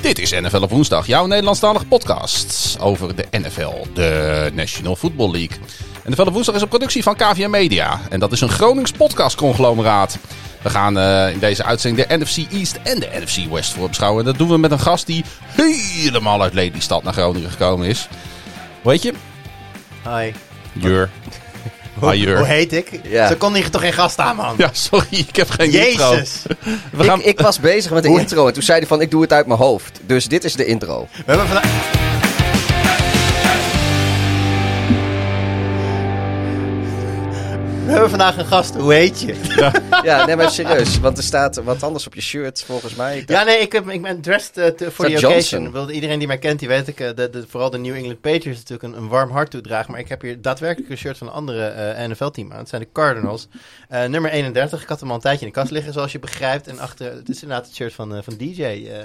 Dit is NFL op woensdag, jouw Nederlandstalige podcast over de NFL, de National Football League. NFL op woensdag is een productie van KVM Media en dat is een Gronings podcastconglomeraat. We gaan uh, in deze uitzending de NFC East en de NFC West voor beschouwen. En dat doen we met een gast die helemaal uit Lelystad naar Groningen gekomen is. Heet je? Hi. Jur. Hoe, Jur. hoe heet ik? Ja. Zo kon hier toch geen gast aan, man? Ja, sorry, ik heb geen intro. Jezus. We gaan... Ik, ik was bezig met de Hoe- intro en toen zei hij van ik doe het uit mijn hoofd. Dus dit is de intro. We hebben vandaag... We hebben vandaag een gast. Hoe heet je? Ja, nee maar serieus. Want er staat wat anders op je shirt volgens mij. Ik dacht- Ja, nee, ik, heb, ik ben dressed eh, Is the dat occasion. Johnson? Wilde iedereen die mij kent, die weet ik, eh, de, de, vooral de New England Patriots natuurlijk een, een warm hart toedragen. Maar ik heb hier daadwerkelijk een shirt van een andere eh, NFL-team aan. Het zijn de Cardinals. Eh, nummer 31. Ik had hem al een tijdje in de kast liggen, zoals je begrijpt. En achter, het is inderdaad het shirt van, eh, van DJ. eh,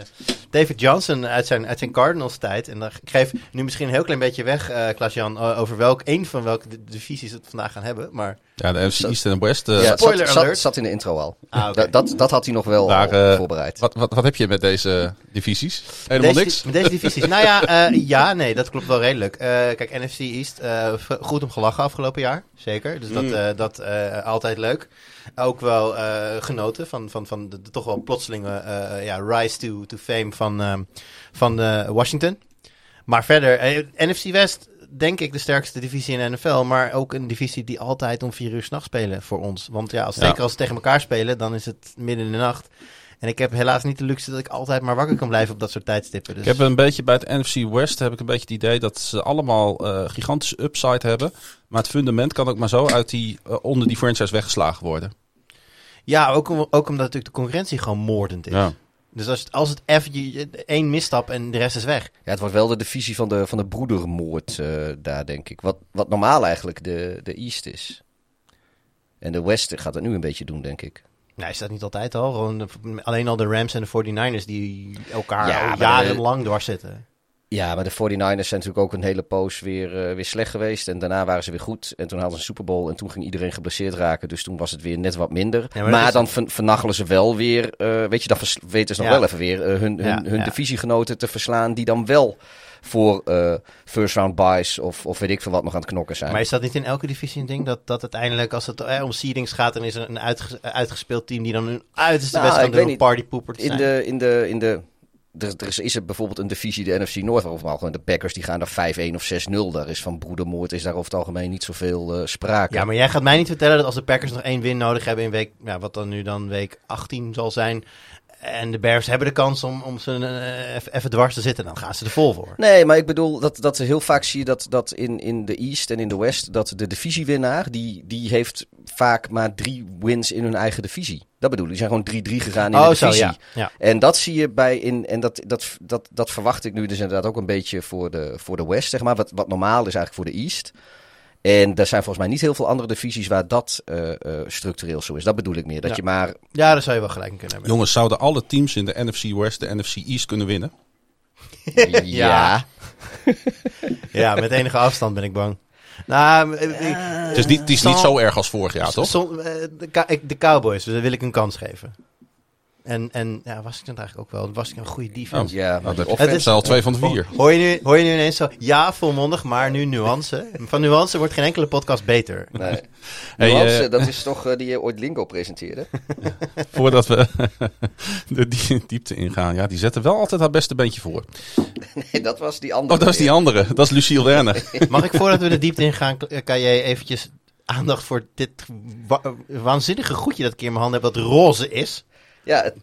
David Johnson uit zijn, uit zijn Cardinals-tijd. En dan, ik geef nu misschien een heel klein beetje weg, eh Klaas-Jan, over welk, een van welke de- divisies we het vandaag gaan hebben. Maar Ja, de NFC East en West. eh, ja, spoiler zat, alert. zat in de intro al. Ah. Dat, dat, dat had hij nog wel Daar, al eh, voorbereid. wat, wat, wat heb je met deze divisies? Helemaal deze, niks? Met deze divisies. nou ja, eh, ja, nee, dat klopt wel redelijk. Eh, kijk, NFC East, eh, goed om gelachen afgelopen jaar. Zeker. Dus dat, Mm. eh, dat eh, altijd leuk. Ook wel eh, genoten van, van, van de, de toch wel plotselinge eh, ja, rise to, to fame van, ehm, van Washington. Maar verder, NFC West, denk ik de sterkste divisie in de NFL. Maar ook een divisie die altijd om vier uur s'nachts spelen voor ons. Want ja, als, Ja. zeker als ze tegen elkaar spelen, dan is het midden in de nacht. En ik heb helaas niet de luxe dat ik altijd maar wakker kan blijven op dat soort tijdstippen. Dus... Ik heb een beetje bij het NFC West heb ik een beetje het idee dat ze allemaal eh, gigantische upside hebben. Maar het fundament kan ook maar zo uit die, eh, onder die franchise weggeslagen worden. Ja, ook, ook omdat natuurlijk de concurrentie gewoon moordend is. Ja. Dus als, het- als het je- één misstap en de rest is weg. Ja, het wordt wel de divisie van de, van de broedermoord eh, daar, denk ik. Wat, wat normaal eigenlijk de, de East is. En de West gaat dat nu een beetje doen, denk ik. Nou, is dat niet altijd al? Gewoon de- alleen al de Rams en de 49ers die elkaar Ja, al jarenlang dwars zitten. Ja, maar de 49ers zijn natuurlijk ook een hele poos weer, eh, weer slecht geweest. En daarna waren ze weer goed. En toen hadden ze een Super Bowl. En toen ging iedereen geblesseerd raken. Dus toen was het weer net wat minder. Ja, maar dan ver- vernachelen ze wel weer. eh, weet je, dan weten ze nog Ja. wel even weer eh, hun, hun, Ja, hun divisiegenoten te verslaan. Die dan wel voor first round buys of, of weet ik veel wat nog aan het knokken zijn. Maar is dat niet in elke divisie een ding? Dat, dat uiteindelijk als het eh, om seedings gaat, dan is er een uitges- uitgespeeld team die dan hun uiterste Nou, best weet om partypoeper te in zijn. de, in de, in de, er, er is, is er bijvoorbeeld een divisie, de NFC of maar gewoon de Packers, die gaan daar 5-1 of 6-0. Daar is van broedermoord, is daar over het algemeen niet zoveel eh, sprake. Ja, maar jij gaat mij niet vertellen dat als de Packers nog één win nodig hebben in week, ja, wat dan nu dan week 18 zal zijn, en de Bears hebben de kans om, om ze eh, even- even dwars te zitten, dan gaan ze er vol voor. Nee, maar ik bedoel dat, dat heel vaak zie je dat, dat in, in de East en in de West, dat de divisiewinnaar, die, die heeft vaak maar drie wins in hun eigen divisie. Dat bedoel ik, die zijn gewoon 3-3 gegaan in oh, de zo, divisie. ja. ja. En dat zie je bij in. En dat, dat, dat, dat verwacht ik nu dus inderdaad ook een beetje voor de, voor de West, zeg maar. Wat, wat normaal is eigenlijk voor de East. En er zijn volgens mij niet heel veel andere divisies waar dat eh, eh, structureel zo is. Dat bedoel ik meer. Dat Ja. je maar. Ja, daar zou je wel gelijk in kunnen hebben. Jongens, zouden alle teams in de NFC West de NFC East kunnen winnen? ja. Ja, met enige afstand ben ik bang. Nou, eh, ik- Het is niet, het is niet zo erg als vorig jaar, toch? eh, de, de Cowboys, dus daar wil ik een kans geven. En, en ja, was ik dat eigenlijk ook wel? Was ik een goede defense? Ja, Nou, dat is- al twee van de vier. Hoor je, nu, hoor je nu ineens zo, ja, volmondig, maar nu nuance. Van nuance wordt geen enkele podcast beter. Nee. Hey, Nuance, eh, dat is toch eh, die je ooit Lingo presenteerde? Voordat we de die- diepte ingaan. Ja, die zetten wel altijd haar beste beentje voor. Nee, dat was die andere. Oh, dat is die andere. Dat is Lucille Werner. Mag ik voordat we de diepte ingaan, k- kan jij eventjes aandacht voor dit wa- waanzinnige goedje dat ik in mijn handen heb, dat roze is? Ja, het-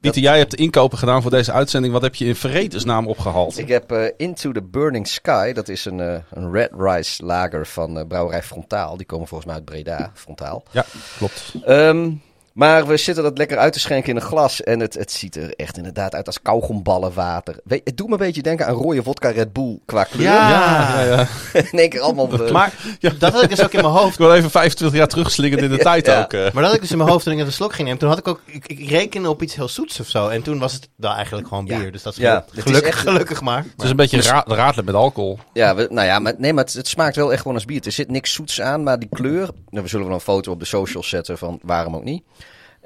Pieter, jij hebt de inkopen gedaan voor deze uitzending. Wat heb je in vredesnaam opgehaald? ik heb eh, Into the Burning Sky. Dat is een, eh, een red rice lager van eh, brouwerij Frontaal. Die komen volgens mij uit Breda, Frontaal. Ja, klopt. Ehm, Maar we zitten dat lekker uit te schenken in een glas. En het, het ziet er echt inderdaad uit als kauwgomballenwater. Weet, het doet me een beetje denken aan rode vodka Red Bull qua kleur. Ja. Ja, ja, ja. in één keer allemaal... Maar dat had ik dus ook in mijn hoofd. Ik wil even 25 jaar terugslingend in de tijd Ja. ook. eh. Maar dat had ik dus in mijn hoofd toen ik een slok ging nemen. Toen had ik ook, ik, ik rekende op iets heel zoets of zo. En toen was het dan eigenlijk gewoon Ja. bier. Dus dat is Ja, geluk- het is gelukkig, echt- gelukkig maar. Het is een beetje ra met alcohol. Ja, we, nou ja, maar, nee, maar het, het smaakt wel echt gewoon als bier. Er zit niks zoets aan, maar die kleur... Nou, we zullen wel een foto op de socials zetten van waarom ook niet.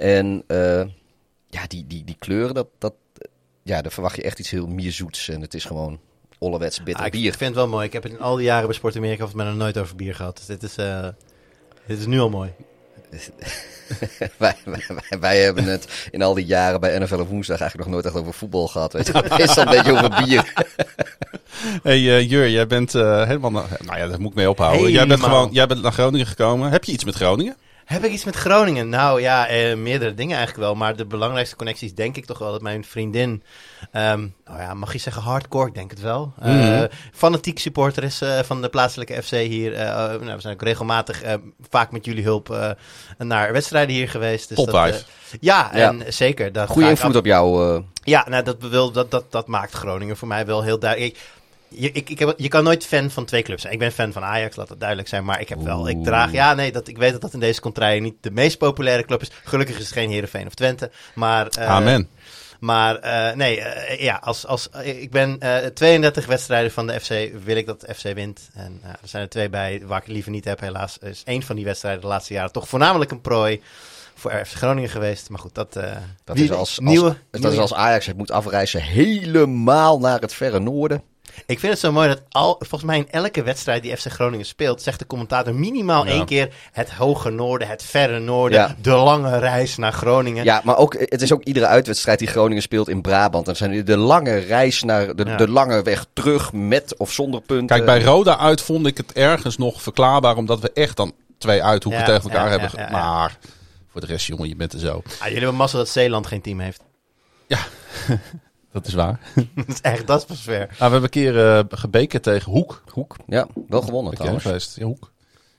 En eh, ja, die, die, die kleur, dat, dat, ja, daar verwacht je echt iets heel mierzoets. En het is gewoon ollewets bitter Ah, ik bier. vind het wel mooi. Ik heb het in al die jaren bij Sport Amerika of mij nog nooit over bier gehad. Dus dit is, eh, dit is nu al mooi. wij, wij, wij, wij hebben het in al die jaren bij NFL op woensdag eigenlijk nog nooit echt over voetbal gehad. Weet je. Het is al een beetje over bier. hey, eh, Jur, jij bent eh, helemaal... nou ja, daar moet ik mee ophouden. Jij bent, gewoon, jij bent naar Groningen gekomen. Heb je iets met Groningen? Heb ik iets met Groningen? Nou ja, eh, meerdere dingen eigenlijk wel. Maar de belangrijkste connectie is denk ik toch wel dat mijn vriendin... nou ja, mag je zeggen hardcore? Ik denk het wel. Mhm. fanatiek supporter is eh, van de plaatselijke FC hier. Eh, eh, nou, we zijn ook regelmatig, vaak met jullie hulp, naar wedstrijden hier geweest. Dus dat, ja, Ja. en zeker. Dat Goede invloed op jou. Ja, nou, dat, wil, dat, dat, dat maakt Groningen voor mij wel heel duidelijk. Ik- Je, ik, ik heb, je kan nooit fan van twee clubs zijn. Ik ben fan van Ajax, laat dat duidelijk zijn. Maar ik heb wel, ik draag, ja, nee, dat, ik weet dat dat in deze contraille niet de meest populaire club is. Gelukkig is het geen Heerenveen of Twente. Maar, eh, Amen. Maar eh, nee, eh, ja, als, als, ik ben eh 32 wedstrijden van de FC, wil ik dat de FC wint. En er zijn er twee bij waar ik het liever niet heb, helaas. Is één van die wedstrijden de laatste jaren toch voornamelijk een prooi voor FC Groningen geweest. Maar goed, dat, eh dat wie- is als, als, nieuwe, dat nieuwe- is als Ajax het moet afreizen helemaal naar het verre noorden. Ik vind het zo mooi dat al, volgens mij in elke wedstrijd die FC Groningen speelt, zegt de commentator minimaal Ja. één keer het hoge noorden, het verre noorden, Ja. de lange reis naar Groningen. Ja, maar ook, het is ook iedere uitwedstrijd die Groningen speelt in Brabant. Dan zijn de lange reis naar de, Ja. de lange weg terug met of zonder punten. Kijk, bij Roda uit vond ik het ergens nog verklaarbaar... omdat we echt dan twee uithoeken Ja, tegen elkaar ja, hebben. ja, ja, ja. Maar voor de rest, jongen, je bent er zo. Ah, jullie hebben massa dat Zeeland geen team heeft. Dat is waar. dat is echt, dat is pas ver. Nou, we hebben een keer eh gebekerd tegen Hoek. Hoek. Ja, wel gewonnen trouwens. geweest? Ja, Hoek.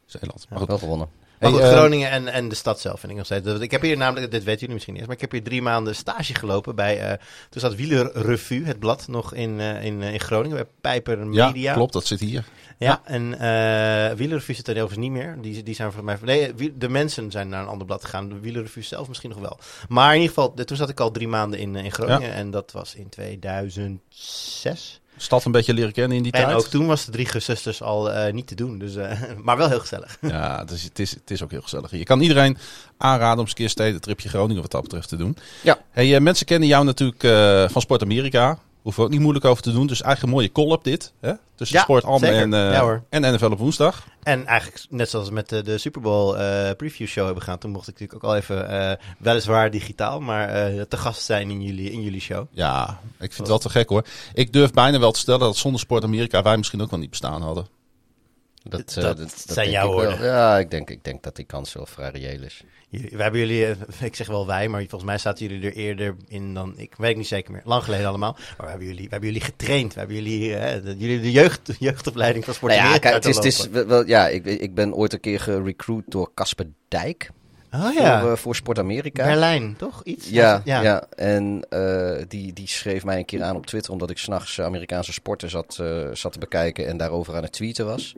Zeeland. Maar goed. Wel gewonnen. Maar goed, eh, Groningen en, en de stad zelf vind ik nog steeds. Ik heb hier namelijk, dit weten jullie misschien niet eens, maar ik heb hier drie maanden stage gelopen bij, eh, toen zat Wieler Revue, het blad, nog in, eh, in, in Groningen, bij Pijper Ja, Media. klopt. Dat zit hier. Ja, en eh Wielerrevue zit er overigens niet meer. Die, die zijn voor mij... Nee, de mensen zijn naar een ander blad gegaan. De Wielerrevue zelf misschien nog wel. Maar in ieder geval, toen zat ik al drie maanden in, eh, in Groningen. En dat was in 2006. Stad een beetje leren kennen in die En tijd. ook toen was de drie gezusters al eh, niet te doen. Dus, eh, maar wel heel gezellig. Ja, het is, het, is, het is ook heel gezellig. Je kan iedereen aanraden om eens een keer stedentripje Groningen wat dat betreft te doen. Ja. Hey, mensen kennen jou natuurlijk eh, van Sport Amerika. Hoeven we ook niet moeilijk over te doen. Dus eigenlijk een mooie collab dit. Hè? Tussen Ja, Sport Am en, eh, Ja, en NFL op woensdag. En eigenlijk net zoals we met de, de Super Bowl eh, preview show hebben gaan. Toen mocht ik natuurlijk ook al even, eh, weliswaar digitaal, maar te gast zijn in jullie, in jullie show. Ja, ik vind het wel te gek hoor. Ik durf bijna wel te stellen dat zonder Sport Amerika wij misschien ook wel niet bestaan hadden. Dat, Dat eh, zijn denk jouw woorden. Ja, ik denk, ik denk dat die kans wel vrij reëel is. Jullie, we hebben jullie, eh, ik zeg wel wij, maar volgens mij zaten jullie er eerder in dan, ik weet niet zeker meer, lang geleden allemaal. Maar we hebben jullie, we hebben jullie getraind, we hebben jullie, eh, de, jullie de jeugd, jeugdopleiding van Sport Nou ja, kijk, het is, het is wel, ja ik, ik ben ooit een keer gerecruit door Casper Dijk Oh ja, voor, voor Sport Amerika. Berlijn, toch? Iets? Ja, ja. ja. en die, die schreef mij een keer aan op Twitter omdat ik s'nachts Amerikaanse sporten zat, zat te bekijken en daarover aan het tweeten was.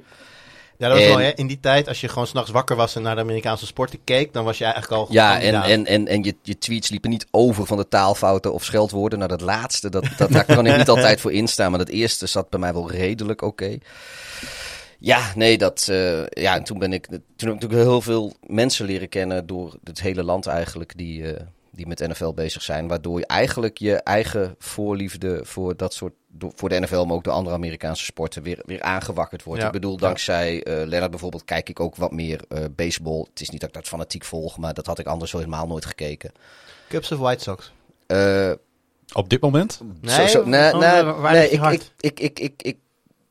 Ja, dat was En- mooi, hè? In die tijd, als je gewoon s'nachts wakker was en naar de Amerikaanse sporten keek, dan was je eigenlijk al Ja, en, en, en, en je, je tweets liepen niet over van de taalfouten of scheldwoorden. Nou, dat laatste, dat, dat, daar kan ik niet altijd voor instaan. Maar dat eerste zat bij mij wel redelijk oké. Ja, nee, dat, eh, ja, en toen ben ik, toen heb ik natuurlijk heel veel mensen leren kennen door het hele land eigenlijk, die, eh, die met NFL bezig zijn. Waardoor je eigenlijk je eigen voorliefde voor dat soort, door- voor de NFL, maar ook de andere Amerikaanse sporten weer, weer aangewakkerd wordt. Ja, Ik bedoel, dankzij eh Lennart bijvoorbeeld kijk ik ook wat meer eh, baseball. Het is niet dat ik dat fanatiek volg, maar dat had ik anders zo helemaal nooit gekeken. Cubs of White Sox? Eh, Op dit moment? Nee, zo, zo, of- nee, oh, nee, nee, ik, ik, ik, ik, ik, ik-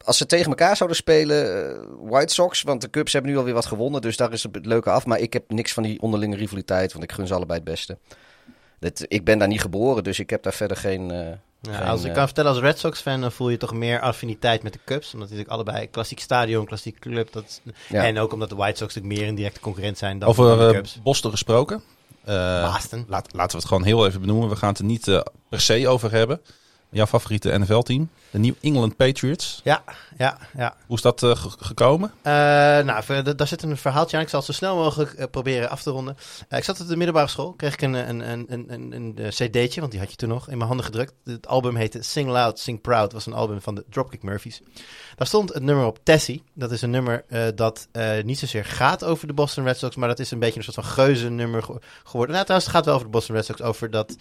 als ze tegen elkaar zouden spelen, eh, White Sox, want de Cubs hebben nu alweer wat gewonnen, dus daar is het leuke af. Maar ik heb niks van die onderlinge rivaliteit, want ik gun ze allebei het beste. Dat, ik ben daar niet geboren, dus ik heb daar verder geen... Ja, geen, als ik kan vertellen als Red Sox fan, dan voel je toch meer affiniteit met de Cubs. Omdat die natuurlijk allebei klassiek stadion, klassiek club. Dat, Ja. En ook omdat de White Sox natuurlijk meer in directe concurrent zijn dan, Over de eh, Cubs. Boston gesproken. Laat, laten we het gewoon heel even benoemen. We gaan het er niet eh, per se over hebben. Jouw favoriete NFL-team, de New England Patriots. Ja, ja, ja. Hoe is dat eh, ge- gekomen? Eh, nou, daar zit een verhaaltje aan. Ik zal het zo snel mogelijk eh, proberen af te ronden. Ik zat op de middelbare school. Kreeg ik een, een, een, een, een, een, cd'tje, want die had je toen nog, in mijn handen gedrukt. Het album heette Sing Loud, Sing Proud. Was een album van de Dropkick Murphys. Daar stond het nummer op Tessie. Dat is een nummer dat niet zozeer gaat over de Boston Red Sox, maar dat is een beetje een soort van geuze-nummer ge- geworden. Nou, trouwens, het gaat wel over de Boston Red Sox. Over dat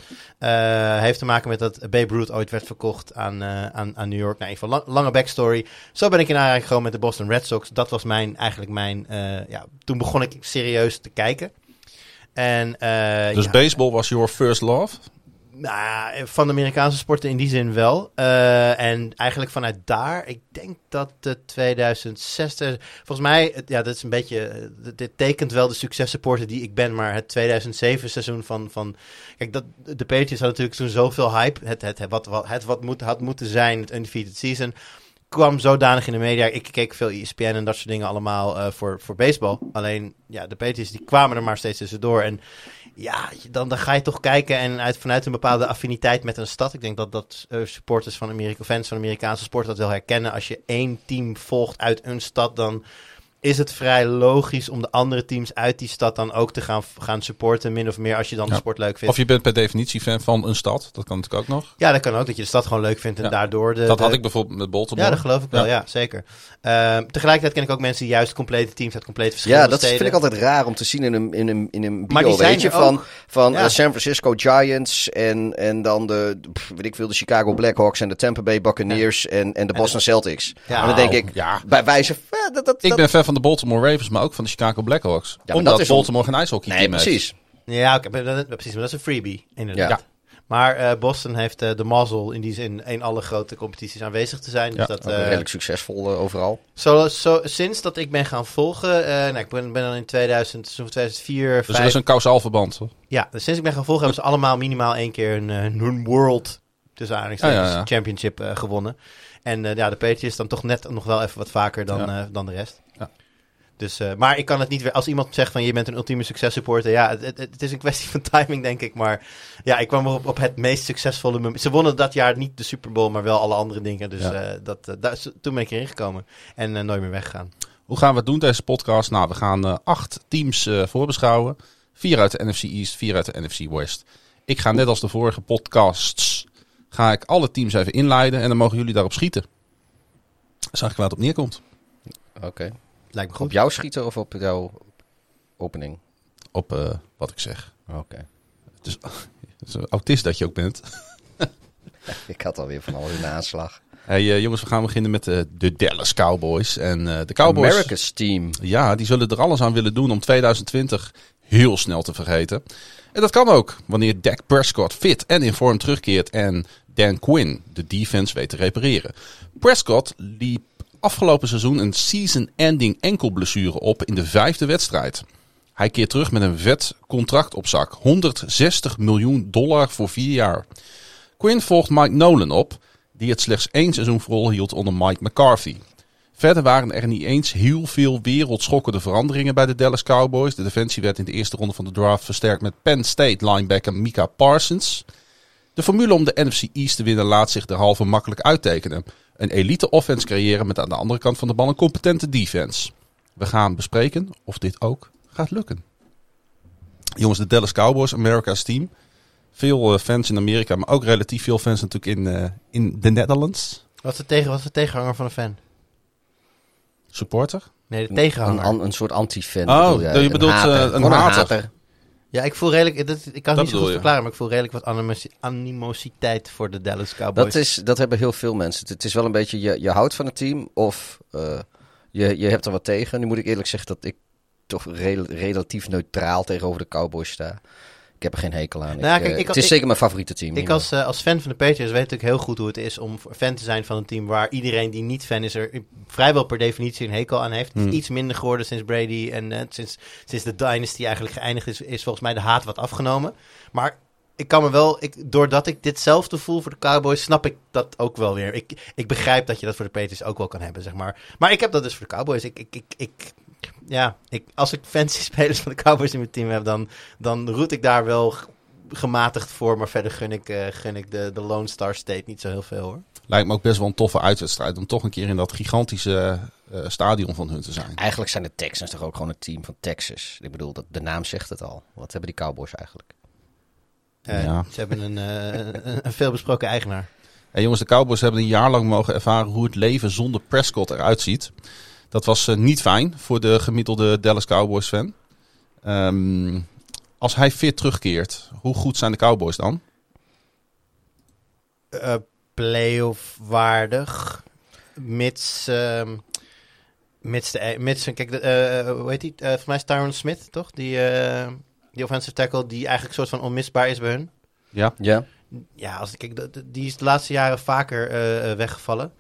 heeft te maken met dat Babe Ruth ooit werd verkocht aan, eh, aan, aan New York. Nou, geval lang- lange backstory. Zo ben ik in aanraking gekomen met de Boston Red Sox. Dat was mijn, eigenlijk mijn, eh, ja, toen begon ik serieus te kijken. En, eh, Dus ja, baseball was your first love? Nou, van de Amerikaanse sporten in die zin wel. Eh, en eigenlijk vanuit daar, ik denk dat de 2006, eh, volgens mij, ja, dat is een beetje, eh, dit- dit tekent wel de successupporter die ik ben, maar het 2007 seizoen van, van kijk, dat, de Patriots hadden natuurlijk toen zoveel hype, het, het, het, wat, wat, het wat moet, had moeten zijn, het undefeated season, kwam zodanig in de media. Ik keek veel ESPN en dat soort dingen allemaal eh, voor, voor baseball. Alleen, ja, de Patriots die kwamen er maar steeds tussendoor. En ja, dan, dan ga je toch kijken en uit, vanuit een bepaalde affiniteit met een stad. Ik denk dat, dat eh, supporters van Amerika, fans van Amerikaanse sport dat wel herkennen. Als je één team volgt uit een stad, dan is het vrij logisch om de andere teams uit die stad dan ook te gaan, gaan supporten. Min of meer als je dan Ja. de sport leuk vindt. Of je bent per definitie fan van een stad. Dat kan natuurlijk ook nog. Ja, dat kan ook, dat je de stad gewoon leuk vindt en Ja. daardoor de... dat had de- ik bijvoorbeeld met Baltimore. Ja, dat geloof ik wel, Ja. ja, zeker. Ehm, tegelijkertijd ken ik ook mensen die juist complete teams uit complete Ja, verschillende dat steden... vind ik altijd raar om te zien in een, in een, in een Maar bio. die zijn Weet je, van, van Ja. eh, San Francisco Giants en, en dan de, pff, weet ik veel, de Chicago Blackhawks en de Tampa Bay Buccaneers en, en de Boston Celtics. Ja. en dan denk ik, ja. bij wijze dat, dat, Ik dat- ben fan van de Baltimore Ravens, maar ook van de Chicago Blackhawks. maar Omdat dat is Baltimore geen ijshockey Nee, precies. Ja, maar dat, precies, maar dat is een freebie, inderdaad. Ja. Maar eh, Boston heeft eh, de mazzel in die zin in alle grote competities aanwezig te zijn. Dus Ja, dat, eh, redelijk succesvol overal. zo, zo, sinds dat ik ben gaan volgen, eh, nou, ik ben, ben dan in 2000, zo'n 2004, Dus 5, er is een kausaal verband. hoor. ja, dus sinds ik ben gaan volgen hebben ze allemaal minimaal één keer een, een World, tussen aanhalingstekens, Ja, ja, ja. Championship eh, gewonnen. En eh, ja, de Patriots dan toch net nog wel even wat vaker dan, Ja. eh, dan de rest. Dus, eh, maar ik kan het niet weer. Als iemand zegt van je bent een ultieme successupporter. Ja, het, het, het is een kwestie van timing, denk ik. Maar ja, ik kwam op, op het meest succesvolle moment. Ze wonnen dat jaar niet de Super Bowl, maar wel alle andere dingen. Dus Ja. eh, dat, eh, daar, is- toen ben ik erin gekomen. En nooit meer weggegaan. Hoe gaan we het doen, deze podcast? Nou, we gaan eh, acht teams eh, voorbeschouwen. Vier uit de NFC East, vier uit de NFC West. Ik ga net als de vorige podcasts, ga ik alle teams even inleiden en dan mogen jullie daarop schieten. Dat is eigenlijk waar het op neerkomt. Oké. Lijkt me Op goed. jou schieten of op jouw opening? Op eh, wat ik zeg. Oké. Het is, het is een autist dat je ook bent. Ik had alweer van alles in de aanslag. Hey eh, jongens, we gaan beginnen met eh, de Dallas Cowboys. En eh, de Cowboys... America's team. Ja, die zullen er alles aan willen doen om 2020 heel snel te vergeten. En dat kan ook, wanneer Dak Prescott fit en in vorm terugkeert en Dan Quinn de defense weet te repareren. Prescott liep afgelopen seizoen een season-ending enkelblessure op in de vijfde wedstrijd. Hij keert terug met een vet contract op zak. 160 miljoen dollar voor vier jaar. Quinn volgt Mike Nolan op, die het slechts één seizoen volhield onder Mike McCarthy. Verder waren er niet eens heel veel wereldschokkende veranderingen bij de Dallas Cowboys. De defensie werd in de eerste ronde van de draft versterkt met Penn State linebacker Mika Parsons. De formule om de NFC East te winnen laat zich derhalve makkelijk uittekenen. Een elite offense creëren met aan de andere kant van de bal een competente defense. We gaan bespreken of dit ook gaat lukken. Jongens, de Dallas Cowboys, America's team. Veel eh, fans in Amerika, maar ook relatief veel fans natuurlijk in, eh, in de Netherlands. Wat is, de tegen, wat is de tegenhanger van een fan? Supporter. Nee, de Een, tegenhanger. an- een soort anti-fan. Oh, bedoel jij. je bedoelt, hater. eh, een Gewoon hater. Ja, ik voel redelijk. Dat, ik kan het niet zo goed je. verklaren, maar ik voel redelijk wat animosi- animositeit voor de Dallas Cowboys. Dat, is, dat hebben heel veel mensen. Het is wel een beetje, je, je houdt van het team of eh, je, je hebt er wat tegen. Nu moet ik eerlijk zeggen dat ik toch rel- relatief neutraal tegenover de Cowboys sta. Ik heb er geen hekel aan. Nou Ik, kijk, eh, ik- het is ik- zeker mijn favoriete team. Ik als, eh, als fan van de Patriots weet natuurlijk heel goed hoe het is om fan te zijn van een team waar iedereen die niet fan is er vrijwel per definitie een hekel aan heeft. Het is Hmm. iets minder geworden sinds Brady en eh, sinds, sinds de dynasty eigenlijk geëindigd is, is volgens mij de haat wat afgenomen. Maar ik kan me wel, ik, doordat ik ditzelfde voel voor de Cowboys, snap ik dat ook wel weer. Ik, ik begrijp dat je dat voor de Patriots ook wel kan hebben, zeg maar. Maar ik heb dat dus voor de Cowboys. Ik, ik, ik, ik ja, ik, als ik fancy spelers van de Cowboys in mijn team heb, dan, dan roet ik daar wel gematigd voor. Maar verder gun ik, eh, gun ik de, de Lone Star State niet zo heel veel hoor. Lijkt me ook best wel een toffe uitwedstrijd om toch een keer in dat gigantische eh, stadion van hun te zijn. Eigenlijk zijn de Texans toch ook gewoon het team van Texas. Ik bedoel, dat, de naam zegt het al. Wat hebben die Cowboys eigenlijk? Eh, Ja. Ze hebben een, eh, een, een veelbesproken eigenaar. En jongens, de Cowboys hebben een jaar lang mogen ervaren hoe het leven zonder Prescott eruit ziet. Dat was eh, niet fijn voor de gemiddelde Dallas Cowboys fan. Ehm, als hij fit terugkeert, hoe goed zijn de Cowboys dan? eh playoff waardig. Mits, ehm mits, de, mits kijk, de, eh, hoe heet die? Eh volgens mij is Tyron Smith, toch? Die, eh, die offensive tackle die eigenlijk soort van onmisbaar is bij hun. Ja, Ja, Ja, als, kijk, die is de laatste jaren vaker eh, eh, weggevallen.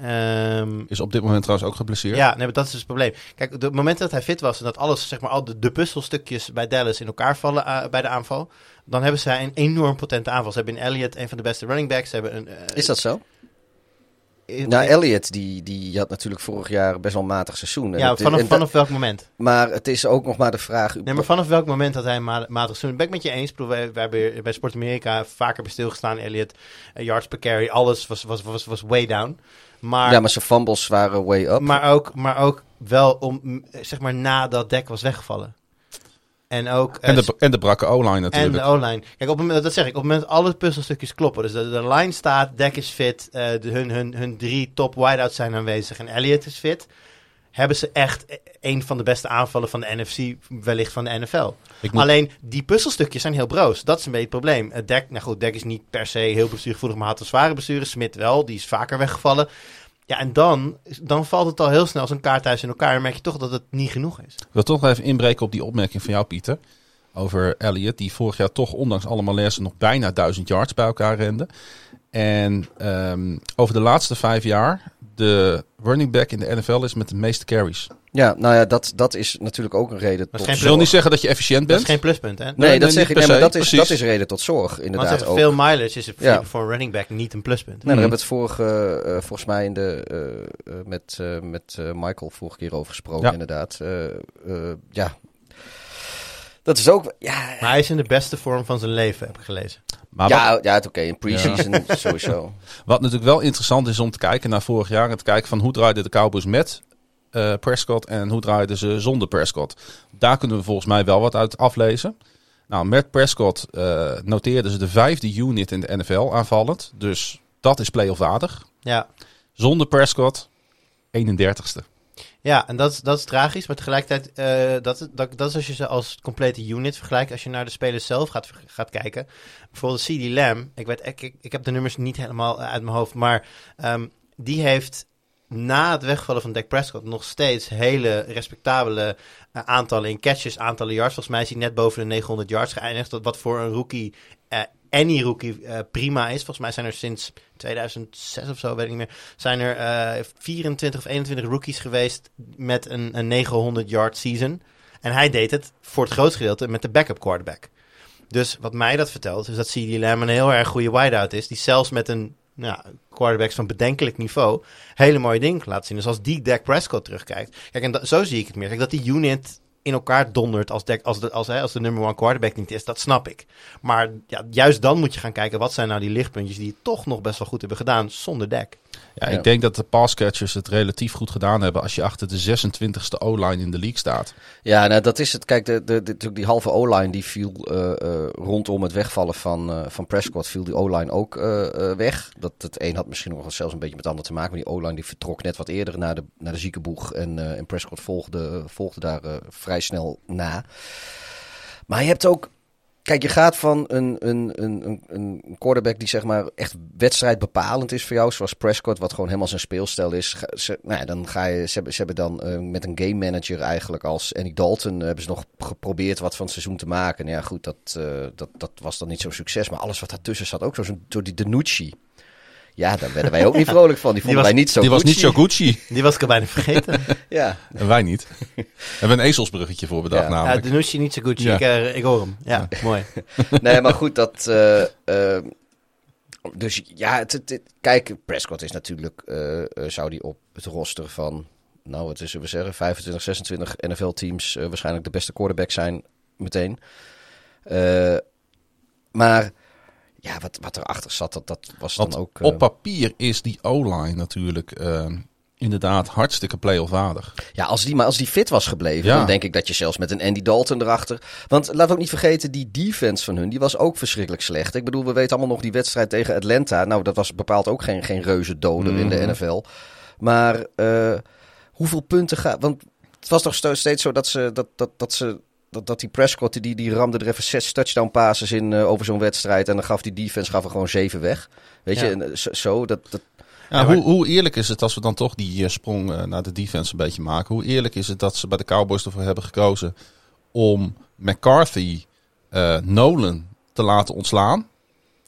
Ehm, is op dit moment trouwens ook geblesseerd. ja, nee, maar dat is dus het probleem. Kijk, op het moment dat hij fit was en dat alles, zeg maar, al de, de puzzelstukjes bij Dallas in elkaar vallen eh, bij de aanval, dan hebben zij een enorm potente aanval. Ze hebben in Elliott een van de beste running backs. Ze hebben een, eh, is dat zo? in- Nou, Elliot, die, die had natuurlijk vorig jaar best wel een matig seizoen. En ja, het- vanaf, en vanaf welk moment? Maar het is ook nog maar de vraag... Nee, maar vanaf welk moment had hij een ma- matig seizoen? Ben ik met je eens. Wij, wij hebben bij Sport Amerika vaker bij stilgestaan. Elliott, eh, yards per carry, alles was, was, was, was way down. Maar, ja, maar zijn fumbles waren way up. maar, ook, maar ook wel om, zeg maar, nadat Dek was weggevallen. En ook... eh, En de, en de brakke O-line en natuurlijk. de O-line. Kijk, op het moment, dat zeg ik, op het moment dat alle puzzelstukjes kloppen. Dus de, de line staat, Dek is fit, eh, de, hun, hun, hun drie top wideouts zijn aanwezig en Elliott is fit. Hebben ze echt e- een van de beste aanvallen van de NFC, wellicht van de NFL. Moet- Alleen, die puzzelstukjes zijn heel broos. Dat is een beetje het probleem. Het Dek, nou goed, Dek is niet per se heel bestuurgevoelig, maar had een zware besturen. Smit wel, die is vaker weggevallen. Ja, en dan, dan valt het al heel snel als een kaarthuis in elkaar. En merk je toch dat het niet genoeg is. Ik wil toch even inbreken op die opmerking van jou, Pieter. Over Elliott, die vorig jaar toch ondanks alle malaise nog bijna 1000 yards bij elkaar rende. En ehm, over de laatste vijf jaar de running back in de NFL is met de meeste carries. Ja, nou ja, dat, dat is natuurlijk ook een reden is tot geen Ik wil niet zeggen dat je efficiënt Dat bent. is geen pluspunt, hè? Nee, Nee, dat zeg ik. Nee, maar dat is, dat is reden tot zorg, Want inderdaad zeggen, ook. veel mileage is Ja. voor een running back niet een pluspunt. Nee, daar Mhm. hebben we het vorige, eh, volgens mij in de, eh, eh, met, eh, met eh, Michael vorige keer over gesproken, Ja. inderdaad. Eh, eh, ja, dat is ook... Ja, Maar hij is in de beste vorm van zijn leven, heb ik gelezen. Maar wat, ja, ja het oké. In pre-season sowieso. wat natuurlijk wel interessant is om te kijken naar vorig jaar. En te kijken van hoe draaiden de Cowboys met eh, Prescott en hoe draaiden ze zonder Prescott. Daar kunnen we volgens mij wel wat uit aflezen. Nou, met Prescott eh, noteerden ze de vijfde unit in de NFL aanvallend. Dus dat is playoff waardig. Ja, Zonder Prescott 31ste. Ja en dat, is- dat is tragisch. Maar tegelijkertijd, eh, dat, dat, dat is als je ze als complete unit vergelijkt. Als je naar de spelers zelf gaat, gaat kijken. Bijvoorbeeld CD Lamb. Ik, weet, ik, ik, heb de nummers niet helemaal uit mijn hoofd. Maar ehm, die heeft na het wegvallen van Dak Prescott nog steeds hele respectabele eh, aantallen in catches, aantallen yards. Volgens mij is hij net boven de 900 yards geëindigd. Wat voor een rookie, eh any rookie, eh, prima is. Volgens mij zijn er sinds 2006 of zo, weet ik niet meer, zijn er eh 24 of 21 rookies geweest met een, een 900 yard season. En hij deed het voor het grootste gedeelte met de backup quarterback. Dus wat mij dat vertelt, is dat CD Lamb een heel erg goede wideout is. Die zelfs met een nou, quarterbacks van bedenkelijk niveau hele mooie dingen laten zien. Dus als die Dak Prescott terugkijkt. Kijk, en zo zie ik het meer. Kijk, dat die unit in elkaar dondert als, Dak, als, de, als, hè, als de number one quarterback niet is, dat snap ik. Maar ja, juist dan moet je gaan kijken, wat zijn nou die lichtpuntjes die het toch nog best wel goed hebben gedaan zonder Dak. Ja, ik denk dat de passcatchers het relatief goed gedaan hebben als je achter de 26e O-line in de league staat. Ja, nou, dat is het. Kijk, de, de, die halve O-line die viel eh, eh, rondom het wegvallen van, eh, van Prescott, viel die O-line ook weg. Dat, het een had misschien nog wel zelfs een beetje met het ander te maken. Maar die O-line die vertrok net wat eerder naar de, naar de ziekenboeg. En, en Prescott volgde, volgde daar vrij snel na. Maar je hebt ook. Kijk, je gaat van een, een, een, een- quarterback die zeg maar echt wedstrijdbepalend is voor jou, zoals Prescott, wat gewoon helemaal zijn speelstijl is. Ze, nou ja, dan ga je, ze, hebben, ze hebben dan eh, met een game manager eigenlijk als Andy Dalton eh, hebben ze nog geprobeerd wat van het seizoen te maken. Nou ja, goed, dat, eh, dat, dat was dan niet zo'n succes. Maar alles wat daartussen zat, ook zo zo'n- door die Denucci. Ja, daar werden wij ook niet vrolijk van. Die vonden was- wij niet zo die was Gucci. niet zo Gucci. Die was ik al bijna vergeten. Ja, En wij niet. We hebben een ezelsbruggetje voor bedacht Ja. ja, namelijk. de Nushi niet zo. Ja. Ik, eh, ik hoor hem. Ja, mooi. nee, maar goed, dat. eh, eh, dus ja, het, het- het- kijk, Prescott is natuurlijk. zou die op het roster van nou wat zullen we zeggen, 25, 26 NFL-teams uh, waarschijnlijk de beste quarterback zijn meteen. Uh, maar ja, wat, wat erachter zat, dat, dat was Want dan ook... op papier is die O-line natuurlijk inderdaad hartstikke play-off waardig. Ja, als die, maar als die fit was gebleven, ja. dan denk ik dat je zelfs met een Andy Dalton erachter... Want laat ook niet vergeten, die defense van hun, die was ook verschrikkelijk slecht. Ik bedoel, we weten allemaal nog die wedstrijd tegen Atlanta. Nou, dat was bepaald ook geen, geen reuze doder mm. in de NFL. Maar uh, hoeveel punten gaat... Want het was toch steeds zo dat ze... Dat, dat, dat ze dat, dat die Prescott, die, die ramde er even zes touchdown passes in uh, over zo'n wedstrijd. En dan gaf die defense gaf er gewoon zeven weg. Weet ja. je, zo, zo dat, dat, ja, hoe, hoe, eerlijk is het als we dan toch die uh, sprong uh, naar de defense een beetje maken? Hoe eerlijk is het dat ze bij de Cowboys ervoor hebben gekozen om McCarthy, uh, Nolan te laten ontslaan?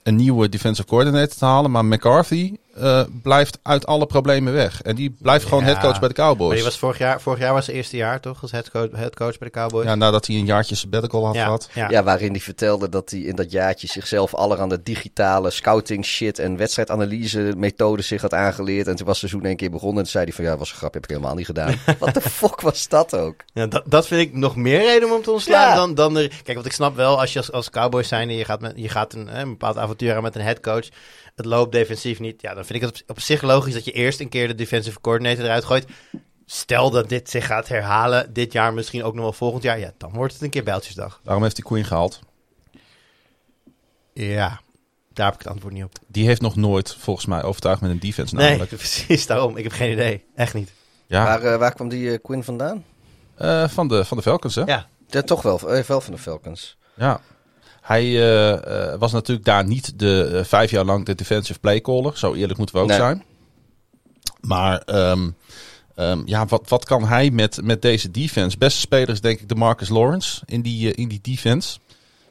Een nieuwe defensive coordinator te halen, maar McCarthy uh, blijft uit alle problemen weg. En die blijft gewoon ja, headcoach bij de Cowboys. Maar die was vorig, jaar, vorig jaar was het eerste jaar toch als headcoach, headcoach bij de Cowboys? Ja, nadat hij een jaartje sabbatical had ja, gehad. Ja. ja, waarin hij vertelde dat hij in dat jaartje zichzelf allerhande digitale scouting shit en wedstrijdanalyse methoden zich had aangeleerd. En toen was het seizoen één keer begonnen en toen zei hij van ja, was een grap, heb ik helemaal niet gedaan. Wat de fuck was dat ook? Ja, dat, dat vind ik nog meer reden om hem te ontslaan dan, dan er... Kijk, want ik snap wel, als je als, als Cowboys zijn en je gaat, met, je gaat een, een bepaald avontuur aan met een headcoach het loopt defensief niet. Ja, dan vind ik het op, op zich logisch dat je eerst een keer de defensive coordinator eruit gooit. Stel dat dit zich gaat herhalen dit jaar, misschien ook nog wel volgend jaar. Ja, dan wordt het een keer bijltjesdag. Waarom heeft hij Queen gehaald? Ja, daar heb ik het antwoord niet op. Die heeft nog nooit, volgens mij, overtuigd met een defense namelijk. Nee, precies daarom. Ik heb geen idee. Echt niet. Ja. Waar, uh, waar kwam die uh, Quinn vandaan? Uh, van, de, van de Falcons, hè? Ja. ja toch wel. wel van de Falcons. Ja. Hij uh, uh, was natuurlijk daar niet de uh, vijf jaar lang de defensive playcaller. Zo eerlijk moeten we ook nee. zijn. Maar um, um, ja, wat, wat kan hij met, met deze defense? Beste speler is denk ik de Marcus Lawrence in die, in die defense.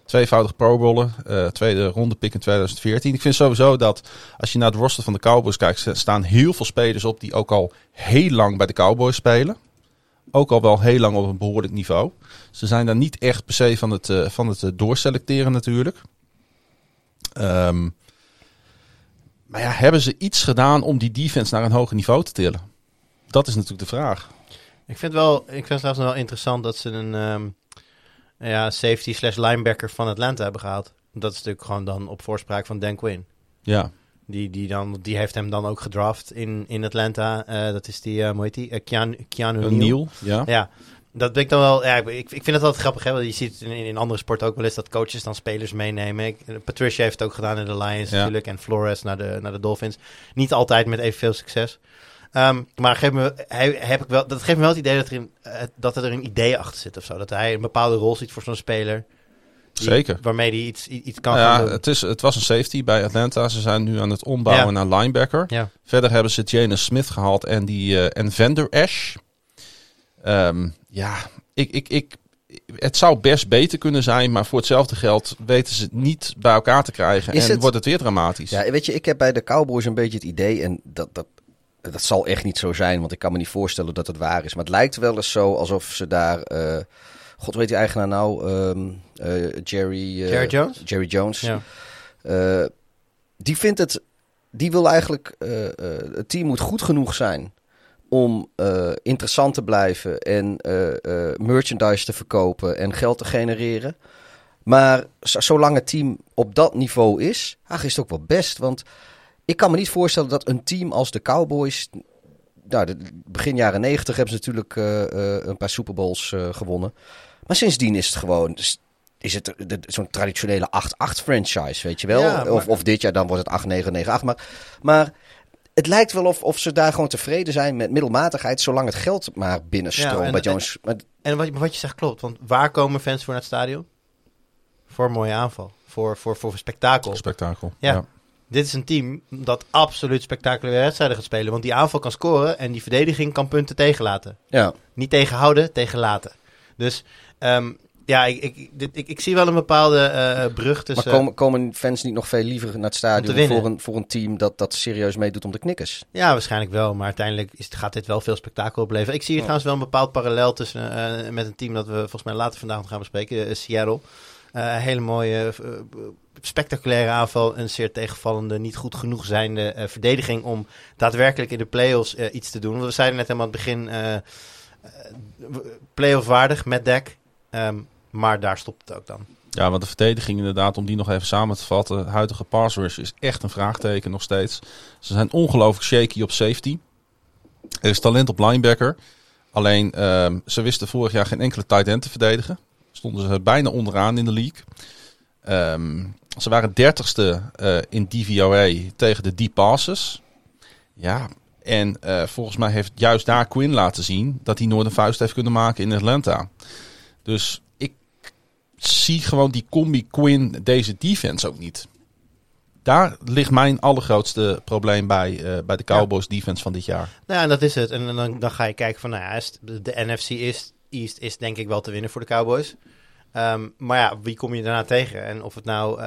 Tweevoudig Pro Bowler, tweede ronde pick in 2014. Ik vind sowieso dat als je naar het roster van de Cowboys kijkt, staan heel veel spelers op die ook al heel lang bij de Cowboys spelen ook al wel heel lang op een behoorlijk niveau. Ze zijn daar niet echt per se van het, uh, van het uh, doorselecteren natuurlijk. Um, maar ja, hebben ze iets gedaan om die defense naar een hoger niveau te tillen? Dat is natuurlijk de vraag. Ik vind, wel, ik vind het zelfs wel interessant dat ze een um, ja, safety slash linebacker van Atlanta hebben gehaald. Dat is natuurlijk gewoon dan op voorspraak van Dan Quinn. Ja. Die, die, dan, die heeft hem dan ook gedraft in, in Atlanta. Uh, dat is die, uh, hoe heet die? Uh, Keanu, Keanu Neal. Ja. ja. Dat ben ik dan wel. Ja, ik, ik vind het altijd grappig. Hè? Want je ziet in, in andere sporten ook wel eens dat coaches dan spelers meenemen. Ik, Patricia heeft het ook gedaan in de Lions ja. natuurlijk. En Flores naar de, naar de Dolphins. Niet altijd met evenveel succes. Um, maar geef me, hij, heb ik wel, dat geeft me wel het idee dat er, in, dat er een idee achter zit of zo. Dat hij een bepaalde rol ziet voor zo'n speler. Die, Zeker. Waarmee hij iets, iets kan ja, gaan doen. Het, is, het was een safety bij Atlanta. Ze zijn nu aan het ombouwen Ja. naar linebacker. Ja. Verder hebben ze Janus Smith gehaald en, die, eh, en Vander Ash. Ehm, ja, ik, ik, ik, het zou best beter kunnen zijn, maar voor hetzelfde geld weten ze het niet bij elkaar te krijgen. Is en het- wordt het weer dramatisch. Ja, weet je, ik heb bij de Cowboys een beetje het idee, en dat, dat, dat zal echt niet zo zijn, want ik kan me niet voorstellen dat het waar is. Maar het lijkt wel eens zo alsof ze daar, eh, god weet die eigenaar nou, ehm, eh, Jerry, eh, Jerry Jones? Jerry Jones. Ja. Eh, die vindt het, die wil eigenlijk, het team moet goed genoeg zijn om interessant te blijven en merchandise te verkopen en geld te genereren. Maar zolang het team op dat niveau is, ach, is het ook wel best. Want ik kan me niet voorstellen dat een team als de Cowboys. Nou, begin jaren negentig hebben ze natuurlijk eh, eh, een paar Super Bowls eh, gewonnen. Maar sindsdien is het gewoon. Is het zo'n traditionele 8-8 franchise, weet je wel? Ja, maar- of, of dit jaar dan wordt het 8-9-9-8. Maar, maar het lijkt wel of, of ze daar gewoon tevreden zijn met middelmatigheid, zolang het geld maar binnenstroomt Ja, en- bij Jones. Maar En wat, wat je zegt klopt, want waar komen fans voor naar het stadion? Voor een mooie aanval, voor, voor, voor spektakel. Spektakel. Ja. Dit is een team dat absoluut spectaculaire wedstrijden gaat spelen. Want die aanval kan scoren en die verdediging kan punten tegenlaten. ja, Niet tegenhouden, tegenlaten. Dus ehm, ja, ik, ik, dit, ik, ik zie wel een bepaalde eh, brug tussen... maar komen, komen fans niet nog veel liever naar het stadion voor een, voor een team dat, dat serieus meedoet om de knikkers? Ja, waarschijnlijk wel. Maar uiteindelijk is, gaat dit wel veel spektakel opleveren. Ik zie hier Ja. trouwens wel een bepaald parallel tussen eh, met een team dat we volgens mij later vandaag nog gaan bespreken, eh, Seattle. Hele mooie, spectaculaire aanval. Een zeer tegenvallende, niet goed genoeg zijnde eh, verdediging om daadwerkelijk in de play-offs eh, iets te doen. We zeiden net helemaal het begin, eh, play-off waardig met dek. Ehm, maar daar stopt het ook dan. Ja, want de verdediging inderdaad, om die nog even samen te vatten. Huidige pass is echt een vraagteken nog steeds. Ze zijn ongelooflijk shaky op safety. Er is talent op linebacker. Alleen, ehm, ze wisten vorig jaar geen enkele tight end te verdedigen. Stonden ze bijna onderaan in de league. Ehm, ze waren dertigste eh in DVOA tegen de deep passes. Ja, en eh, volgens mij heeft juist daar Quinn laten zien dat hij nooit een vuist heeft kunnen maken in Atlanta. Dus ik zie gewoon die combi Quinn deze defense ook niet. Daar ligt mijn allergrootste probleem bij, eh, bij de Cowboys defense van dit jaar. Nou en dat is het. En dan, dan ga je kijken van, nou ja, de, de NFC is, East is denk ik wel te winnen voor de Cowboys. Ehm, maar ja, wie kom je daarna tegen? En of het nou eh,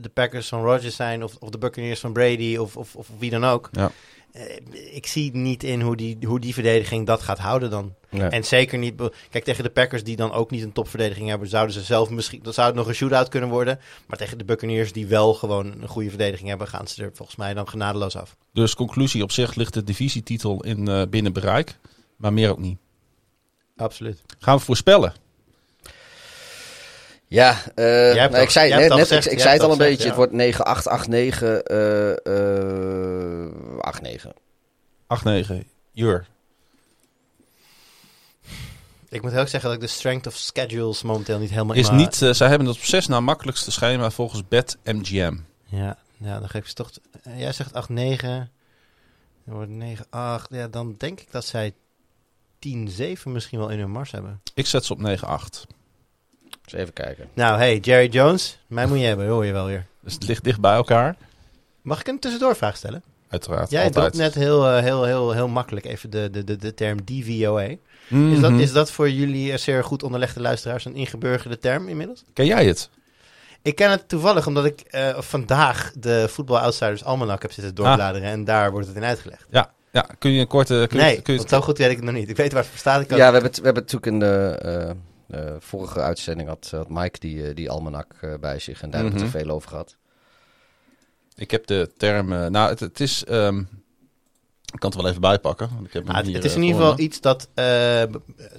de Packers van Rodgers zijn, of, of de Buccaneers van Brady, of, of, of wie dan ook. Ja. Eh, ik zie niet in hoe die, hoe die verdediging dat gaat houden dan. En zeker niet. Kijk, tegen de Packers, die dan ook niet een topverdediging hebben, zouden ze zelf misschien. Dan zou het nog een shootout kunnen worden. Maar tegen de Buccaneers, die wel gewoon een goede verdediging hebben, gaan ze er volgens mij dan genadeloos af. Dus conclusie op zich ligt de divisietitel in eh, binnen bereik. Maar meer ook niet. Absoluut. Gaan we voorspellen. Ja, eh, hebt nou, ik zei, net, net, gezegd- ik, ik zei het al een al beetje. gezegd, Het wordt 9, 8, 8, 9, eh, eh, 8, 9. 8-9. Jur. Ik moet heel erg zeggen dat ik de strength of schedules momenteel niet helemaal Is in niet, eh, zij hebben het op 6 na makkelijkste schema volgens Bet MGM. Ja, ja, dan geef je ze toch... eh, jij zegt 8-9. Dan wordt 9-8. Ja, dan denk ik dat zij 10-7 misschien wel in hun mars hebben. Ik zet ze op 9-8. Dus even kijken. Nou, hey, Jerry Jones. Mij moet je hebben, hoor je wel weer. Dus het ligt dicht bij elkaar. Mag ik een tussendoorvraag stellen? Uiteraard. Jij altijd. dropt net heel, eh, heel, heel, heel makkelijk even de, de, de, de term DVOA. Mhm. Is, dat, is dat voor jullie eh, zeer goed onderlegde luisteraars een ingeburgerde term inmiddels? Ken jij het? Ik ken het toevallig omdat ik eh, vandaag de Football Outsiders Almanac heb zitten doorbladeren. En daar wordt het in uitgelegd. Ja. Ja, kun je een korte... Kun je, nee, kun je want zo goed weet ik het nog niet. Ik weet waar het voor staat. Ik Ja, we hebben, het, we hebben natuurlijk in de eh, vorige uitzending had, had Mike die, eh, die almanak eh, bij zich. En daar hebben we het Mhm. er veel over gehad. Ik heb de term... nou, het, het is... ehm, ik kan het er wel even bijpakken. want Ik heb Nou, het, hier, het is in ieder geval iets dat, eh,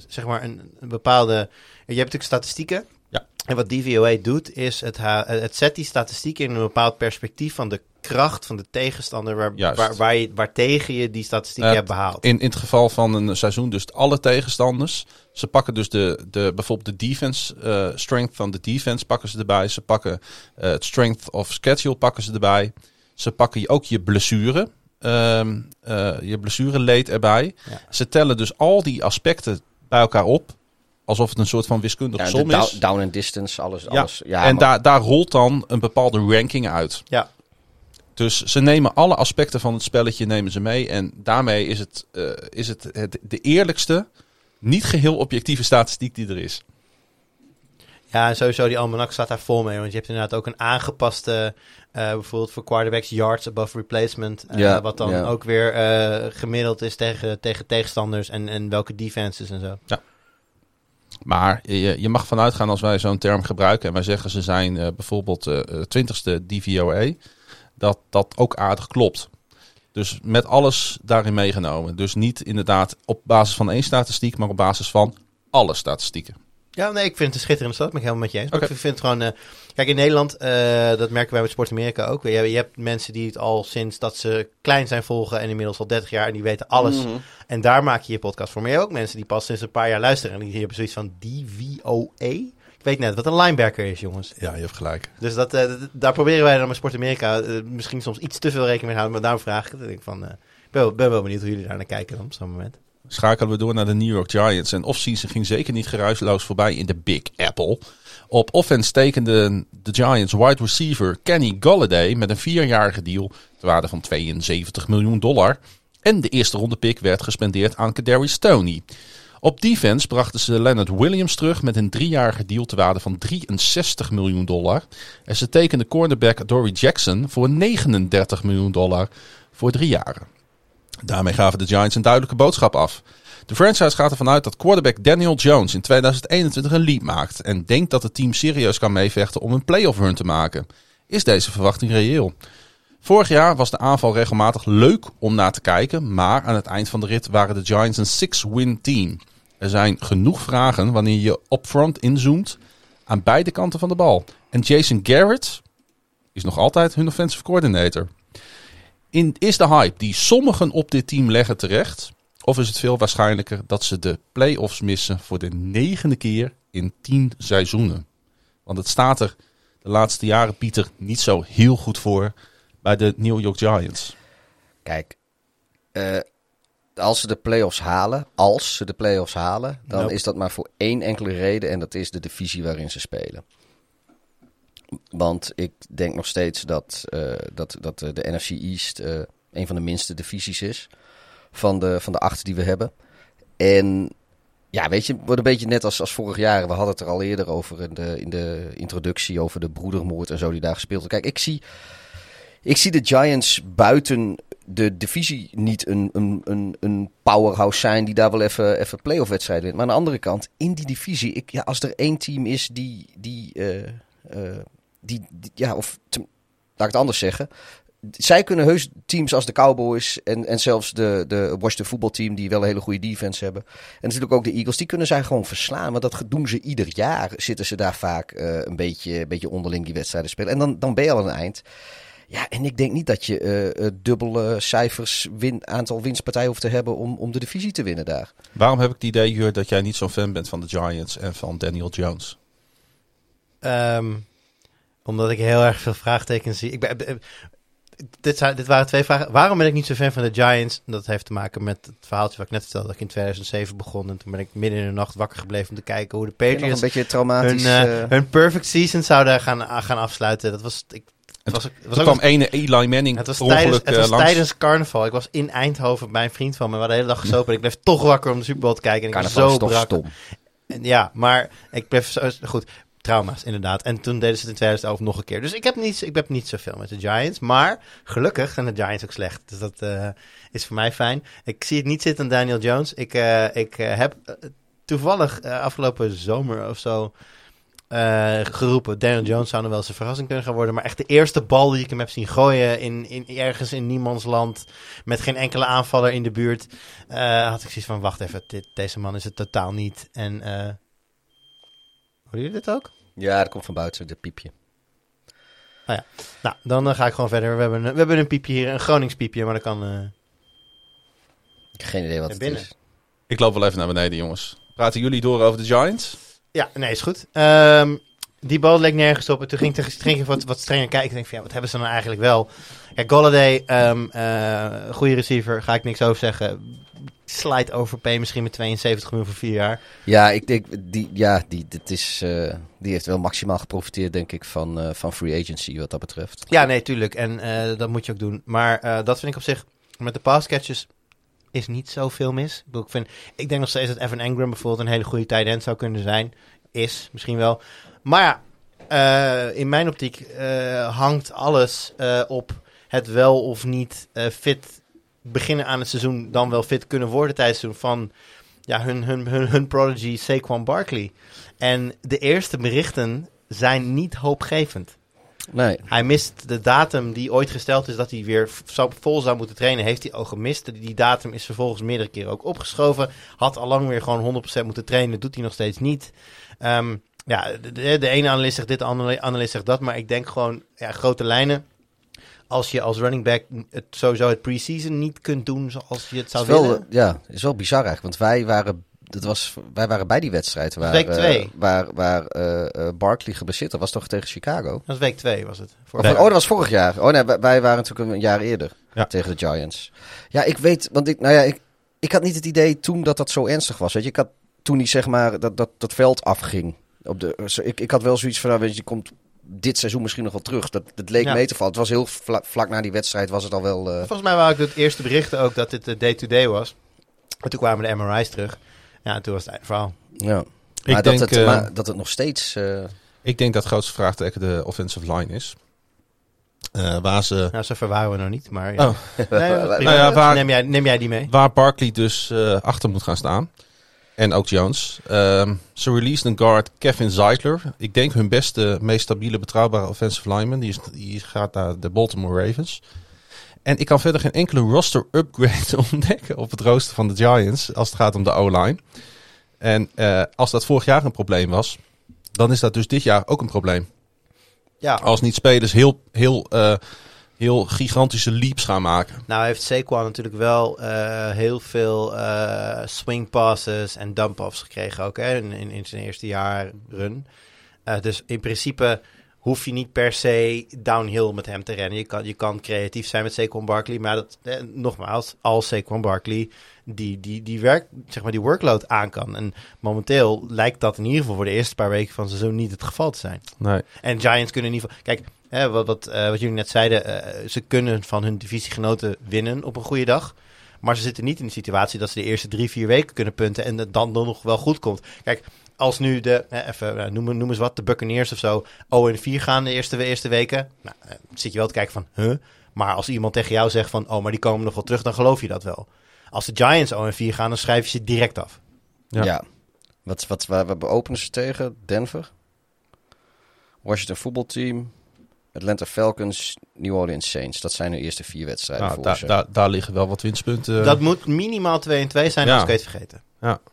zeg maar, een, een bepaalde... Je hebt natuurlijk statistieken. Ja. En wat DVOA doet, is het, het zet die statistieken in een bepaald perspectief van de kracht van de tegenstander waar, Juist. waar, waar, je, waar tegen je die statistieken Eh, hebt behaald. In, in het geval van een seizoen dus alle tegenstanders. Ze pakken dus de, de, bijvoorbeeld de defense, eh, strength van de defense pakken ze erbij. Ze pakken eh, het strength of schedule pakken ze erbij. Ze pakken je- ook je blessure, ehm eh, je blessureleed erbij. Ja. Ze tellen dus al die aspecten bij elkaar op. Alsof het een soort van wiskundige Ja, som down, is. down and distance, alles. Ja. alles. Ja, en maar- daar, daar rolt dan een bepaalde ranking uit. Ja. Dus ze nemen alle aspecten van het spelletje nemen ze mee. En daarmee is het, eh, is het, het de eerlijkste, niet geheel objectieve statistiek die er is. Ja, en sowieso die almanak staat daar vol mee. Want je hebt inderdaad ook een aangepaste, eh, bijvoorbeeld voor quarterbacks yards above replacement. eh, Ja, wat dan ja. ook weer eh, gemiddeld is tegen, tegen tegenstanders en, en welke defenses en zo. Maar je, je mag vanuit gaan als wij zo'n term gebruiken en wij zeggen ze zijn eh, bijvoorbeeld eh, 20ste DVOA, dat dat ook aardig klopt. Dus met alles daarin meegenomen. Dus niet inderdaad op basis van één statistiek, maar op basis van alle statistieken. Ja, nee, ik vind het een schitterende stad. Ben ik helemaal met je eens. Maar. Ik vind het gewoon... eh, kijk, in Nederland, eh, dat merken wij met Sport Amerika ook. Je, je hebt mensen die het al sinds dat ze klein zijn volgen en inmiddels al 30 jaar en die weten alles. Mhm. En daar maak je je podcast voor. Maar je hebt ook mensen die pas sinds een paar jaar luisteren en die hebben zoiets van DVOA. Ik weet net wat een linebacker is, jongens. Ja, je hebt gelijk. Dus dat, eh, daar proberen wij dan met Sport Amerika misschien soms iets te veel rekening mee te houden. Maar daarom vraag ik het. Ik denk van, eh, ben, wel- ben wel benieuwd hoe jullie daar naar kijken dan op zo'n moment. Schakelen we door naar de New York Giants. En offseason ging zeker niet geruisloos voorbij in de Big Apple. Op offense tekende de Giants wide receiver Kenny Galladay met een vierjarige deal ter waarde van 72 miljoen dollar. En de eerste ronde pick werd gespendeerd aan Kadarius Stoney. Op defense brachten ze Leonard Williams terug met een driejarige deal ter waarde van 63 miljoen dollar. En ze tekenden cornerback Dory Jackson voor 39 miljoen dollar voor drie jaren. Daarmee gaven de Giants een duidelijke boodschap af. De franchise gaat ervan uit dat quarterback Daniel Jones in 2021 een leap maakt. En denkt dat het team serieus kan meevechten om een playoff run te maken. Is deze verwachting reëel? Vorig jaar was de aanval regelmatig leuk om naar te kijken. Maar aan het eind van de rit waren de Giants een six-win team. Er zijn genoeg vragen wanneer je upfront inzoomt aan beide kanten van de bal. En Jason Garrett is nog altijd hun offensive coordinator. In, is de hype die sommigen op dit team leggen terecht? Of is het veel waarschijnlijker dat ze de playoffs missen voor de negende keer in tien seizoenen? Want het staat er de laatste jaren, Pieter, niet zo heel goed voor bij de New York Giants. Kijk, uh, als ze de playoffs halen, als ze de playoffs halen, dan Nope. is dat maar voor één enkele reden en dat is de divisie waarin ze spelen. Want ik denk nog steeds dat, eh, dat, dat de NFC East eh, een van de minste divisies is van de, van de acht die we hebben. En ja, weet je, het wordt een beetje net als, als vorig jaar. We hadden het er al eerder over in de, in de introductie over de broedermoord en zo die daar gespeeld. Kijk, ik zie, ik zie de Giants buiten de divisie niet een, een, een, een powerhouse zijn die daar wel even, even playoff wedstrijden wint. Maar aan de andere kant, in die divisie, ik, ja, als er één team is die, die, eh, die, die- ja, of te- laat ik het anders zeggen. Zij kunnen heus teams als de Cowboys en, en zelfs de, de Washington voetbalteam, die wel een hele goede defense hebben. En natuurlijk ook de Eagles, die kunnen zij gewoon verslaan. Want dat doen ze ieder jaar. Zitten ze daar vaak eh, een, beetje, een beetje onderling die wedstrijden spelen. En dan, dan ben je al aan het eind. Ja, en ik denk niet dat je eh, eh, dubbele cijfers, win, aantal winstpartijen hoeft te hebben om, om de divisie te winnen daar. Waarom heb ik het idee, Jur, dat jij niet zo'n fan bent van de Giants en van Daniel Jones? Ehm, omdat ik heel erg veel vraagtekens zie. Ik ben, eh, dit, zijn, dit waren twee vragen. Waarom ben ik niet zo fan van de Giants? Dat heeft te maken met het verhaaltje wat ik net vertelde. Dat ik in 2007 begon. En toen ben ik midden in de nacht wakker gebleven om te kijken hoe de Nog een Patriots beetje traumatisch. hun, eh, eh, hun perfect season zouden gaan, gaan afsluiten. Dat was... Ik, het was, het was ook kwam ene Eli Manning het was, tijdens, het was langs. tijdens carnaval. Ik was in Eindhoven bij een vriend van me. We hadden de hele dag gesopen. En ik bleef toch wakker om de Super Bowl te kijken. En ik was zo is toch brak. stom. En Ja, maar ik bleef zo... Goed, trauma's inderdaad. En toen deden ze het in 2011 nog een keer. Dus ik heb niet, ik heb niet zoveel met de Giants. Maar gelukkig zijn de Giants ook slecht. Dus dat eh, is voor mij fijn. Ik zie het niet zitten Daniel Jones. Ik, eh, ik eh, heb toevallig afgelopen zomer of zo... geroepen, Daniel Jones zou nog wel eens een verrassing kunnen gaan worden. Maar echt de eerste bal die ik hem heb zien gooien in, in, ergens in niemands land. Met geen enkele aanvaller in de buurt. had ik zoiets van, wacht even, dit, deze man is het totaal niet. En hoorden jullie dit ook? Ja, dat komt van buiten, de piepje. Nou, dan eh, ga ik gewoon verder. We hebben, een, we hebben een piepje hier, een Gronings piepje, maar dat kan... eh, Ik heb geen idee wat het binnen. is. Ik loop wel even naar beneden, jongens. Praten jullie door over de Giants? Ja, nee, is goed. Ehm, die bal leek nergens op. En toen ging ik, ging wat, wat strenger kijken. Ik denk van, ja, wat hebben ze nou eigenlijk wel? Ja, Golladay, ehm eh, goede receiver, ga ik niks over zeggen. Slide over P misschien met 72 miljoen voor vier jaar. Ja, ik denk, die, ja, die, dit is, eh, die heeft wel maximaal geprofiteerd, denk ik, van, eh, van free agency wat dat betreft. Ja, nee, tuurlijk. En eh, dat moet je ook doen. Maar dat vind ik op zich, met de passcatches is niet zoveel mis. Ik, vind, ik denk nog steeds dat Evan Engram bijvoorbeeld een hele goede tight end zou kunnen zijn. Is, misschien wel. Maar ja, in mijn optiek hangt alles op het wel of niet fit beginnen aan het seizoen, dan wel fit kunnen worden tijdens het seizoen van ja, hun, hun, hun, hun prodigy Saquon Barkley. En de eerste berichten zijn niet hoopgevend. Nee, Hij mist de datum die ooit gesteld is dat hij weer vol zou moeten trainen. Heeft hij al gemist. Die datum is vervolgens meerdere keren ook opgeschoven. Had al lang weer gewoon 100% moeten trainen. Doet hij nog steeds niet. Ehm, ja, de, de, de ene analist zegt dit, de andere analist zegt dat. Maar ik denk gewoon, ja, grote lijnen. Als je als running back het, sowieso het preseason niet kunt doen zoals je het zou wel, willen. eh, ja, is wel bizar eigenlijk, want wij waren, dat was, wij waren bij die wedstrijd waar, week eh, twee. waar, waar eh, eh, Barkley geblesseerd was. Dat was toch tegen Chicago? Dat was week 2 was het. Of, oh, dat was vorig jaar. Oh nee, wij, waren natuurlijk een jaar eerder Ja. tegen de Giants. Ja, ik weet, want ik, nou ja, ik, ik had niet het idee toen dat dat zo ernstig was. Weet je, ik had toen niet zeg maar dat dat, dat veld afging. Op de, zo- ik, ik had wel zoiets van, nou, weet je, je komt dit seizoen misschien nog wel terug. Dat, dat leek Ja. mee te vallen. Het was heel vla- vlak na die wedstrijd was het al wel. eh, Volgens mij waren ook de eerste berichten ook dat dit de day-to-day was. En toen kwamen de MRI's terug. Ja, toen was het einde verhaal. ja. Ik Maar, denk, dat het, eh, maar dat het nog steeds. eh, ik denk dat het grootste vraagteken de offensive line is. Eh, waar, ze, Nou, zo verwaren we nog niet, maar... Ja. Oh. Nee. Nou ja, waar- neem, jij, neem jij die mee? waar Barkley dus eh, achter moet gaan staan. En ook Jones. Ehm, ze released een guard Kevin Zeitler. Ik denk hun beste, meest stabiele, betrouwbare offensive lineman. Die, is, die gaat naar de Baltimore Ravens. En ik kan verder geen enkele roster upgrade ontdekken op het rooster van de Giants. Als het gaat om de O-line. En eh, als dat vorig jaar een probleem was. Dan is dat dus dit jaar ook een probleem. Ja, Als niet spelers heel, heel, eh, heel gigantische leaps gaan maken. Nou heeft Saquon natuurlijk wel eh, heel veel eh, swing passes en dump-offs gekregen ook hè, in, in, in zijn eerste jaar run. Eh, dus in principe hoef je niet per se downhill met hem te rennen. Je kan, je kan creatief zijn met Saquon Barkley, maar dat, eh, nogmaals, als Saquon Barkley die, die, die, werk, zeg maar die workload aan kan. En momenteel lijkt dat in ieder geval voor de eerste paar weken van het seizoen niet het geval te zijn. Nee. En Giants kunnen in ieder geval... Kijk, hè, wat, wat, eh, wat jullie net zeiden, eh, ze kunnen van hun divisiegenoten winnen op een goede dag. Maar ze zitten niet in de situatie dat ze de eerste drie, vier weken kunnen punten en het dan nog wel goed komt. Kijk, als nu de, eh, even eh, noem, noem eens wat, de Buccaneers of zo, 0 en 4 gaan de eerste, eerste weken. Nou, eh, zit je wel te kijken van, huh? Maar als iemand tegen jou zegt van, oh, maar die komen nog wel terug, dan geloof je dat wel. Als de Giants 0 en 4 gaan, dan schrijf je ze direct af. Ja. Ja. Wat, wat, waar, waar openen ze tegen? Denver? Washington voetbalteam? Atlanta Falcons, New Orleans Saints. Dat zijn de eerste vier wedstrijden Nou, voor daar, ze. daar, daar liggen wel wat winstpunten. dat moet minimaal 2 en 2 zijn, Ja. kun je het vergeten.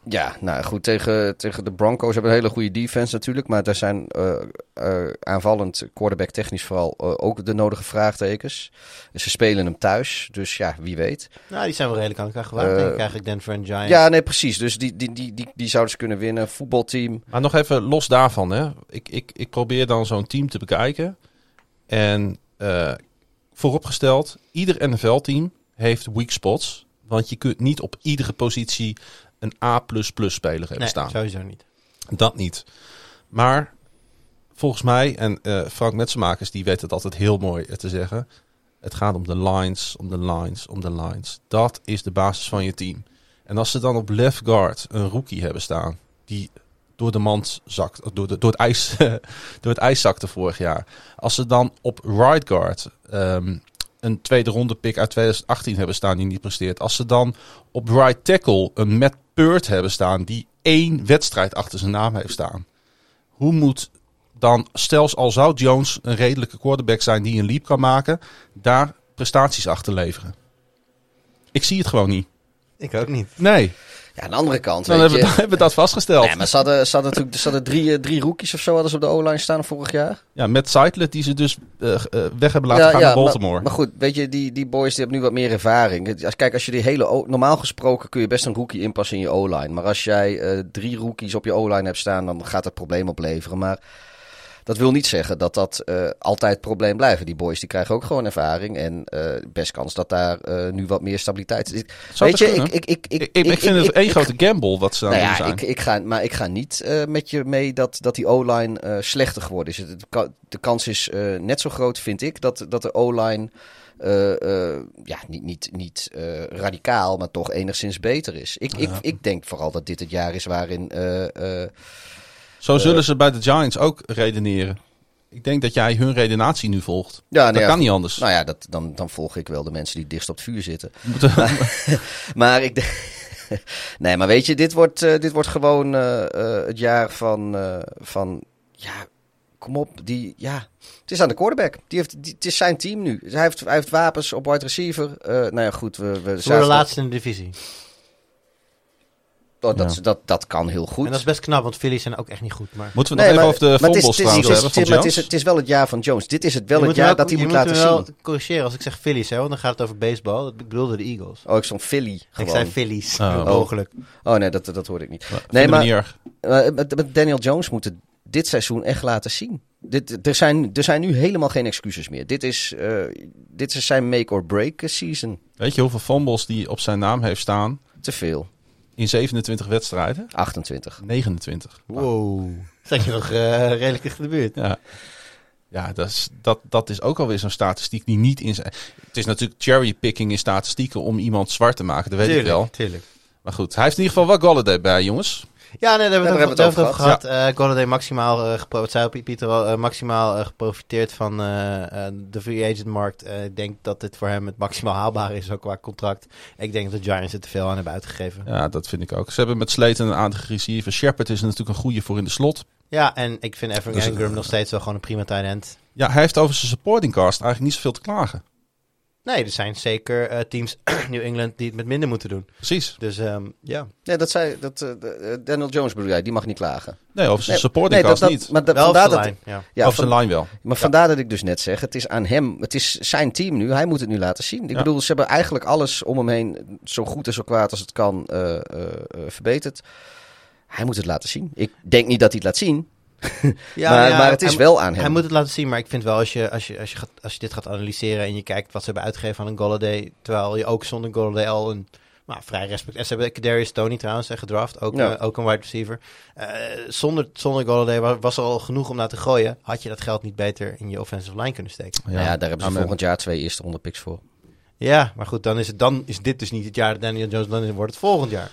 Ja, nou goed, tegen, tegen de Broncos hebben een hele goede defense natuurlijk. Maar daar zijn eh, eh, aanvallend, quarterback technisch vooral, eh, ook de nodige vraagtekens. Ze spelen hem thuis, dus ja, wie weet. Nou, die zijn wel redelijk aan elkaar gewaagd, denk ik eigenlijk, Denver en Giants. Ja, nee, precies. Dus die, die, die, die, die zouden ze kunnen winnen. Voetbalteam. Maar nog even los daarvan. Hè. Ik, ik, ik probeer dan zo'n team te bekijken. En eh, vooropgesteld, ieder NFL-team heeft weak spots. Want je kunt niet op iedere positie een A++-speler hebben nee, staan. sowieso niet. Dat niet. Maar volgens mij, en eh, Frank Metsenmakers die weet het altijd heel mooi te zeggen. Het gaat om de lines, om de lines, om de lines. Dat is de basis van je team. En als ze dan op left guard een rookie hebben staan die door de mand zakt, door, de, door, het, ijs, door het ijs zakte vorig jaar. Als ze dan op right guard ehm, een tweede ronde pick uit 2018 hebben staan die niet presteert. Als ze dan op right tackle een Matt Peart hebben staan die één wedstrijd achter zijn naam heeft staan. Hoe moet dan, stel al zou Jones een redelijke quarterback zijn die een leap kan maken, daar prestaties achter leveren? Ik zie het gewoon niet. Ik ook niet. Nee, Ja, aan de andere kant, dan weet hebben, je... we, hebben we dat vastgesteld. Nee, maar ze hadden, ze hadden natuurlijk ze hadden drie, eh, drie rookies of zo hadden ze op de O-line staan vorig jaar. Ja, met Seidler die ze dus eh, eh, weg hebben laten gaan naar Baltimore. Maar, maar goed, weet je, die, die boys die hebben nu wat meer ervaring. Als, kijk, als je die hele... Normaal gesproken kun je best een rookie inpassen in je O-line. Maar als jij drie rookies op je O-line hebt staan, dan gaat het probleem opleveren. Maar dat wil niet zeggen dat dat eh, altijd het probleem blijft. Die boys die krijgen ook gewoon ervaring. En eh, best kans dat daar eh, nu wat meer stabiliteit is. Zou weet je, ik, ik, ik, ik, ik, ik vind het één grote gamble wat ze aan nou ja, ik, ik ga, maar ik ga niet met je mee dat, dat die O-line slechter geworden is. Het- De, ka- de kans is net zo groot, vind ik, dat, dat de O-line ja, niet, niet, niet radicaal, maar toch enigszins beter is. Ik, ik, ik denk vooral dat dit het jaar is waarin. Eh, eh, Zo zullen ze bij de Giants ook redeneren. Ik denk dat jij hun redenatie nu volgt. ja, dat nou ja, kan niet anders. Nou ja, dat, dan, dan volg ik wel de mensen die dichtst op het vuur zitten. We moeten- Maar ik denk. nee, maar weet je, dit wordt, eh, dit wordt gewoon eh, eh, het jaar van, eh, van. Ja, kom op. Die, ja, het is aan de quarterback. Die heeft, die, het is zijn team nu. Hij heeft, hij heeft wapens op wide receiver. Eh nou ja, goed. We, we worden zaten- laatste in de divisie. Oh, dat, Ja. dat, dat kan heel goed. En dat is best knap, want Phillies zijn ook echt niet goed. Maar moeten we Nee, nog maar- even over de fumbles het is- trouwens het is- hebben van het is- het wel het jaar van Jones. Dit is het wel Je het moet jaar dat hij moet me laten wel zien. corrigeren als ik zeg Phillies, hè, want dan gaat het over baseball. Ik bedoelde de Eagles. Oh, ik stond Philly gewoon. Ik zei Phillies, Oh. mogelijk. Oh nee, dat, dat hoorde ik niet. Nee, Nee, maar- Daniel Jones moeten dit seizoen echt laten zien. Dit, er, zijn, er zijn nu helemaal geen excuses meer. Dit is, eh, dit is zijn make-or-break season. Weet je hoeveel fumbles die op zijn naam heeft staan Te veel. In 27 wedstrijden? 28. 29. Wow. Zat je nog eh, redelijk dicht in de buurt. Ja, ja dat, is, dat, dat is ook alweer zo'n statistiek die niet in zijn... Het is natuurlijk cherrypicking in statistieken om iemand zwart te maken, dat weet ik wel. tuurlijk. Maar goed, hij heeft in ieder geval wel Golladay bij, jongens. Ja, nee, daar hebben we Ja, het over, gehad. Eh Golladay maximaal, eh gepro- wat zei Piet- Pieter al, eh, maximaal eh, geprofiteerd van eh, eh, de free agent markt. Eh, ik denk dat dit voor hem het maximaal haalbare is, ook qua contract. Ik denk dat de Giants er te veel aan hebben uitgegeven. Ja, dat vind ik ook. Ze hebben met Sleten een aantal receiver. Shepard is natuurlijk een goede voor in de slot. Ja, en ik vind Evan Dus, eh, nog steeds wel gewoon een prima tight end. Ja, hij heeft over zijn supporting cast eigenlijk niet zoveel te klagen. Nee, er zijn zeker eh, teams New England die het met minder moeten doen. Precies. Dus ehm, ja, Nee, dat zei dat, eh, eh, Daniel Jones bedoel jij, die mag niet klagen. Nee, over zijn Nee, supporting nee, cast dat, dat, niet. Maar dat, wel vandaar dat, lijn. Ja. van- zijn line wel. maar vandaar dat ik dus net zeg, het is aan hem, het is zijn team nu, hij moet het nu laten zien. Ik Ja. bedoel, ze hebben eigenlijk alles om hem heen, zo goed en zo kwaad als het kan, eh, eh, eh, verbeterd. Hij moet het laten zien. Ik denk niet dat hij het laat zien, Ja, maar, ja, maar het is hij- wel aan hem. Hij moet het laten zien, maar ik vind wel als je, als je, als je, gaat, als je dit gaat analyseren en je kijkt wat ze hebben uitgegeven aan een Golladay, terwijl je ook zonder Golladay al een nou, vrij respect... En ze hebben Kadarius Tony trouwens eh, gedraft, ook, Ja. eh, ook een wide receiver. Eh, zonder, zonder Golladay wa- was er al genoeg om naar te gooien. Had je dat geld niet beter in je offensive line kunnen steken? Nou ja, daar hebben ze Amen. volgend jaar twee eerste ronde picks voor. Ja, maar goed, dan is, het, dan is dit dus niet het jaar dat Daniel Jones, dan wordt het volgend jaar.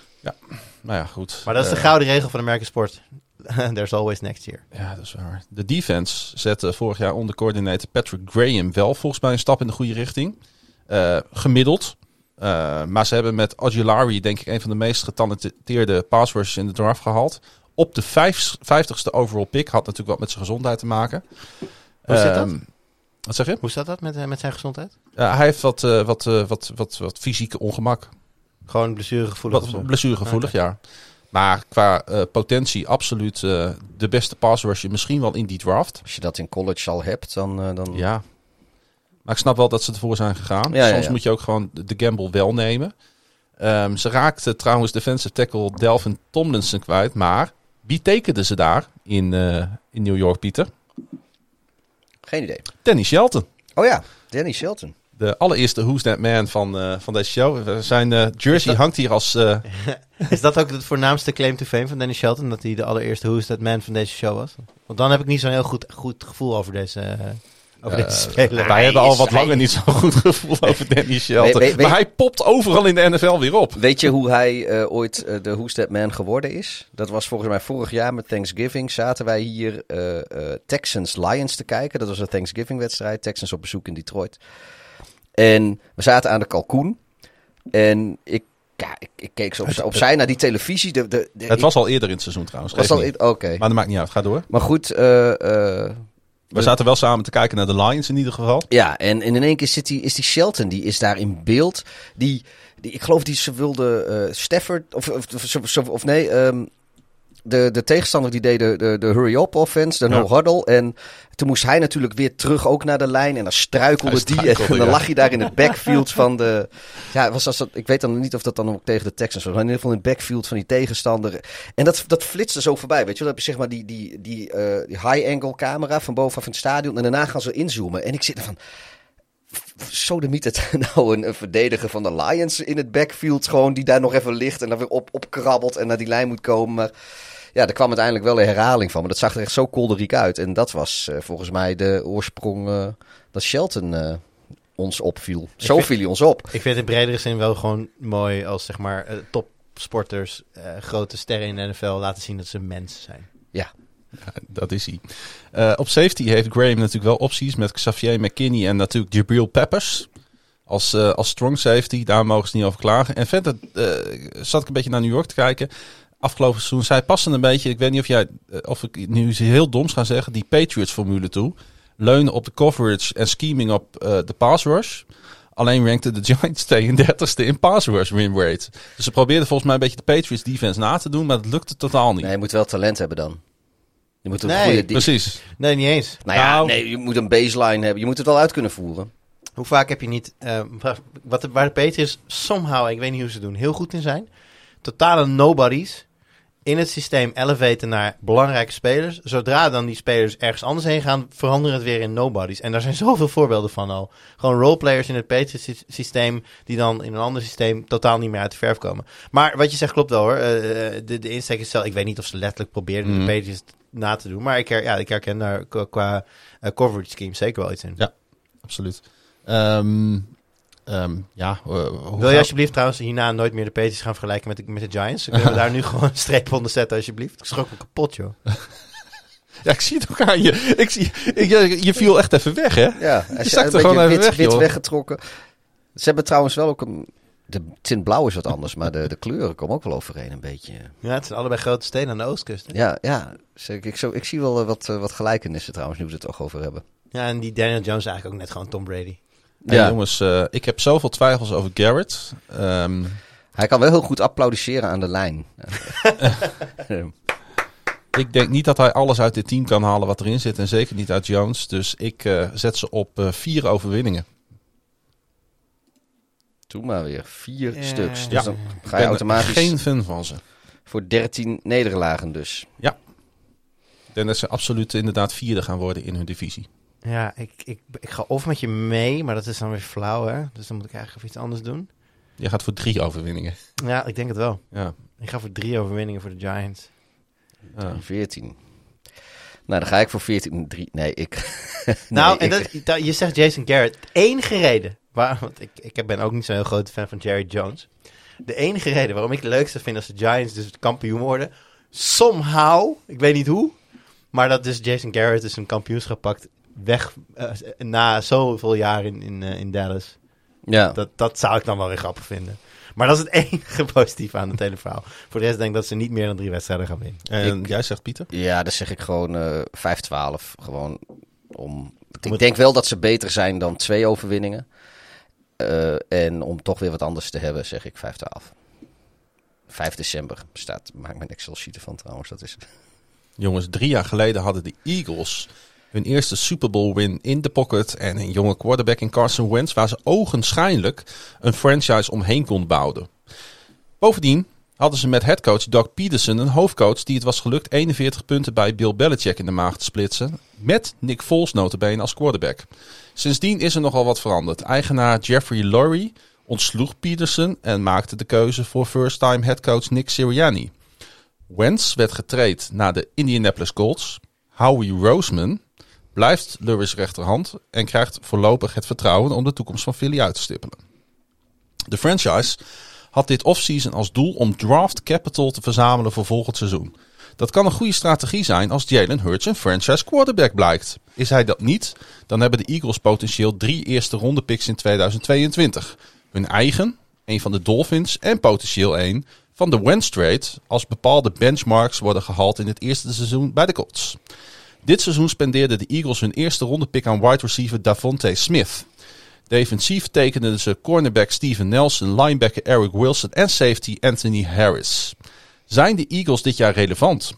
Nou ja, goed. Maar dat is de gouden regel van American sport. There's always next year. Ja, dat is waar. De defense zette vorig jaar onder coördinator Patrick Graham wel volgens mij een stap in de goede richting. Eh, gemiddeld. Eh, maar ze hebben met Aguilari denk ik een van de meest getalenteerde pass rushers in de draft gehaald. Op de vijf, vijftigste overall pick. Had natuurlijk wat met zijn gezondheid te maken. Hoe zit dat? Ehm, Wat zeg je? Hoe staat dat met, eh, met zijn gezondheid? Ja, hij heeft wat, wat, wat, wat, wat fysieke ongemak. Gewoon blessuregevoelig? Wat blessuregevoelig, ja. Maar qua eh, potentie absoluut eh, de beste pass rusher misschien wel in die draft. Als je dat in college al hebt, dan... eh, dan... Ja. Maar ik snap wel dat ze ervoor zijn gegaan. Ja, Soms ja. moet je ook gewoon de gamble wel nemen. Ehm, ze raakte trouwens defensive tackle Delvin Tomlinson kwijt. Maar wie tekenden ze daar in, in New York, Pieter? Geen idee. Danny Shelton. Oh ja, Danny Shelton. De allereerste Who's That Man van, eh, van deze show. Zijn eh, jersey hangt hier als... eh, Is dat ook het voornaamste claim to fame van Danny Shelton? Dat hij de allereerste Who's That Man van deze show was? Want dan heb ik niet zo'n heel goed, goed gevoel over deze, eh, over deze speler. wij hebben al wat hij- langer niet zo'n goed gevoel over Danny Shelton. maar hij popt overal in de NFL weer op. Weet je hoe hij eh, ooit de Who's That Man geworden is? Dat was volgens mij vorig jaar met Thanksgiving. Zaten wij hier eh, eh, Texans-Lions te kijken. Dat was een Thanksgiving-wedstrijd. Texans op bezoek in Detroit. En we zaten aan de kalkoen. En ik, ja, ik, ik keek zo op, opzij naar die televisie. De, de, de- Het was al eerder in het seizoen trouwens. was al. Oké. Maar dat maakt niet uit. Ga door. Maar goed, eh, eh, We zaten wel samen te kijken naar de Lions in ieder geval. Ja, en, en in één keer zit die, is die Shelton, die is daar in beeld. Die, die, ik geloof die ze wilde eh Stafford, of, of, of, of, of nee, ehm, de, de tegenstander die deed de, de, de hurry-up offense, de Ja. no-huddle. En toen moest hij natuurlijk weer terug ook naar de lijn. En dan struikelde die. en dan ja. lag hij daar in het backfield van de... Ja, was als dat, ik weet dan niet of dat dan ook tegen de Texans was. Maar in ieder geval in het backfield van die tegenstander. En dat, dat flitste zo voorbij, weet je wel. Dan heb je zeg maar die, die, die, eh, die high-angle camera van bovenaf in het stadion. En daarna gaan ze inzoomen. En ik zit er van... Zo de het nou een, een verdediger van de Lions in het backfield gewoon die daar nog even ligt en dan weer op, opkrabbelt en naar die lijn moet komen. Maar ja, er kwam uiteindelijk wel een herhaling van. Maar dat zag er echt zo kolderiek uit. En dat was eh, volgens mij de oorsprong eh, dat Shelton eh, ons opviel. Zo vind- viel hij ons op. Ik vind het in bredere zin wel gewoon mooi als zeg maar topsporters, eh, grote sterren in de NFL laten zien dat ze mensen zijn. Dat is hij. Eh, op safety heeft Graham natuurlijk wel opties met Xavier McKinney en natuurlijk Jabril Peppers. Als, eh, als strong safety, daar mogen ze niet over klagen. En verder eh, zat ik een beetje naar New York te kijken. Afgelopen seizoen, zij passen een beetje, ik weet niet of jij, eh, of ik nu iets heel doms ga zeggen, die Patriots-formule toe. Leunen op de coverage en scheming op eh, de pass rush. Alleen rankte de Giants 32ste in pass rush win rate. Dus ze probeerden volgens mij een beetje de Patriots defense na te doen, maar dat lukte totaal niet. Nee, je moet wel talent hebben dan. Je moet een Nee, goede... die- Precies. Nee, niet eens. Nou ja, Nou- nee, je moet een baseline hebben. Je moet het wel uit kunnen voeren. Hoe vaak heb je niet, eh, wat de, waar de Patriots somehow, ik weet niet hoe ze doen, heel goed in zijn. Totale nobodies in het systeem elevaten naar belangrijke spelers. Zodra dan die spelers ergens anders heen gaan, veranderen het weer in nobodies. En daar zijn zoveel voorbeelden van al. Gewoon roleplayers in het Patriots sy- systeem, die dan in een ander systeem totaal niet meer uit de verf komen. Maar wat je zegt klopt wel hoor. Eh, eh, de, de insteek is zelf, ik weet niet of ze letterlijk probeerden Mhm. de Patriots na te doen. Maar ik, her, ja, ik herken daar qua, qua eh, coverage scheme zeker wel iets in. Ja. absoluut. Ehm, ehm, ja, uh, hoe Wil je alsjeblieft trouwens hierna nooit meer de Patriots gaan vergelijken met de, met de Giants? Kunnen we daar nu gewoon een streep onder zetten, alsjeblieft. Ik schrok me kapot, joh. Ja, ik zie het ook aan je. Ik zie, ik, je, je viel echt even weg, hè? Ja, je zat er gewoon even wit, weg, wit joh. weggetrokken. Ze hebben trouwens wel ook een... De tint blauw is wat anders, maar de, de kleuren komen ook wel overeen een beetje. Ja, het zijn allebei grote steden aan de oostkust. Hè? Ja, ja zeg, ik, zo, ik zie wel eh, wat, uh, wat gelijkenissen trouwens, nu we het er toch over hebben. Ja, en die Daniel Jones is eigenlijk ook net gewoon Tom Brady. Ja, ja. jongens, uh, ik heb zoveel twijfels over Garrett. Um... Hij kan wel heel goed applaudisseren aan de lijn. ik denk niet dat hij alles uit dit team kan halen wat erin zit. En zeker niet uit Jones. Dus ik uh, zet ze op uh, vier overwinningen. Doe maar weer. Vier Ja. stuks. Dus Ja. dan ga je ben automatisch geen fan van ze. voor 13 nederlagen dus. Ik denk dat ze absoluut inderdaad vierde gaan worden in hun divisie. Ja, ik, ik, ik ga of met je mee, maar dat is dan weer flauw, hè? Dus dan moet ik eigenlijk even iets anders doen. Je gaat voor drie overwinningen. Ja, ik denk het wel. Ja. Ik ga voor drie overwinningen voor de Giants. Ja. 14. Nou, dan ga ik voor 14. 3. Nee, ik. nou, Nee, en ik- dat, dat- je zegt Jason Garrett. De enige reden, waar, want ik, ik ben ook niet zo'n heel grote fan van Jerry Jones. De enige reden waarom ik het leukste vind als de Giants dus kampioen worden. Somehow, ik weet niet hoe, maar dat dus Jason Garrett dus een kampioenschap pakt weg eh, na zoveel jaar in, in, eh, in Dallas. Ja. Dat, dat zou ik dan wel weer grappig vinden. Maar dat is het enige positieve aan het hele verhaal. Voor de rest denk ik dat ze niet meer dan drie wedstrijden gaan winnen. En jij zegt Pieter? ja, dan zeg ik gewoon eh 5-12. Gewoon om. Ik denk wel dat ze beter zijn dan twee overwinningen. Eh, en om toch weer wat anders te hebben, zeg ik 5-12. 5 december staat. Maak mijn Excel sheet ervan trouwens. Dat is. Jongens, drie jaar geleden hadden de Eagles hun eerste Super Bowl win in de pocket. En een jonge quarterback in Carson Wentz, waar ze ogenschijnlijk een franchise omheen kon bouwen. Bovendien hadden ze met headcoach Doug Peterson een hoofdcoach die het was gelukt 41 punten bij Bill Belichick in de maag te splitsen. Met Nick Foles notabene als quarterback. Sindsdien is er nogal wat veranderd. Eigenaar Jeffrey Lurie ontsloeg Peterson en maakte de keuze voor first-time headcoach Nick Sirianni. Wentz werd getraind naar de Indianapolis Colts. Howie Roseman blijft Lurie's rechterhand en krijgt voorlopig het vertrouwen om de toekomst van Philly uit te stippelen. De franchise had dit offseason als doel om draft capital te verzamelen voor volgend seizoen. Dat kan een goede strategie zijn als Jalen Hurts een franchise quarterback blijkt. Is hij dat niet, dan hebben de Eagles potentieel drie eerste ronde picks in 2022. Hun eigen, een van de Dolphins en potentieel één van de Wentz trade als bepaalde benchmarks worden gehaald in het eerste seizoen bij de Colts. Dit seizoen spendeerden de Eagles hun eerste ronde pick aan wide receiver Davonte Smith. Defensief tekenden ze cornerback Steven Nelson, linebacker Eric Wilson en safety Anthony Harris. Zijn de Eagles dit jaar relevant?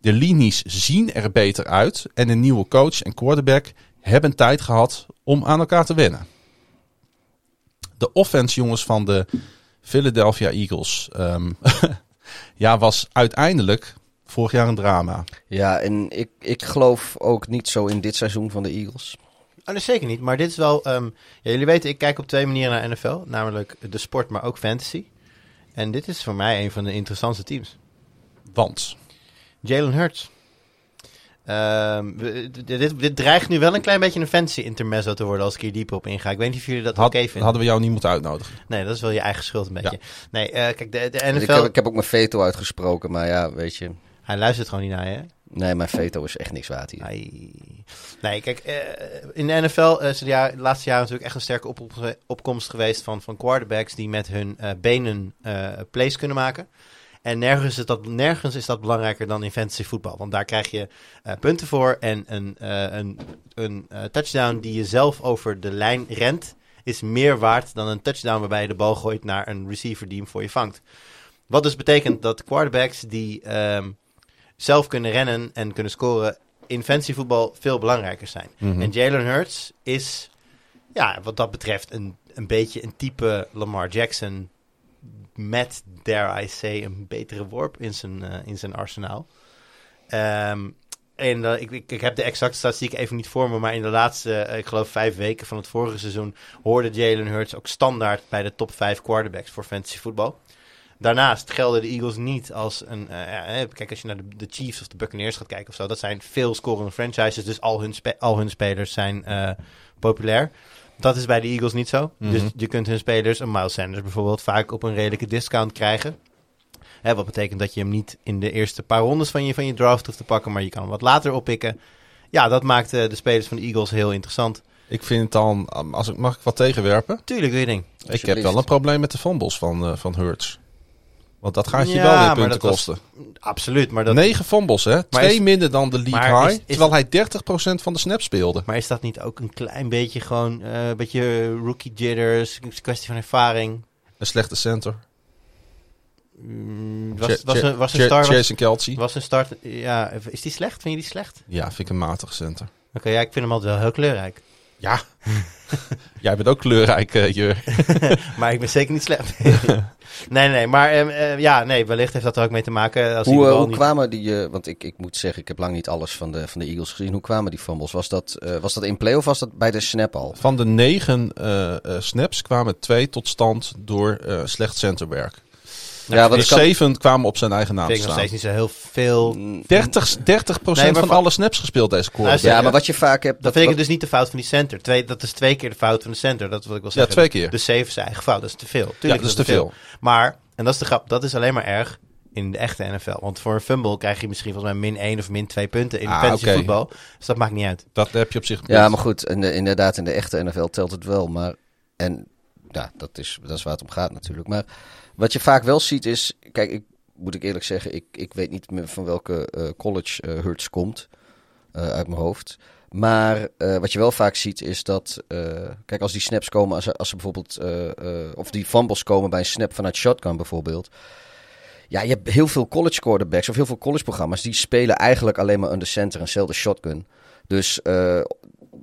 De linies zien er beter uit en een nieuwe coach en quarterback hebben tijd gehad om aan elkaar te wennen. De offense, jongens, van de Philadelphia Eagles ehm, ja, was uiteindelijk vorig jaar een drama. Ja, en ik, ik geloof ook niet zo in dit seizoen van de Eagles. Oh, nee, zeker niet. Maar dit is wel... ehm, ja, jullie weten, ik kijk op twee manieren naar NFL. Namelijk de sport, maar ook fantasy. En dit is voor mij een van de interessantste teams. Want Jalen Hurts. Ehm, dit, dit, dit dreigt nu wel een klein beetje een fantasy intermezzo te worden als ik hier dieper op inga. Ik weet niet of jullie dat had, oké vinden. hadden we jou niet moeten uitnodigen. Nee, dat is wel je eigen schuld een beetje. Nee, eh, kijk, de, de Dus NFL... Ik heb, ik heb ook mijn veto uitgesproken, maar ja, weet je. Hij luistert gewoon niet naar je, hè? Nee, mijn veto is echt niks waard hier. Nee, kijk, eh, in de NFL is het jaar, de laatste jaren natuurlijk echt een sterke op, opkomst geweest van, van quarterbacks die met hun eh, benen eh, plays kunnen maken. En nergens is, dat, nergens is dat belangrijker dan in fantasy voetbal. Want daar krijg je eh, punten voor en een, eh, een, een eh, touchdown die je zelf over de lijn rent, is meer waard dan een touchdown waarbij je de bal gooit naar een receiver die hem voor je vangt. Wat dus betekent dat quarterbacks die ehm, zelf kunnen rennen en kunnen scoren in fantasy voetbal veel belangrijker zijn. Mhm. En Jalen Hurts is, ja, wat dat betreft, een, een beetje een type Lamar Jackson. Met, dare I say, een betere worp in zijn, eh, in zijn arsenaal. Ehm, en eh, ik, ik, ik heb de exacte statistiek even niet voor me, maar in de laatste, eh, ik geloof vijf weken van het vorige seizoen, hoorde Jalen Hurts ook standaard bij de top vijf quarterbacks voor fantasy voetbal. Daarnaast gelden de Eagles niet als een... eh, ja, hè, kijk, als je naar de, de Chiefs of de Buccaneers gaat kijken of zo... dat zijn veel scorende franchises, dus al hun, spe- al hun spelers zijn eh, populair. Dat is bij de Eagles niet zo. Mhm. Dus je kunt hun spelers, een Miles Sanders bijvoorbeeld... vaak op een redelijke discount krijgen. Hè, wat betekent dat je hem niet in de eerste paar rondes van je, van je draft hoeft te pakken... maar je kan hem wat later oppikken. Ja, dat maakt eh, de spelers van de Eagles heel interessant. Ik vind dan, als ik, mag ik wat tegenwerpen? Tuurlijk, doe je ding. Ik heb wel een probleem met de fumbles van, eh van Hurts. Want dat gaat je Ja, wel weer punten was- kosten. Absoluut, maar dat, Negen fumbles, hè? Twee is- minder dan de league high. is- is- terwijl hij 30% van de snaps speelde. Maar is dat niet ook een klein beetje gewoon eh, een beetje rookie jitters? Het is een kwestie van ervaring. Een slechte center. Mm, was, was, Ja- een, was, een Ja- star, was, Jason Kelsey. was een start. Ja, is die slecht? Vind je die slecht? Ja, vind ik een matige center. Oké, ja, ik vind hem altijd wel heel kleurrijk. Ja. Jij bent ook kleurrijk, eh, Jur. maar ik ben zeker niet slecht. nee, nee, maar ehm, eh, ja, nee, wellicht heeft dat er ook mee te maken. Als Hoe, eh, bal hoe niet- kwamen die, eh, want ik, ik moet zeggen, ik heb lang niet alles van de, van de Eagles gezien. Hoe kwamen die fumbles? Was dat, eh, was dat in play of was dat bij de snap al? Van de negen eh, eh, snaps kwamen twee tot stand door eh, slecht centerwerk. Ja, wat Dus kan- zeven kwamen op zijn eigen naam vind te ik nog staan. steeds niet zo heel veel. Mm, 30, 30 Nee, maar van van- alle snaps gespeeld deze. Luister, Ja, maar wat je vaak hebt... Dat vind ik dus niet de fout van die center. Twee, dat is twee keer de fout van de center. Dat wil ik wel Ja, zeggen. twee keer. De is zijn eigen fout. Dat is te veel. ja, Tuurlijk dat is te veel. Maar, en dat is de grap, dat is alleen maar erg in de echte NFL. Want voor een fumble krijg je misschien volgens mij min 1 of min 2 punten in Ah, fantasy voetbal. Dus dat maakt niet uit. Dat heb je op zich. Ja, maar goed, en, inderdaad, in de echte NFL telt het wel. Maar, en ja, dat is, dat is waar het om gaat natuurlijk. Maar wat je vaak wel ziet is, kijk, ik moet ik eerlijk zeggen, ik, ik weet niet meer van welke eh, college eh Hurts komt eh, uit mijn hoofd. Maar eh, wat je wel vaak ziet is dat, eh, kijk, als die snaps komen, als, als ze bijvoorbeeld, eh, eh, of die fumbles komen bij een snap vanuit shotgun bijvoorbeeld. Ja, je hebt heel veel college quarterbacks of heel veel college programma's die spelen eigenlijk alleen maar under center en zelden shotgun. Dus eh,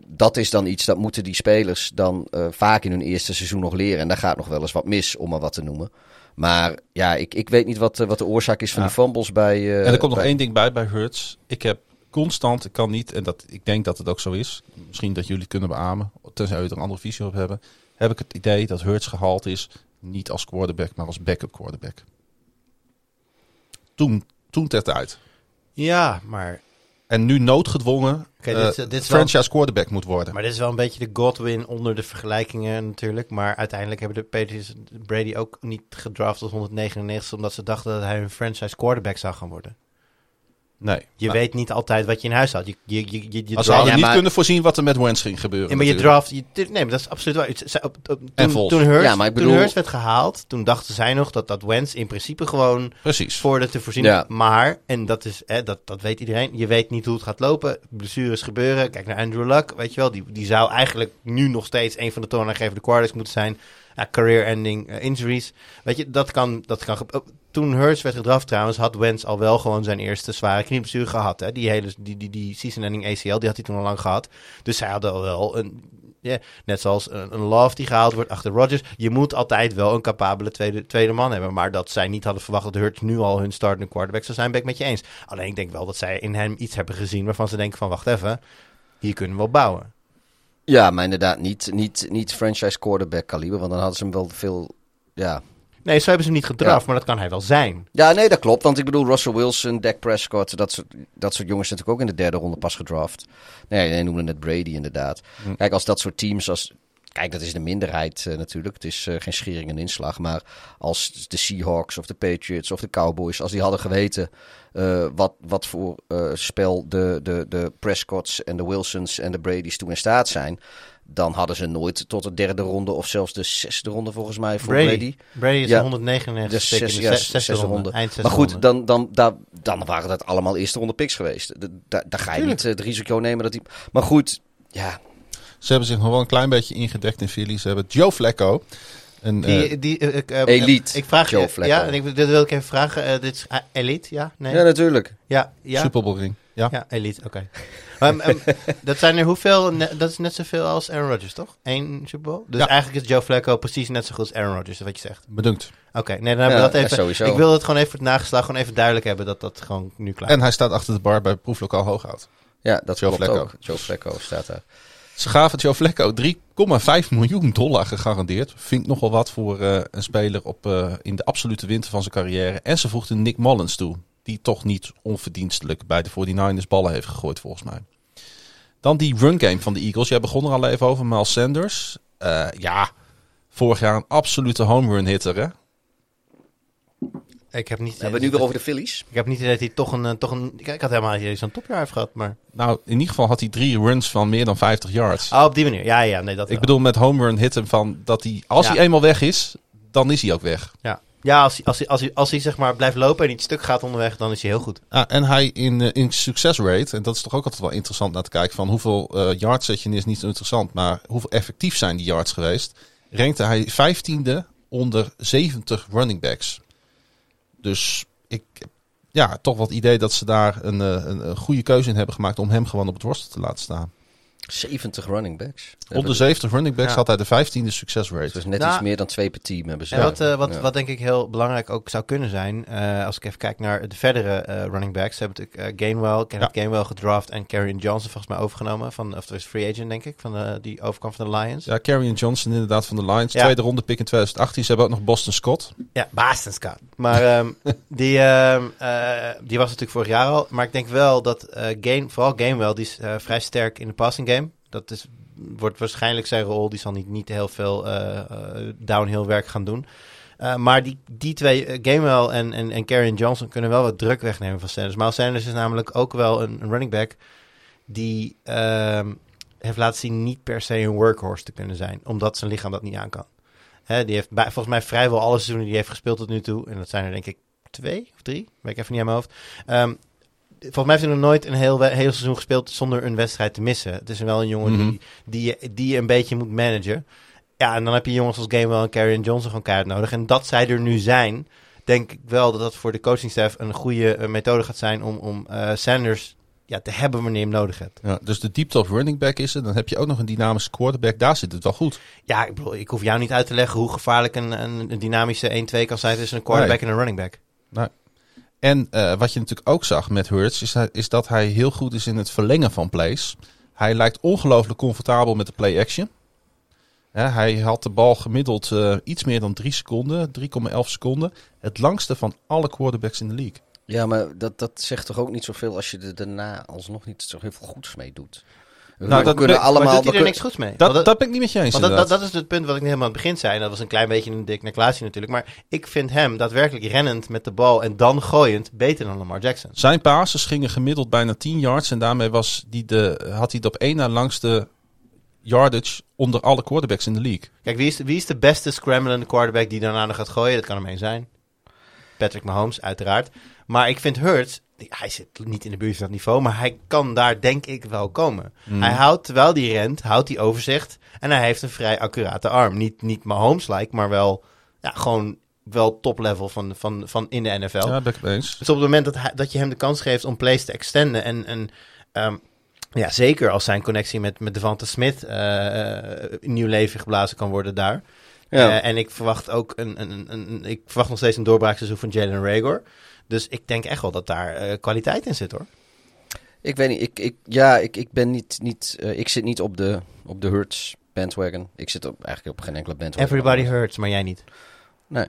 dat is dan iets dat moeten die spelers dan eh, vaak in hun eerste seizoen nog leren. En daar gaat nog wel eens wat mis, om maar wat te noemen. Maar ja, ik, ik weet niet wat, eh, wat de oorzaak is van Ja. die fumbles bij... eh, En er komt nog één ding bij bij Hurts. Ik heb constant, ik kan niet, en dat, ik denk dat het ook zo is. Misschien dat jullie het kunnen beamen, tenzij jullie er een andere visie op hebben. Heb ik het idee dat Hurts gehaald is, niet als quarterback, maar als backup quarterback. Toen, toen ter tijd. Ja, maar, En nu noodgedwongen Oké, eh, dit is- dit is wel- franchise quarterback moet worden. maar dit is wel een beetje de Godwin onder de vergelijkingen natuurlijk. Maar uiteindelijk hebben de Patriots Brady ook niet gedraft tot 199 omdat ze dachten dat hij een franchise quarterback zou gaan worden. Nee. Je Nou, weet niet altijd wat je in huis had. Je, je, je, je, ze draft- hadden Ja, niet maar- kunnen voorzien wat er met Wentz ging gebeuren. Ja, maar je draft... Je, nee, maar dat is absoluut waar. Op- En Toen, Vols. toen, Hurts, Ja, maar ik toen bedoel- Hurts werd gehaald, toen dachten zij nog dat dat Wentz in principe gewoon Precies. voor de te voorzien. Ja. Maar, en dat, is, hè, dat, dat weet iedereen, je weet niet hoe het gaat lopen. Blessures gebeuren. Kijk naar Andrew Luck, weet je wel. Die, die zou eigenlijk nu nog steeds een van de toonaangevende quarterbacks moeten zijn. Ja, career-ending eh, injuries. Weet je, dat kan... Dat kan oh, toen Hurts werd gedraft trouwens, had Wentz al wel gewoon zijn eerste zware knieblessure gehad. Hè? Die hele die, die, die season-ending ACL, die had hij toen al lang gehad. Dus zij hadden al wel een... Ja, net zoals een, een Love die gehaald wordt achter Rodgers. Je moet altijd wel een capabele tweede, tweede man hebben. Maar dat zij niet hadden verwacht dat Hurts nu al hun startende quarterback zou zijn, ben ik met je eens. Alleen ik denk wel dat zij in hem iets hebben gezien waarvan ze denken van wacht even, hier kunnen we wel bouwen. Ja, maar inderdaad niet, niet, niet franchise quarterback kaliber. Want dan hadden ze hem wel veel... Ja, Nee, zo hebben ze hem niet gedraft, maar dat kan hij wel zijn. Ja, nee, dat klopt. Want ik bedoel, Russell Wilson, Dak Prescott, dat soort, dat soort jongens natuurlijk ook in de derde ronde pas gedraft. Nee, je noemde net Brady inderdaad. Hm. Kijk, als dat soort teams als... Kijk, dat is de minderheid eh, natuurlijk. Het is eh, geen schering en inslag. Maar als de Seahawks of de Patriots of de Cowboys... als die hadden geweten eh, wat, wat voor spel de, de, de Prescotts en de Wilsons en de Brady's toen in staat zijn... dan hadden ze nooit tot de derde ronde of zelfs de zesde ronde volgens mij voor Brady. Brady. Brady is Ja. 199 Dus pick in zes, de ja, zes- zesde ronde. ronde. Eind zesde Maar goed, dan, dan, daar, dan waren dat allemaal eerste ronde picks geweest. Da- da- Daar ga je Tuurlijk. niet het risico nemen dat die. Maar goed, ja. Ze hebben zich nog wel een klein beetje ingedekt in Philly. Ze hebben Joe Flacco. Een, eh, Die, die, eh, ik, eh, Elite, Ik vraag Joe je, Flacco. ja, en ik, dit wil ik even vragen. dit is Elite, ja? Nee? ja, natuurlijk. ja, ja. Ja. Ja, Elite, oké. Ehm, dat zijn er hoeveel? Ne- dat is net zoveel als Aaron Rodgers, toch? Eén Super Bowl? Dus Ja. eigenlijk is Joe Flacco precies net zo goed als Aaron Rodgers, wat je zegt. Bedankt. Oké, nee, dan hebben Ja, we dat even. sowieso. Ik wil het gewoon even voor het nageslag, gewoon even duidelijk hebben dat dat gewoon nu klaar is. En hij staat achter de bar bij proeflokaal Hooghout. Ja, dat Joe klopt Flacco. ook. Joe Flacco staat daar. Ze gaven Joe Flacco 3,5 miljoen dollar gegarandeerd. Vind ik nogal wat voor eh, een speler op, eh, in de absolute winter van zijn carrière. En ze voegden Nick Mullins toe. Die toch niet onverdienstelijk bij de 49ers ballen heeft gegooid volgens mij. Dan die run game van de Eagles. Jij begon er al even over. Miles Sanders. Eh, ja, vorig jaar een absolute home run hitter hè. Ik heb niet... We hebben het nu weer over de Phillies. Ik heb niet idee dat hij toch een... eh, Toch een ik, ik had helemaal niet zo'n topjaar heeft gehad, maar... Nou, in ieder geval had hij drie runs van meer dan 50 yards. Oh, op die manier. Ja, ja, nee, dat Ik wel. bedoel met home run hitten van dat hij, als Ja. hij eenmaal weg is, dan is hij ook weg. Ja, ja als, hij, als, hij, als, hij, als hij zeg maar blijft lopen en niet stuk gaat onderweg, dan is hij heel goed. Ah, en hij in, eh, in success rate, en dat is toch ook altijd wel interessant naar te kijken van hoeveel eh, yards zet je in is niet zo interessant, maar hoeveel effectief zijn die yards geweest, rankte hij 15e onder 70 running backs. Dus ik heb ja, toch wat idee dat ze daar een, eh, een, een goede keuze in hebben gemaakt om hem gewoon op het roster te laten staan. 70 running backs. Onder 70 running backs Ja. had hij de 15e success rate. Dus net Nou, iets meer dan twee per team hebben ze. En wat, eh, wat, Ja. wat denk ik heel belangrijk ook zou kunnen zijn, eh, als ik even kijk naar de verdere eh, running backs. Ze hebben natuurlijk Gainwell, Kenneth Gainwell gedraft en Carrion Johnson volgens mij overgenomen. Van, of er is free agent denk ik, van de, die overkwam van de Lions. Ja, Ja, Carrion Johnson inderdaad van de Lions. Ja. Tweede ronde pick in 2018. Ze hebben ook nog Boston Scott. Boston Scott. Maar ehm, die, ehm, eh, die was natuurlijk vorig jaar al. Maar ik denk wel dat eh Gain, vooral Gainwell, die is eh, vrij sterk in de passing game. Dat is, wordt waarschijnlijk zijn rol. Die zal niet, niet heel veel eh, eh, downhill werk gaan doen. Eh, maar die, die twee, Gainwell en, en, en Carrion Johnson, kunnen wel wat druk wegnemen van Sanders. Miles Sanders is namelijk ook wel een, running back die ehm, heeft laten zien niet per se een workhorse te kunnen zijn. Omdat zijn lichaam dat niet aan kan. Hè, die heeft bij, volgens mij vrijwel alle seizoenen die heeft gespeeld tot nu toe. En dat zijn er denk ik twee of drie. Weet ik even niet aan mijn hoofd. Ehm, volgens mij heeft hij nog nooit een heel, heel seizoen gespeeld zonder een wedstrijd te missen. Het is wel een jongen Mhm. die, die, je, die je een beetje moet managen. Ja, en dan heb je jongens als Gamewell en Carrion Johnson gewoon keihard nodig. En dat zij er nu zijn, denk ik wel dat dat voor de coachingstaff een goede eh, methode gaat zijn om, om eh, Sanders ja, te hebben wanneer je hem nodig hebt. Ja, dus de diepte of running back is er. Dan heb je ook nog een dynamische quarterback. Daar zit het wel goed. Ja, ik bedoel, ik hoef jou niet uit te leggen hoe gevaarlijk een, een, een dynamische 1-2 kan zijn tussen een quarterback en een running back. En eh, wat je natuurlijk ook zag met Hurts, is, is dat hij heel goed is in het verlengen van plays. Hij lijkt ongelooflijk comfortabel met de play action. Hè, hij had de bal gemiddeld eh, iets meer dan 3 seconden, 3,11 seconden. Het langste van alle quarterbacks in de league. Ja, maar dat, dat zegt toch ook niet zoveel als je er daarna alsnog niet zo heel veel goeds mee doet. Nou, dat- kunnen maar allemaal... maar doet we hij er niks goeds mee? Dat, dat ben ik niet met je eens Want dat, dat, is het punt wat ik helemaal aan het begin zei. En dat was een klein beetje een dik neclatie natuurlijk. Maar ik vind hem daadwerkelijk rennend met de bal en dan gooiend beter dan Lamar Jackson. Zijn passes gingen gemiddeld bijna 10 yards. En daarmee was die de, had hij de op één na langste yardage onder alle quarterbacks in de league. Kijk, wie is, wie is de beste scramblende quarterback die daarna nog gaat gooien? Dat kan er één zijn. Patrick Mahomes, uiteraard. Maar ik vind Hurts, hij zit niet in de buurt van dat niveau, maar hij kan daar denk ik wel komen. Hmm. Hij houdt, terwijl hij rent, houdt hij overzicht. En hij heeft een vrij accurate arm. Niet, niet Mahomes-like, maar wel, ja, gewoon wel top-level van, van, van in de NFL. Ja, ben mee eens. Dus op het moment dat, hij, dat je hem de kans geeft om plays te extenden en, en ehm, ja, zeker als zijn connectie met, met Devante Smith een nieuw leven geblazen kan worden daar. Ja. Eh, en ik verwacht ook een, een, een, een- ik verwacht nog steeds een doorbraakseizoen van Jalen Rager. Dus ik denk echt wel dat daar eh, kwaliteit in zit hoor. Ik weet niet, ik, ik, ja, ik, ik ben niet, niet eh, ik zit niet op de, op de Hurts bandwagon. Ik zit op, eigenlijk op geen enkele bandwagon. Everybody hurts, maar jij niet. Nee.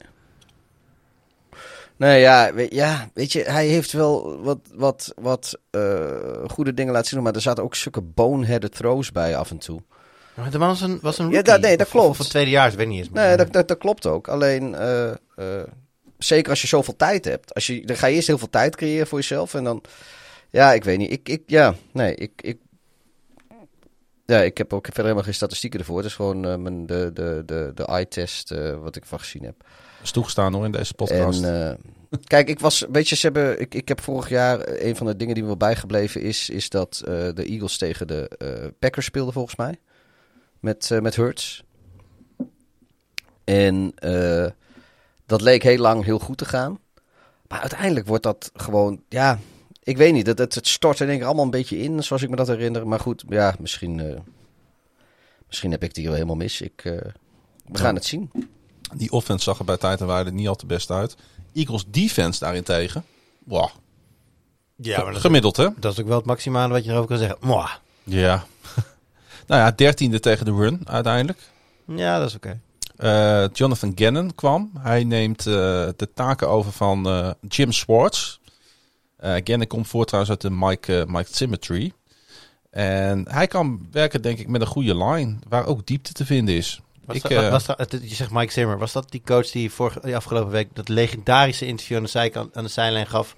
Nee, ja, weet, ja, weet je, hij heeft wel wat, wat, wat eh, goede dingen laten zien, maar er zaten ook zulke boneheaded throws bij af en toe. Maar de man was een, was een Ja, dat- nee, dat Of- klopt. Of, een tweedejaars, weet ik niet eens. Nee, dat, dat, dat klopt ook. Alleen, zeker als je zoveel tijd hebt. Als je, dan ga je eerst heel veel tijd creëren voor jezelf. En dan, ja, ik weet niet. Ik, ik, ja, nee, ik, ik, ja, ik heb ook verder helemaal geen statistieken ervoor. Het is gewoon eh, mijn, de, de, de, de eye-test eh, wat ik van gezien heb. is toegestaan hoor in deze podcast. En, eh, kijk, ik was, weet je, ze hebben, ik, ik heb vorig jaar, een van de dingen die me wel bijgebleven is, is dat de Eagles tegen de Packers speelden volgens mij. Met, met Hurts. En dat leek heel lang heel goed te gaan. Maar uiteindelijk wordt dat gewoon, ja, ik weet niet, het, het, het stort in één keer allemaal een beetje in, zoals ik me dat herinner. Maar goed, ja, misschien, eh, misschien heb ik die wel helemaal mis. Ik, eh, we gaan het zien. Die offense zag er bij tijd en waarde niet al te best uit. Eagles defense daarentegen. Wow. Ja, maar dat is, Gemiddeld hè? dat is ook wel het maximale wat je erover kan zeggen. Mwah. Ja. Nou ja, dertiende tegen de run uiteindelijk. Ja, dat is oké. Eh, Jonathan Gannon kwam. Hij neemt eh, de taken over van eh, Jim Swartz. Gannon komt voort trouwens uit de Mike, Mike Symmetry. En hij kan werken denk ik met een goede line, waar ook diepte te vinden is. Was Ik, dat, was dat, je zegt Mike Zimmer. Was dat die coach die, vorige, die afgelopen week dat legendarische interview aan de, aan de zijlijn gaf...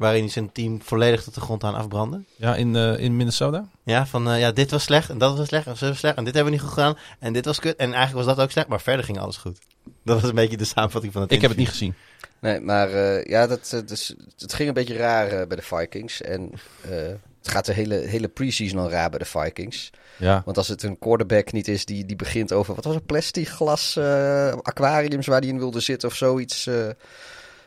waarin hij zijn team volledig tot de grond aan afbrandde? Ja, in, eh, in Minnesota. Ja, van eh, ja, dit was slecht en dat was slecht en zo was slecht en dit hebben we niet goed gedaan en dit was kut. En eigenlijk was dat ook slecht, maar verder ging alles goed. Dat was een beetje de samenvatting van het Ik heb het niet gezien. Nee, maar eh, ja, dat, dus, het ging een beetje raar bij de Vikings. En eh, het gaat de hele, hele pre-season al raar bij de Vikings. Ja. Want als het een quarterback niet is die, die begint over... wat was het, plastic glas eh, aquariums waar hij in wilde zitten of zoiets... eh,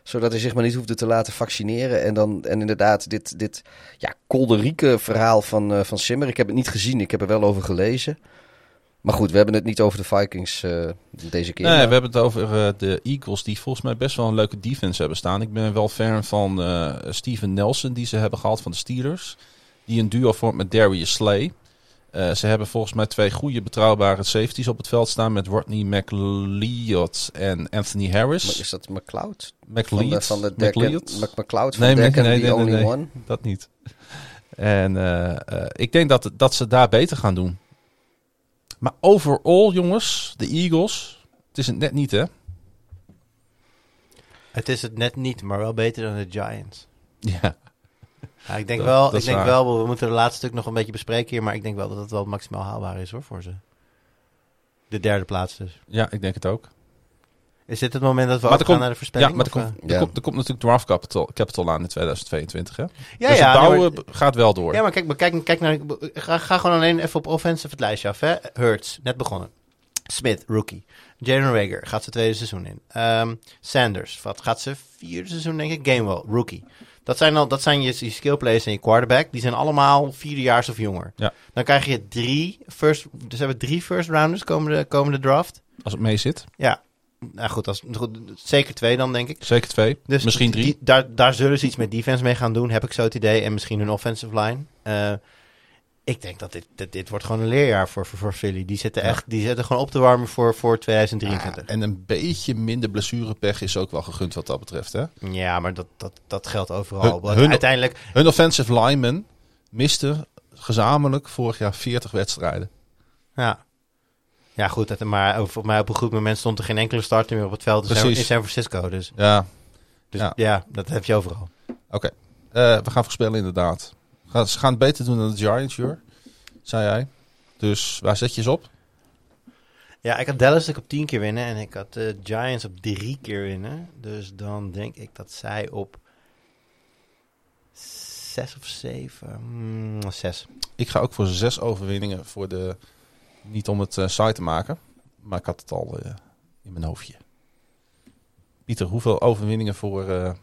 zodat hij zich maar niet hoefde te laten vaccineren. En dan en inderdaad dit, dit ja, kolderieke verhaal van, eh, van Simmer. Ik heb het niet gezien, ik heb er wel over gelezen. Maar goed, we hebben het niet over de Vikings eh, deze keer. Nee, Maar- we hebben het over eh, de Eagles, die volgens mij best wel een leuke defense hebben staan. Ik ben wel fan van Steven Nelson, die ze hebben gehaald van de Steelers. Die een duo vormt met Darius Slay. Eh, ze hebben volgens mij twee goede, betrouwbare safeties op het veld staan met Rodney McLeod en Anthony Maar Harris. Is dat McLeod? Van de, McLeod? van de McLeod? Mc- McLeod van Nee, nee, nee, the nee, Only nee. One? Dat niet. En eh, eh, ik denk dat, dat ze daar beter gaan doen. Maar overall, jongens, de Eagles, het is het net niet, hè? Het is het net niet, maar wel beter dan de Giants. Ja. Ja, ik denk, Dat- wel, dat ik denk waar. wel, we moeten het laatste stuk nog een beetje bespreken hier, maar ik denk wel dat het wel maximaal haalbaar is hoor, voor ze. De derde plaats dus. ja, ik denk het ook. Is dit het moment dat we komt- naar de voorspelling? Ja, maar er komt, eh? er, Ja. komt, er komt natuurlijk draft capital, capital aan in 2022. Hè? ja, dus het ja, nee, bouwen maar- gaat wel door. Ja, maar kijk, maar kijk, kijk naar. Ga, ga gewoon alleen even op offensive het lijstje af. Hè? Hurts, net begonnen. Smith, rookie. Jalen Rager gaat zijn tweede seizoen in. Ehm, Sanders, wat gaat zijn vierde seizoen, denk ik. Gamewell, rookie. Dat zijn, al, dat zijn je, je skill players en je quarterback. Die zijn allemaal vierdejaars of jonger. Ja. Dan krijg je drie first... Dus hebben we drie first rounders komende, komende draft. Als het mee zit. Ja. Nou goed, als, goed, zeker twee dan, denk ik. Zeker twee. Dus Misschien die- drie. daar, daar zullen ze iets met defense mee gaan doen, heb ik zo het idee. En misschien hun offensive line. Eh, ik denk dat dit, dit, dit wordt gewoon een leerjaar voor, voor, voor Philly. Die zitten, Ja. echt, die zitten gewoon op te warmen voor, voor Ja, 2023. en een beetje minder blessurepech is ook wel gegund wat dat betreft. Hè? Ja, maar dat, dat, dat geldt overal. Hun- uiteindelijk, Hun offensive linemen misten gezamenlijk vorig jaar 40 wedstrijden. ja. Ja, goed. Maar voor mij op een goed moment stond er geen enkele starter meer op het veld in San, Precies. in San Francisco. Dus, Ja, dus Ja. ja. dat heb je overal. oké. Eh, we gaan voorspellen inderdaad. Gaan- Ze gaan het beter doen dan de Giants, Jur. Zei jij. Dus waar zet je ze op? Ja, ik had Dallas ook op 10 keer winnen en ik had de Giants op drie keer winnen. Dus dan denk ik dat zij op zes of zeven, mm, zes. Ik ga ook voor zes overwinningen voor de... Niet om het eh, saai te maken, maar ik had het al eh, in mijn hoofdje. Pieter, hoeveel overwinningen voor eh,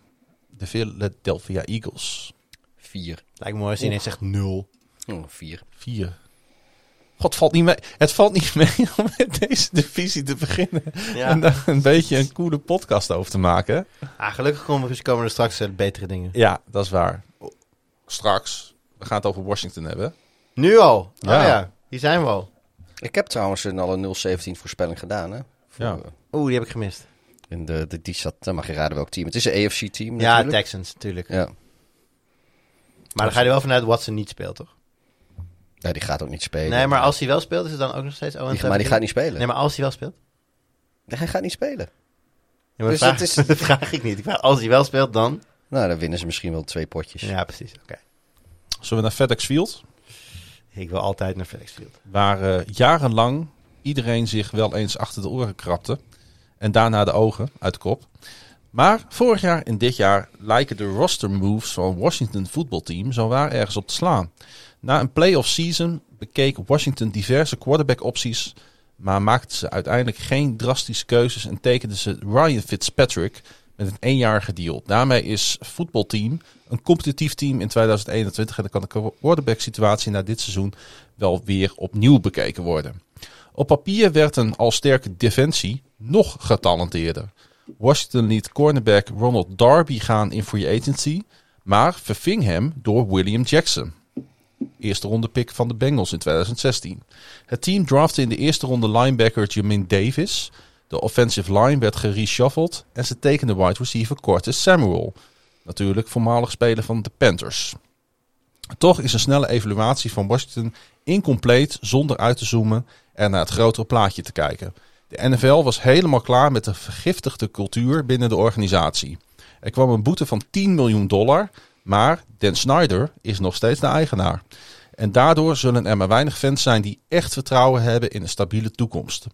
de Philadelphia Eagles? Vier. Lijkt me mooi als hij ineens zegt nul. Oh, vier. Vier. God, valt niet mee. Het valt niet mee om met deze divisie te beginnen. Ja. En daar een beetje een coole podcast over te maken. Ah, gelukkig komen, komen er straks eh, betere dingen. Ja, dat is waar. Straks. We gaan het over Washington hebben. Nu al? Ja. Oh ja, hier zijn we al. Ik heb trouwens een, al een 0-17 voorspelling gedaan. Hè? Voor, Ja. eh, Oeh, die heb ik gemist. in de, de, die zat, dan mag je raden welk team. Het is een AFC-team Ja. Texans natuurlijk. Ja. Maar dan ga je er wel vanuit dat Watson niet speelt, toch? ja, die gaat ook niet spelen. Nee, maar als hij wel speelt, is het dan ook nog steeds... Oh, Die- maar die gaat niet spelen. Nee, maar als hij wel speelt? Hij gaat niet spelen. Ja, maar Dus vraag, het is- dat vraag ik niet. Ik vraag, als hij wel speelt, dan... Nou, dan winnen ze misschien wel twee potjes. Ja, precies. Oké. Zullen we naar FedEx Field? Ik wil altijd naar FedEx Field. Waar eh, jarenlang iedereen zich wel eens achter de oren krabde. En daarna de ogen uit de kop. Maar vorig jaar en dit jaar lijken de roster moves van Washington voetbalteam zo waar ergens op te slaan. Na een playoff season bekeek Washington diverse quarterback opties. Maar maakten ze uiteindelijk geen drastische keuzes en tekenden ze Ryan Fitzpatrick met een eenjarige deal. Daarmee is voetbalteam een competitief team in 2021. En dan kan de quarterback situatie na dit seizoen wel weer opnieuw bekeken worden. Op papier werd een al sterke defensie nog getalenteerder. Washington liet cornerback Ronald Darby gaan in free agency, maar verving hem door William Jackson. eerste ronde pick van de Bengals in 2016. Het team draftte in de eerste ronde linebacker Jamin Davis. De offensive line werd gereshuffled en ze tekenden wide receiver Cortis Samuel. Natuurlijk voormalig speler van de Panthers. Toch is een snelle evaluatie van Washington incompleet zonder uit te zoomen en naar het grotere plaatje te kijken. De NFL was helemaal klaar met de vergiftigde cultuur binnen de organisatie. Er kwam een boete van 10 miljoen dollar, maar Dan Snyder is nog steeds de eigenaar. En daardoor zullen er maar weinig fans zijn die echt vertrouwen hebben in een stabiele toekomst.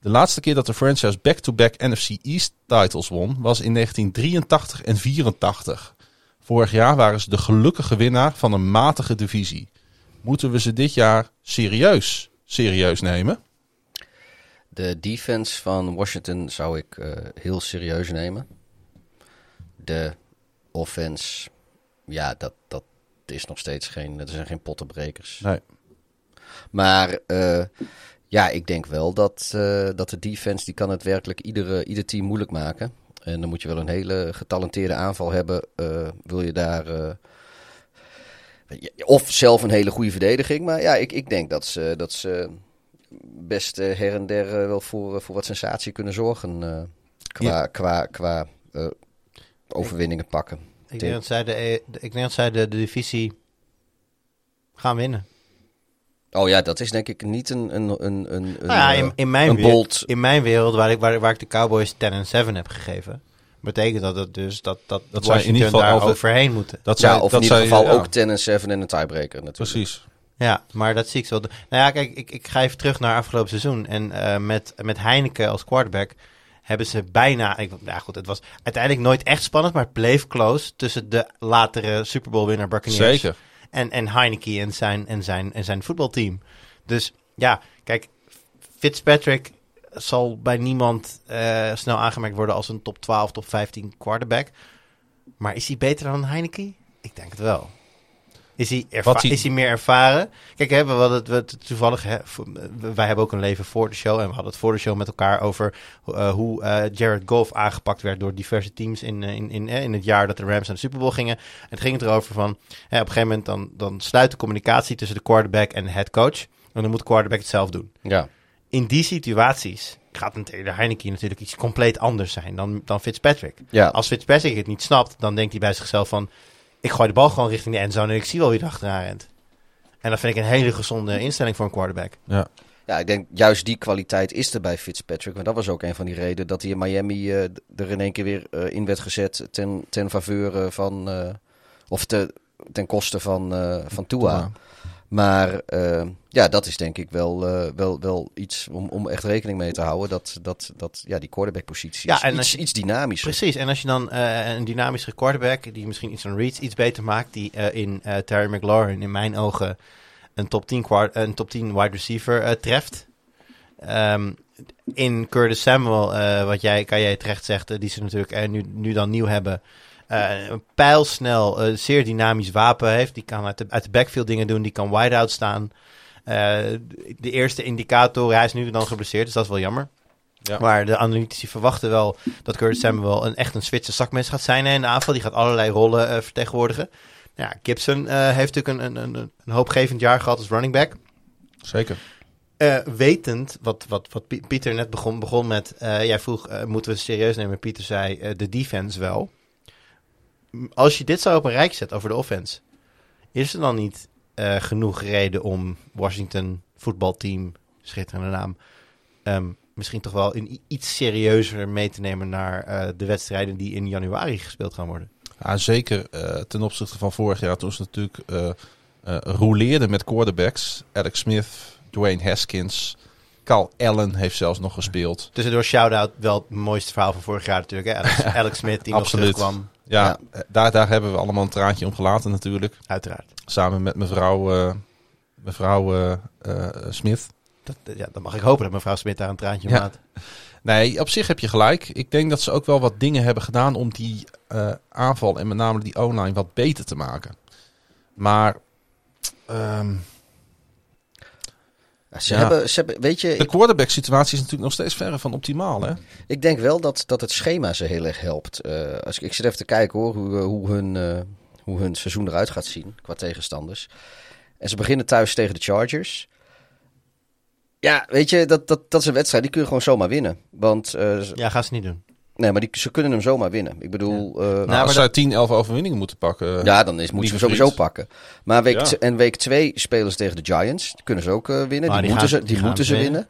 De laatste keer dat de franchise back-to-back NFC East titles won was in 1983 en 84. Vorig jaar waren ze de gelukkige winnaar van een matige divisie. Moeten we ze dit jaar serieus, serieus nemen? De defense van Washington zou ik uh, heel serieus nemen. De offense, ja, dat, dat is nog steeds geen, dat zijn geen pottenbrekers. Nee. Maar uh, ja, ik denk wel dat, uh, dat de defense, die kan het werkelijk iedere, ieder team moeilijk maken. En dan moet je wel een hele getalenteerde aanval hebben. Wil je daar. Of zelf een hele goede verdediging. Maar ja, ik, ik denk dat ze, dat ze best uh, her en der wel voor, voor wat sensatie kunnen zorgen. qua ja. qua, qua overwinningen pakken. Ik denk dat zij, de, ik denk dat zij de, de divisie gaan winnen. Oh ja, dat is denk ik niet een, een, een, een, nou ja, in, in, mijn wereld, in mijn wereld, waar ik, waar, waar ik de Cowboys 10 en 7 heb gegeven, betekent dat het dus dat, dat, dat Washington in ieder geval daar over, overheen moeten. Dat zij, ja, of dat in ieder geval ja. ook 10 en 7 en een tiebreaker natuurlijk. Precies. Ja, maar dat zie ik zo. Nou ja, kijk, ik, ik ga even terug naar afgelopen seizoen. En uh, met, met Heineken als quarterback hebben ze bijna... Ik, nou goed, het was uiteindelijk nooit echt spannend, maar het bleef close tussen de latere Super Bowl winnaar Buccaneers. Zeker en, en Heineke en zijn, en, zijn, en zijn voetbalteam. Dus ja, kijk, Fitzpatrick zal bij niemand uh, snel aangemerkt worden als een top 12, top 15 quarterback. Maar is hij beter dan Heineke? Ik denk het wel. Is hij, erva- is hij meer ervaren? Kijk, hè, we hadden het, toevallig, hè, wij hebben ook een leven voor de show. En we hadden het voor de show met elkaar over uh, hoe uh, Jared Goff aangepakt werd door diverse teams in, in, in, in het jaar dat de Rams naar de Super Bowl gingen. En het ging het erover van, hè, op een gegeven moment dan, dan sluit de communicatie tussen de quarterback en de head coach. En dan moet de quarterback het zelf doen. Ja. In die situaties gaat een de Heineken natuurlijk iets compleet anders zijn dan, dan Fitzpatrick. Ja. Als Fitzpatrick het niet snapt, dan denkt hij bij zichzelf van ik gooi de bal gewoon richting de endzone en ik zie wel wie er achteraan rent. En dat vind ik een hele gezonde instelling voor een quarterback. Ja. Ja, ik denk juist die kwaliteit is er bij Fitzpatrick. Want dat was ook een van die redenen dat hij in Miami uh, er in één keer weer uh, in werd gezet ten, ten faveur van... Uh, of te, ten koste van, van Tua. Tua. Maar ja, dat is denk ik wel, uh, wel, wel iets om, om echt rekening mee te houden. Dat, dat, dat ja, die quarterback-positie ja, is iets, je, iets dynamischer. Precies, en als je dan uh, een dynamische quarterback, die misschien iets van reads iets beter maakt, die in Terry McLaurin in mijn ogen een top 10, quart, een top 10 wide receiver treft. Um, in Curtis Samuel, wat jij, kan jij terecht zegt, die ze natuurlijk nu, nu dan nieuw hebben... Uh, een pijlsnel, uh, zeer dynamisch wapen heeft. Die kan uit de, uit de backfield dingen doen. Die kan wide-out staan. Uh, de eerste indicator, hij is nu dan geblesseerd, dus dat is wel jammer. Ja. Maar de analytici verwachten wel dat Curtis Samuel een, echt een Zwitser zakmes gaat zijn in de aanval. Die gaat allerlei rollen vertegenwoordigen. Ja, Gibson heeft natuurlijk een, een, een, een, hoopgevend jaar gehad als running back. Zeker. wetend, wat, wat, wat Pieter net begon, begon met, jij vroeg, moeten we het serieus nemen? Pieter zei, de defense wel als je dit zo op een rijk zet over de offense, is er dan niet uh, genoeg reden om Washington voetbalteam, schitterende naam, um, misschien toch wel in iets serieuzer mee te nemen naar uh, de wedstrijden die in januari gespeeld gaan worden? Ja, zeker uh, ten opzichte van vorig jaar toen ze natuurlijk rouleerden met quarterbacks. Alex Smith, Dwayne Haskins, Carl Allen heeft zelfs nog gespeeld. Tussendoor shout-out wel het mooiste verhaal van vorig jaar natuurlijk. Hè? Alex, Alex Smith die nog terugkwam. Ja, ja, eh, Daar, daar hebben we allemaal een traantje om gelaten natuurlijk. Uiteraard. Samen met mevrouw, uh, mevrouw uh, uh, Smith. Dat, ja, dan mag ik hopen dat mevrouw Smith daar een traantje om laat. Nee, op zich heb je gelijk. Ik denk dat ze ook wel wat dingen hebben gedaan om die aanval en met name die online wat beter te maken. Maar um, ze, hebben, ze hebben, weet je... De quarterback situatie is natuurlijk nog steeds verre van optimaal, hè? Ik denk wel dat, dat het schema ze heel erg helpt. Uh, als ik, ik zit even te kijken hoor, hoe, hoe, hun, uh, hoe hun seizoen eruit gaat zien qua tegenstanders. En ze beginnen thuis tegen de Chargers. Ja, weet je, dat, dat, dat is een wedstrijd. Die kun je gewoon zomaar winnen. Want, eh, Ja, gaan ze niet doen. Nee, maar die, ze kunnen hem zomaar winnen. Ik bedoel, eh, Nou, maar als zij 10, 11 overwinningen moeten pakken. ja, dan is, moeten ze sowieso vriend. pakken. Maar week Ja. en week 2 spelen ze tegen de Giants. Die kunnen ze ook eh, winnen. Maar die, die moeten gaan- ze, die moeten ze winnen. winnen.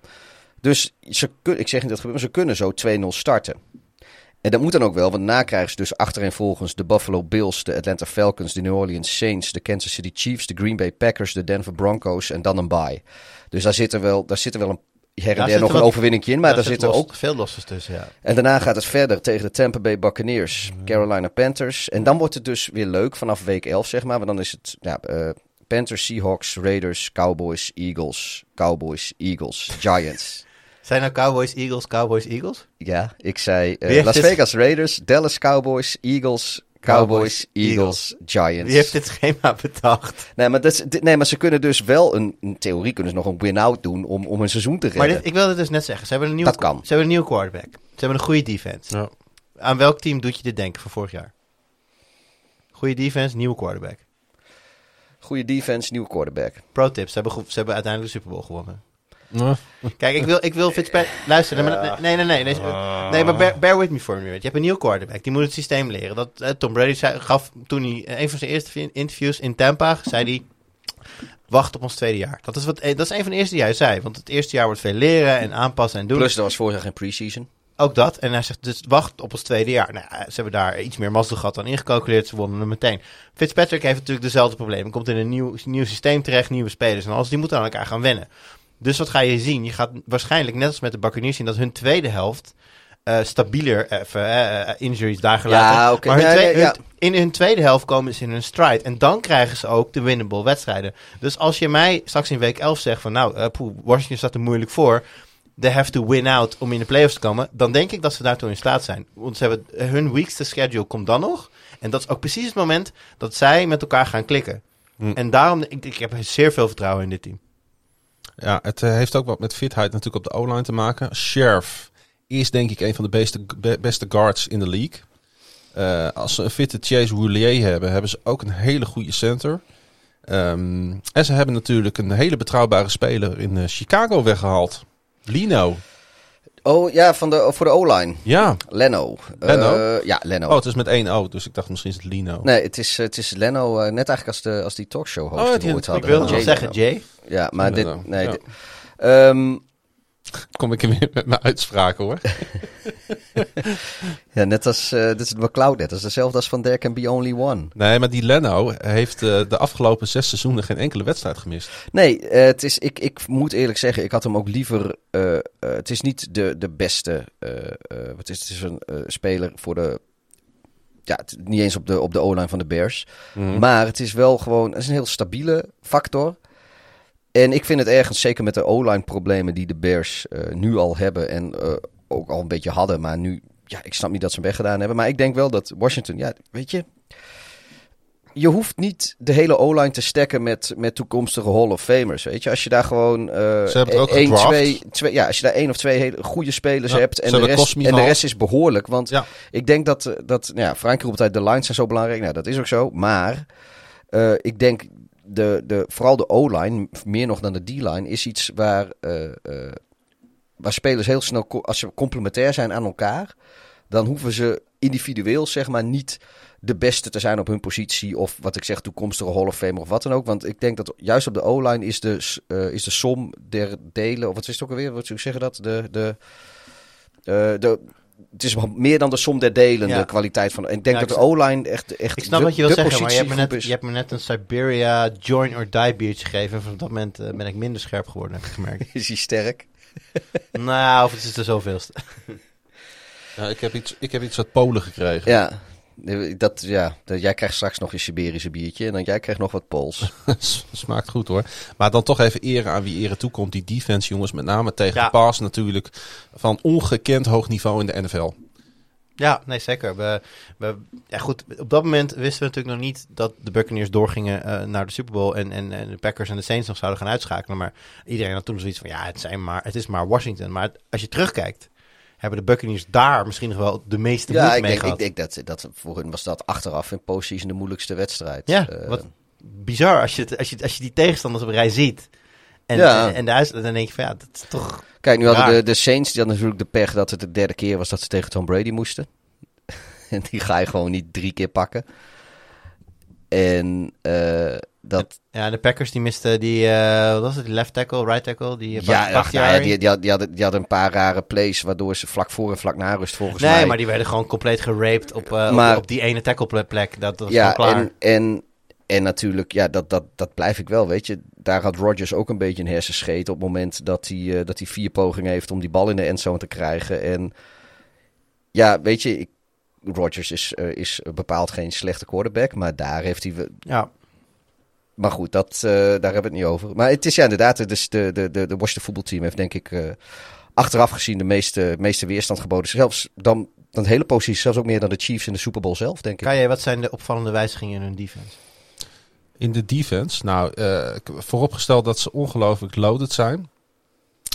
Dus ze kun, ik zeg niet dat het gebeurt, maar ze kunnen zo 2-0 starten. En dat moet dan ook wel, want daarna krijgen ze dus achtereenvolgens de Buffalo Bills, de Atlanta Falcons, de New Orleans Saints, de Kansas City Chiefs, de Green Bay Packers, de Denver Broncos en dan een bye. Dus daar zit er wel, daar zit er wel een her en der zit nog een overwinning in, maar daar, zit er los- ook veel losses tussen, ja. en daarna gaat het verder tegen de Tampa Bay Buccaneers, Carolina Panthers. En dan wordt het dus weer leuk vanaf week 11, zeg maar. Want dan is het ja, eh, Panthers, Seahawks, Raiders, Cowboys, Eagles, Cowboys, Eagles, Giants. Zijn nou Cowboys, Eagles, Cowboys, Eagles? Ja, ik zei eh, Las Vegas Raiders, Dallas Cowboys, Eagles, Cowboys, Eagles, Giants. Wie heeft dit schema bedacht? Nee, maar dat is, dit- nee, maar ze kunnen dus wel een, in theorie kunnen ze nog een win-out doen om, om een seizoen te redden. Maar dit, ik wilde dus net zeggen, ze hebben een nieuwe, Dat kan. Ze hebben een nieuwe quarterback. Ze hebben een goede defense. Ja. Aan welk team doet je dit denken van vorig jaar? Goede defense, nieuwe quarterback. Goede defense, nieuwe quarterback. Pro tips, ze hebben, ze hebben uiteindelijk de Super Bowl gewonnen. Kijk, ik wil, ik wil Fitzpatrick... Luister, nee, nee, nee, nee. Nee, nee maar bear, bear with me for a minute. Je hebt een nieuwe quarterback. Die moet het systeem leren. Dat, eh, Tom Brady zei, gaf toen hij... eh, Een van zijn eerste vi- interviews in Tampa, zei hij... Wacht op ons tweede jaar. Dat is, wat, eh, dat is een van de eerste die hij zei. Want het eerste jaar wordt veel leren en aanpassen en doen. Plus, er was vorig jaar geen preseason. Ook dat. En hij zegt, dus wacht op ons tweede jaar. Nou, ja, ze hebben daar iets meer mazzel gehad dan ingecalculeerd. Ze wonnen hem meteen. Fitzpatrick heeft natuurlijk dezelfde problemen. Komt in een nieuw, nieuw systeem terecht, nieuwe spelers en alles. Die moeten aan elkaar gaan wennen. Dus wat ga je zien? Je gaat waarschijnlijk, net als met de Buccaneers, zien dat hun tweede helft eh, stabieler, even eh, eh, injuries daar gelaten. Ja, oké. Maar hun Nee, ja. in hun tweede helft komen ze in hun stride. En dan krijgen ze ook de winnable wedstrijden. Dus als je mij straks in week 11 zegt van nou, eh, poeh, Washington staat er moeilijk voor. They have to win out om in de playoffs te komen. Dan denk ik dat ze daartoe in staat zijn. Want ze hebben hun weekste schedule komt dan nog. En dat is ook precies het moment dat zij met elkaar gaan klikken. Hm. En daarom, ik, ik heb zeer veel vertrouwen in dit team. Ja, het eh, heeft ook wat met fitheid natuurlijk op de O-line te maken. Sheriff is denk ik een van de beste, be- beste guards in de league. Eh, als ze een fitte Chase Roulier hebben, hebben ze ook een hele goede center. Ehm, en ze hebben natuurlijk een hele betrouwbare speler in eh, Chicago weggehaald. Lino. Oh ja, van de, voor de O-line. Ja. Leno. Leno? Eh, ja, Leno. Oh, het is met één O, dus ik dacht misschien is het Lino. Nee, het is, het is Leno, eh, net eigenlijk als, de, als die talkshow host Oh, die ooit hadden. ik wilde Jay zeggen. Jay. Ja, maar dit... Nee, ja. dit- Ehm, Kom ik er weer met mijn uitspraken hoor. ja, net als... eh dit is McLeod net. Dat is hetzelfde als van There Can Be Only One. Nee, maar die Leno heeft eh, de afgelopen zes seizoenen geen enkele wedstrijd gemist. Nee, eh, het is, ik, ik moet eerlijk zeggen, ik had hem ook liever. het is niet de, de beste. wat is het? Het is een speler voor de. Ja, niet eens op de, op de O-line van de Bears. Mhm. Maar het is wel gewoon. Het is een heel stabiele factor. En ik vind het ergens, zeker met de O-line problemen die de Bears eh, nu al hebben. En eh, ook al een beetje hadden. Maar nu. Ja, ik snap niet dat ze hem weggedaan hebben. Maar ik denk wel dat Washington. Ja, weet je je hoeft niet de hele O-line te stekken met, met toekomstige Hall of Famers. Weet je, als je daar gewoon. eh Ze hebben ook één, twee, twee, ja, als je daar één of twee hele goede spelers Ja, hebt. En de, rest, en de rest is behoorlijk. Want Ja. ik denk dat. dat nou ja, Frank roept uit de lines zijn zo belangrijk. Nou, dat is ook zo. Maar ik denk. De, de, vooral de O-line, meer nog dan de D-line, is iets waar, eh, eh, waar spelers heel snel, als ze complementair zijn aan elkaar, dan hoeven ze individueel zeg maar niet de beste te zijn op hun positie. Of wat ik zeg, toekomstige Hall of Famer of wat dan ook. Want ik denk dat juist op de O-line is de, eh, is de som der delen. Of wat is het ook alweer? Wat zou ik zeggen dat? De, de, de, het is meer dan de som der delen, Ja. de kwaliteit van. En ik denk Ja, dat de O-line echt, echt. Ik snap de- wat je wil zeggen, maar je hebt, me net, je hebt me net een Siberia join or die biertje gegeven. En vanaf dat moment eh, ben ik minder scherp geworden, heb ik gemerkt. Is hij sterk? nou, of het is de zoveelste. Ja, ik, heb iets, ik heb iets uit Polen gekregen. Ja. Dat, ja, dat, jij krijgt straks nog je Siberische biertje en dan jij krijgt nog wat Pools. Smaakt goed hoor. Maar dan toch even eren aan wie eren toekomt. Die defense jongens, met name tegen Ja. paas natuurlijk. Van ongekend hoog niveau in de NFL. Ja, nee, zeker. We, we, ja, goed, op dat moment wisten we natuurlijk nog niet dat de Buccaneers doorgingen eh, naar de Super Bowl en, en, en de Packers en de Saints nog zouden gaan uitschakelen. Maar iedereen had toen zoiets van, ja, het, zijn maar, het is maar Washington. Maar als je terugkijkt, hebben de Buccaneers daar misschien nog wel de meeste Ja, ik mee denk, gehad. ik denk dat, dat voor hun was dat achteraf in postseason de moeilijkste wedstrijd. Ja, Eh, wat- bizar als je, het- als je, als je die tegenstanders op rij ziet. En, Ja. en, en de Huis- dan denk je van ja, dat is toch... Kijk, nu hadden Raar. de, de Saints die hadden natuurlijk de pech dat het de derde keer was dat ze tegen Tom Brady moesten. en die ga je gewoon niet drie keer pakken. En eh, dat... Ja, de Packers die misten die, eh, wat was het, die left tackle, right tackle, die Ja, ach, nou ja die, die, had- die, hadden, die hadden een paar rare plays waardoor ze vlak voor en vlak na rust volgens Nee, mij... maar die werden gewoon compleet geraped op, eh, Maar- op, op die ene tackleplek. Dat was ja, klaar. en, en, en natuurlijk, ja, dat, dat, dat blijf ik wel, weet je. Daar had Rodgers ook een beetje een hersenscheet op het moment dat hij, eh, dat hij vier pogingen heeft om die bal in de endzone te krijgen. En ja, weet je, ik, Rodgers is, eh, is bepaald geen slechte quarterback, maar daar heeft hij... Ja, Maar goed, dat, eh, daar hebben we het niet over. Maar het is ja inderdaad, dus de, de, de, de Washington voetbalteam heeft denk ik eh, achteraf gezien de meeste, meeste weerstand geboden. Zelfs dan, dan de hele positie, zelfs ook meer dan de Chiefs in de Super Bowl zelf, denk ik. kan jij, wat zijn de opvallende wijzigingen in hun defense? In de defense, nou, eh, k- vooropgesteld dat ze ongelooflijk loaded zijn.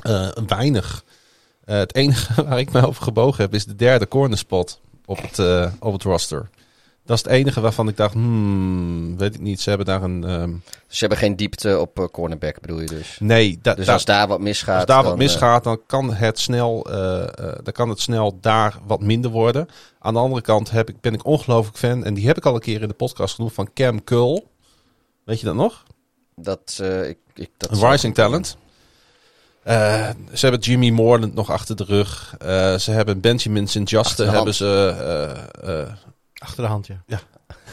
Eh, weinig. Het enige waar ik me over gebogen heb is de derde corner spot op het, op het roster. Dat is het enige waarvan ik dacht, hmm, weet ik niet. Ze hebben daar een... ehm, Ze hebben geen diepte op eh, cornerback, bedoel je dus. nee, da, Dus da- als daar wat misgaat... als daar wat dan, eh, misgaat, dan kan het snel, eh, dan kan het snel daar wat minder worden. Aan de andere kant heb ik, ben ik ongelooflijk fan, en die heb ik al een keer in de podcast genoemd, van Cam Curl. Weet je dat nog? dat, ik, ik, dat Een rising talent. Ze hebben Jimmy Moreland nog achter de rug. Ze hebben Benjamin St. De hebben ze, Achter de hand, ja.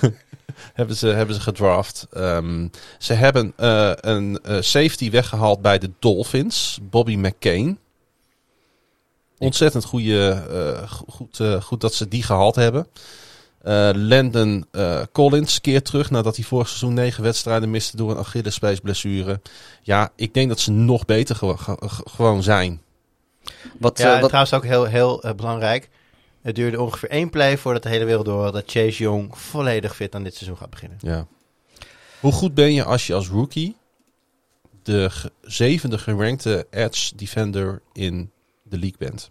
hebben ze, hebben ze gedraft. Ehm, ze hebben eh, een eh, safety weggehaald bij de Dolphins. Bobby McCain. Ontzettend goede, eh, go- goed, eh, goed dat ze die gehaald hebben. Eh Landon eh, Collins keert terug nadat hij vorig seizoen negen wedstrijden miste door een Achillespeesblessure. Ja, ik denk dat ze nog beter gewo- ge- ge- gewoon zijn. Wat, Ja, wat, trouwens ook heel, heel belangrijk. Het duurde ongeveer één play voordat de hele wereld door had dat Chase Young volledig fit aan dit seizoen gaat beginnen. Ja. Hoe goed ben je als je als rookie de ge- zevende gerankte edge defender in de league bent?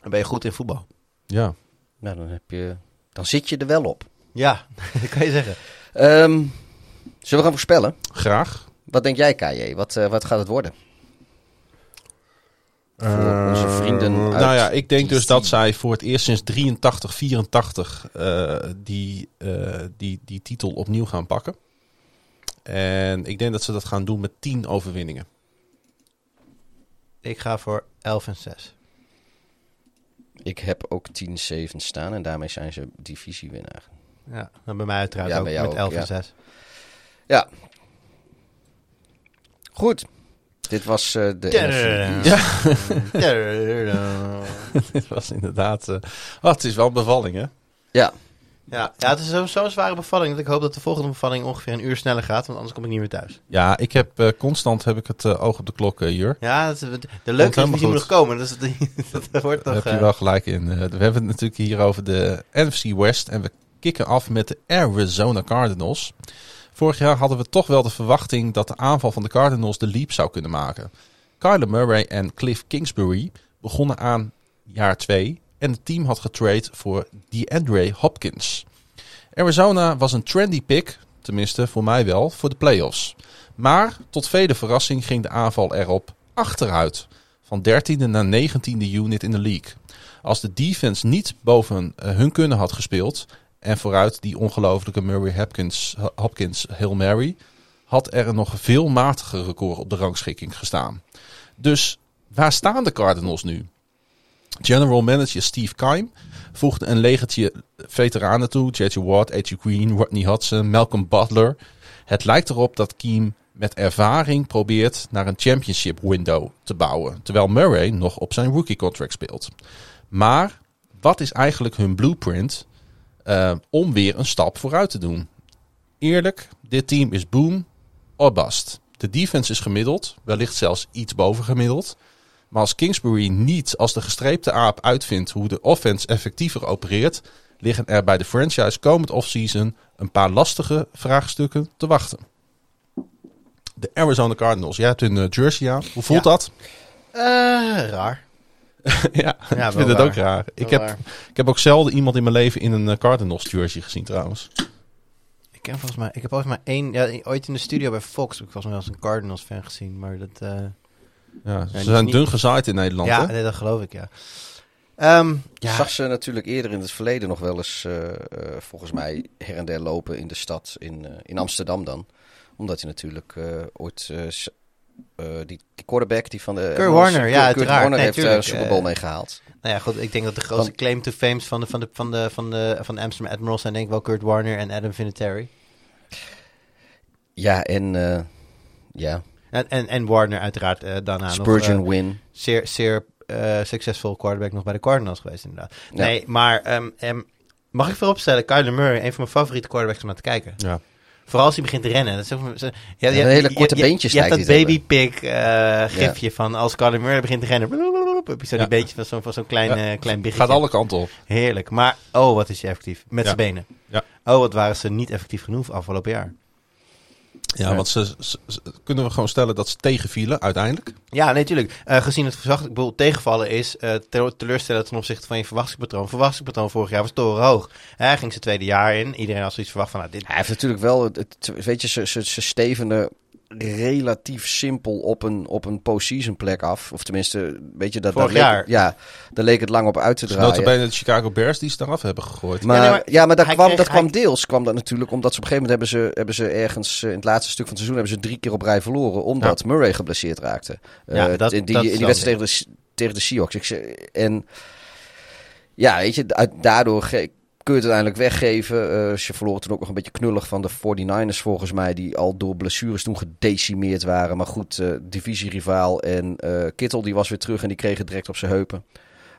Dan ben je goed in voetbal. Ja. nou, dan, heb je, dan zit je er wel op. Ja, dat kan je zeggen. Ehm, zullen we gaan voorspellen? Graag. Wat denk jij, KJ? Wat, eh, wat gaat het worden? Voor onze vrienden uit Nou ja, ik denk dus dat zij voor het eerst sinds 83, 84 eh, die, eh, die, die titel opnieuw gaan pakken. En ik denk dat ze dat gaan doen met 10 overwinningen. Ik ga voor 11 en 6. Ik heb ook 10-7 staan en daarmee zijn ze divisiewinnaar. Ja, dan bij mij uiteraard Ja, ook bij jou met ook, 11 ja. en 6. Ja. Goed. Dit was eh, de East. Dit was inderdaad... eh, oh, het is wel een bevalling, hè? Ja, Ja, ja, het is zo- zo'n zware bevalling dat ik hoop dat de volgende bevalling ongeveer een uur sneller gaat, want anders kom ik niet meer thuis. Ja, ik heb eh, constant heb ik het oog op de klok, Jur. Ja, dat, de leuke is die moet nog komen. Dus dat, dat wordt Daar toch... heb je wel gelijk in. Eh, we hebben het natuurlijk hier over de NFC West. En we kicken af met de Arizona Cardinals. Vorig jaar hadden we toch wel de verwachting dat de aanval van de Cardinals de leap zou kunnen maken. Kyler Murray en Cliff Kingsbury begonnen aan jaar 2. En het team had getrade voor DeAndre Hopkins. Arizona was een trendy pick, tenminste voor mij wel, voor de playoffs. Maar tot vele verrassing ging de aanval erop achteruit. Van 13e naar 19e unit in de league. Als de defense niet boven eh, hun kunnen had gespeeld. En vooruit die ongelofelijke Murray Hopkins, Hopkins Hail Mary. Had er nog veel matiger record op de rangschikking gestaan. Dus waar staan de Cardinals nu? General manager Steve Keim voegde een legertje veteranen toe. J.J. Watt, A.J. Green, Rodney Hudson, Malcolm Butler. Het lijkt erop dat Keem met ervaring probeert naar een championship window te bouwen. Terwijl Murray nog op zijn rookie contract speelt. Maar wat is eigenlijk hun blueprint eh, om weer een stap vooruit te doen? Eerlijk, dit team is boom or bust. De defense is gemiddeld, wellicht zelfs iets boven gemiddeld. Maar als Kingsbury niet als de gestreepte aap uitvindt hoe de offense effectiever opereert, liggen er bij de franchise komend offseason een paar lastige vraagstukken te wachten. De Arizona Cardinals, jij hebt hun eh, jersey aan. Hoe voelt Ja. dat? eh, raar. ja, ik vind het ook raar. Ik heb, ik heb ook zelden iemand in mijn leven in een eh, Cardinals jersey gezien trouwens. Ik ken volgens mij, ik heb volgens mij één, ja, ooit in de studio bij Fox heb ik volgens mij als een Cardinals fan gezien, maar dat, eh, Ja, ze zijn niet- dun gezaaid in Nederland, ja, hè? nee, dat geloof ik, ja. Ehm, ja, zag ze natuurlijk eerder in het verleden nog wel eens, eh, eh, volgens mij, her en der lopen in de stad, in, eh, in Amsterdam dan. Omdat hij natuurlijk eh, ooit, eh, eh, die, die quarterback die van de... Kurt Warner, ja, Kurt uiteraard. Warner Nee, heeft een tuurlijk, Super Bowl eh, mee gehaald. nou ja, goed, ik denk dat de grootste Want- claim to fame van de, van de, van de, van de, van de Amsterdam Admirals zijn denk ik wel Kurt Warner en Adam Vinatieri. Ja, en eh, ja, En, en, en Warner uiteraard eh, daarna nog. Spurgeon eh, win. zeer, zeer eh, succesvol quarterback nog bij de Cardinals geweest inderdaad. Ja. Nee, maar ehm, ehm, mag ik vooropstellen, Kyler Murray, een van mijn favoriete quarterbacks om naar te kijken. Ja. Vooral als hij begint te rennen. Dat is ook, zo- ja, een hele korte beentjes Je, hebt dat hij te baby pig eh, gifje van als Kyler Murray begint te rennen. Heb je zo Ja. die beetje van zo'n van zo'n klein, Ja. eh, klein biggetje. Gaat alle kanten op. Heerlijk. Maar oh, wat is hij effectief. Met Ja. zijn benen. Ja. Oh, wat waren ze niet effectief genoeg afgelopen jaar. Ja, Ja. want ze, ze- ze- kunnen we gewoon stellen dat ze tegenvielen uiteindelijk. Ja, nee, tuurlijk. Eh, gezien het verzacht, ik bedoel, tegenvallen is eh, te- teleurstellend ten opzichte van je verwachtingspatroon. Verwachtingspatroon vorig jaar was torenhoog. Hij ging zijn tweede jaar in. Iedereen had zoiets verwacht van, nou, dit... Hij heeft natuurlijk wel, het, het- weet je, ze, stevenen relatief simpel op een, op een postseason plek af. Of tenminste, weet je, dat, Vorig daar leek, jaar. ja, daar leek het lang op uit te Dus draaien. notabene de Chicago Bears die ze eraf hebben gegooid. Maar, Ja, ja, nee, maar maar, dat, kwam, kreeg- dat kwam deels kwam dat natuurlijk omdat ze op een gegeven moment hebben ze, hebben ze ergens eh, in het laatste stuk van het seizoen hebben ze drie keer op rij verloren. Omdat Murray geblesseerd raakte. Ja, Eh, dat- in die, dat in die wedstrijd tegen de, tegen de Seahawks. Ik zeg, en ja, weet je, uit- daardoor ge- kun je het uiteindelijk weggeven. Eh, ze verloren toen ook nog een beetje knullig van de 49ers volgens mij. Die al door blessures toen gedecimeerd waren. Maar goed, eh divisierivaal en eh Kittel die was weer terug en die kreeg het direct op zijn heupen.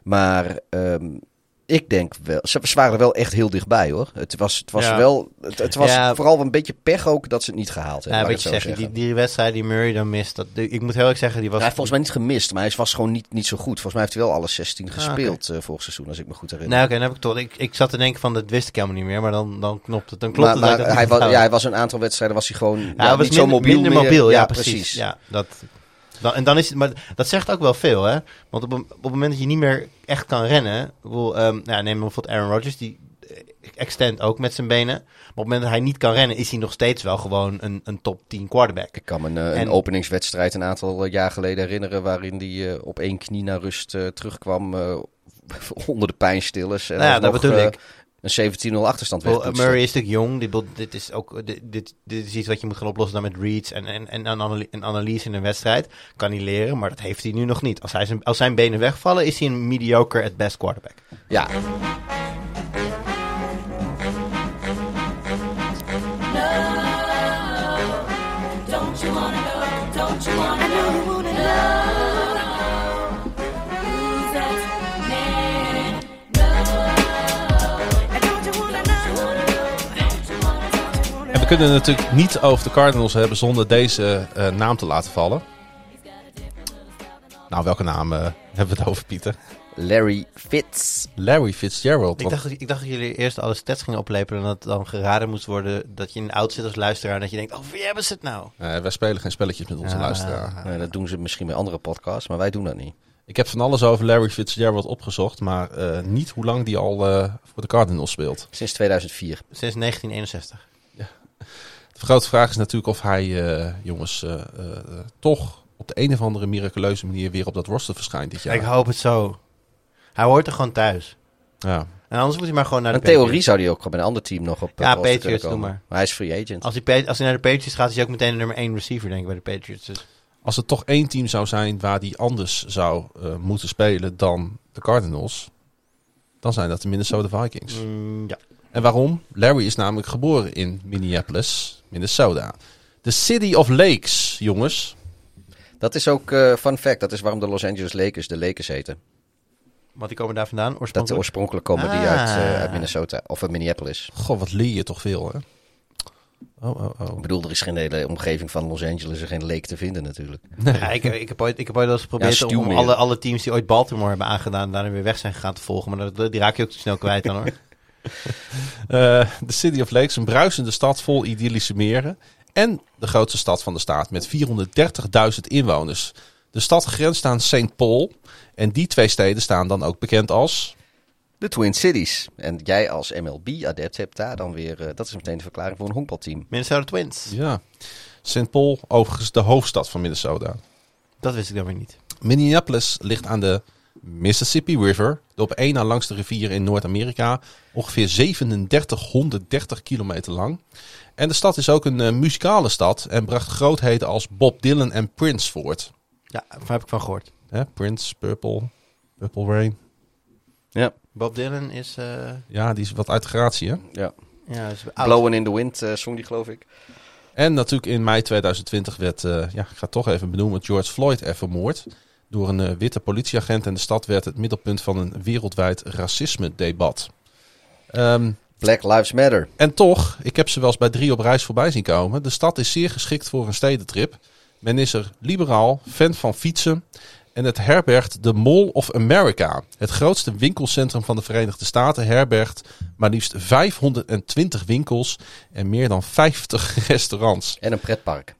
Maar ehm, ik denk wel, ze, ze waren er wel echt heel dichtbij hoor. Het was, het was Ja. wel, het, het was Ja. vooral een beetje pech ook dat ze het niet gehaald hebben. Ja, weet ik je zeggen, die, die wedstrijd die Murray dan mist, dat, de- ik moet heel erg zeggen, die was... Hij heeft volgens mij niet gemist, maar hij was gewoon niet, niet zo goed. Volgens mij heeft hij wel alle 16 Ah, gespeeld eh, vorig seizoen, als ik me goed herinner. Nee, oké, dan heb ik toch. Ik, ik zat te denken van dat wist ik helemaal niet meer, maar dan, dan klopt het. Dan klopt maar het dat maar dat hij, was, ja, hij was een aantal wedstrijden was hij gewoon ja, Ja, hij was niet zo minder, mobiel minder meer. mobiel, ja, precies. Ja, dat, dan, en dan is het, maar dat zegt ook wel veel, hè? Want op, op het moment dat je niet meer echt kan rennen, ik bedoel, ehm, nou, ja, neem bijvoorbeeld Aaron Rodgers, die eh, extend ook met zijn benen. Maar op het moment dat hij niet kan rennen, is hij nog steeds wel gewoon een, een top 10 quarterback. Ik kan me een, eh, En- een openingswedstrijd een aantal eh, jaar geleden herinneren... waarin hij op één knie naar rust terugkwam onder de pijnstillers. En Nou ja, nog, dat bedoel ik. Een 17-0 achterstand wegpoetste. Murray is natuurlijk jong. Dit, dit is ook dit, dit, dit is iets wat je moet gaan oplossen dan met reads en, en, en een analyse in een wedstrijd. Kan hij leren, maar dat heeft hij nu nog niet. Als, hij zijn, als zijn benen wegvallen, is hij een mediocre at best quarterback. Ja, kunnen het natuurlijk niet over de Cardinals hebben zonder deze eh, naam te laten vallen. Nou, welke naam eh, hebben we het over, Pieter? Larry Fitz. Larry Fitzgerald. Ik dacht, ik dacht dat jullie eerst alle stats gingen oplepelen en dat dan geraden moest worden dat je in oud zit als luisteraar en dat je denkt, oh, wie hebben ze het nou? Eh, wij spelen geen spelletjes met onze Ah. luisteraar. Dat doen ze misschien bij andere podcasts, maar wij doen dat niet. Ik heb van alles over Larry Fitzgerald opgezocht, maar eh, niet hoe lang die al eh, voor de Cardinals speelt. Sinds 2004. Sinds 1961. De grote vraag is natuurlijk of hij, eh, jongens, eh, eh, toch op de een of andere miraculeuze manier weer op dat roster verschijnt dit jaar. Ik hoop het zo. Hij hoort er gewoon thuis. Ja. En anders moet hij maar gewoon naar de In theorie Patriots. zou hij ook gewoon bij een ander team nog op Ja, roster Patriots, kunnen doe komen. maar. hij is free agent. Als hij, als hij naar de Patriots gaat, is hij ook meteen de nummer 1 receiver, denk ik, bij de Patriots. Dus. Als er toch één team zou zijn waar die anders zou eh, moeten spelen dan de Cardinals, dan zijn dat de Minnesota Vikings. Mm, ja. En waarom? Larry is namelijk geboren in Minneapolis, Minnesota. De City of Lakes, jongens. Dat is ook, eh fun fact, dat is waarom de Los Angeles Lakers de Lakers heten. Want die komen daar vandaan, Dat oorspronkelijk. oorspronkelijk komen die Ah. uit, eh, uit Minnesota, of uit Minneapolis. Goh, wat leer je toch veel, hè? Oh, oh, oh. Ik bedoel, er is geen hele omgeving van Los Angeles, er geen lake te vinden natuurlijk. Ja, ik, ik, heb ooit, ik heb ooit wel eens geprobeerd Ja, om alle, alle teams die ooit Baltimore hebben aangedaan, daarna weer weg zijn gegaan te volgen. Maar dat, die raak je ook te snel kwijt dan hoor. Eh, de City of Lakes, een bruisende stad vol idyllische meren. En de grootste stad van de staat met 430.000 inwoners. De stad grenst aan St. Paul. En die twee steden staan dan ook bekend als... de Twin Cities. En jij als MLB-adept hebt daar dan weer... eh, dat is meteen de verklaring voor een honkbalteam. Minnesota Twins. Ja. St. Paul, overigens de hoofdstad van Minnesota. Dat wist ik dan weer niet. Minneapolis ligt aan de Mississippi River, de op één na langste rivier in Noord-Amerika, ongeveer 3730 kilometer lang. En de stad is ook een eh, muzikale stad en bracht grootheden als Bob Dylan en Prince voort. Ja, daar heb ik van gehoord. Hè, Prince, Purple, Purple Rain. Ja, Bob Dylan is... eh Ja, die is wat uit gratie, hè? ja. ja, is. Blowing in the Wind eh zong die, geloof ik. En natuurlijk in mei 2020 werd, eh, ja, ik ga het toch even benoemen, George Floyd er vermoord. Door een eh, witte politieagent en de stad werd het middelpunt van een wereldwijd racisme-debat. Ehm, Black Lives Matter. en toch, ik heb ze wel eens bij drie op reis voorbij zien komen. De stad is zeer geschikt voor een stedentrip. Men is er liberaal, fan van fietsen. En het herbergt de Mall of America. Het grootste winkelcentrum van de Verenigde Staten herbergt maar liefst 520 winkels en meer dan 50 restaurants. En een pretpark.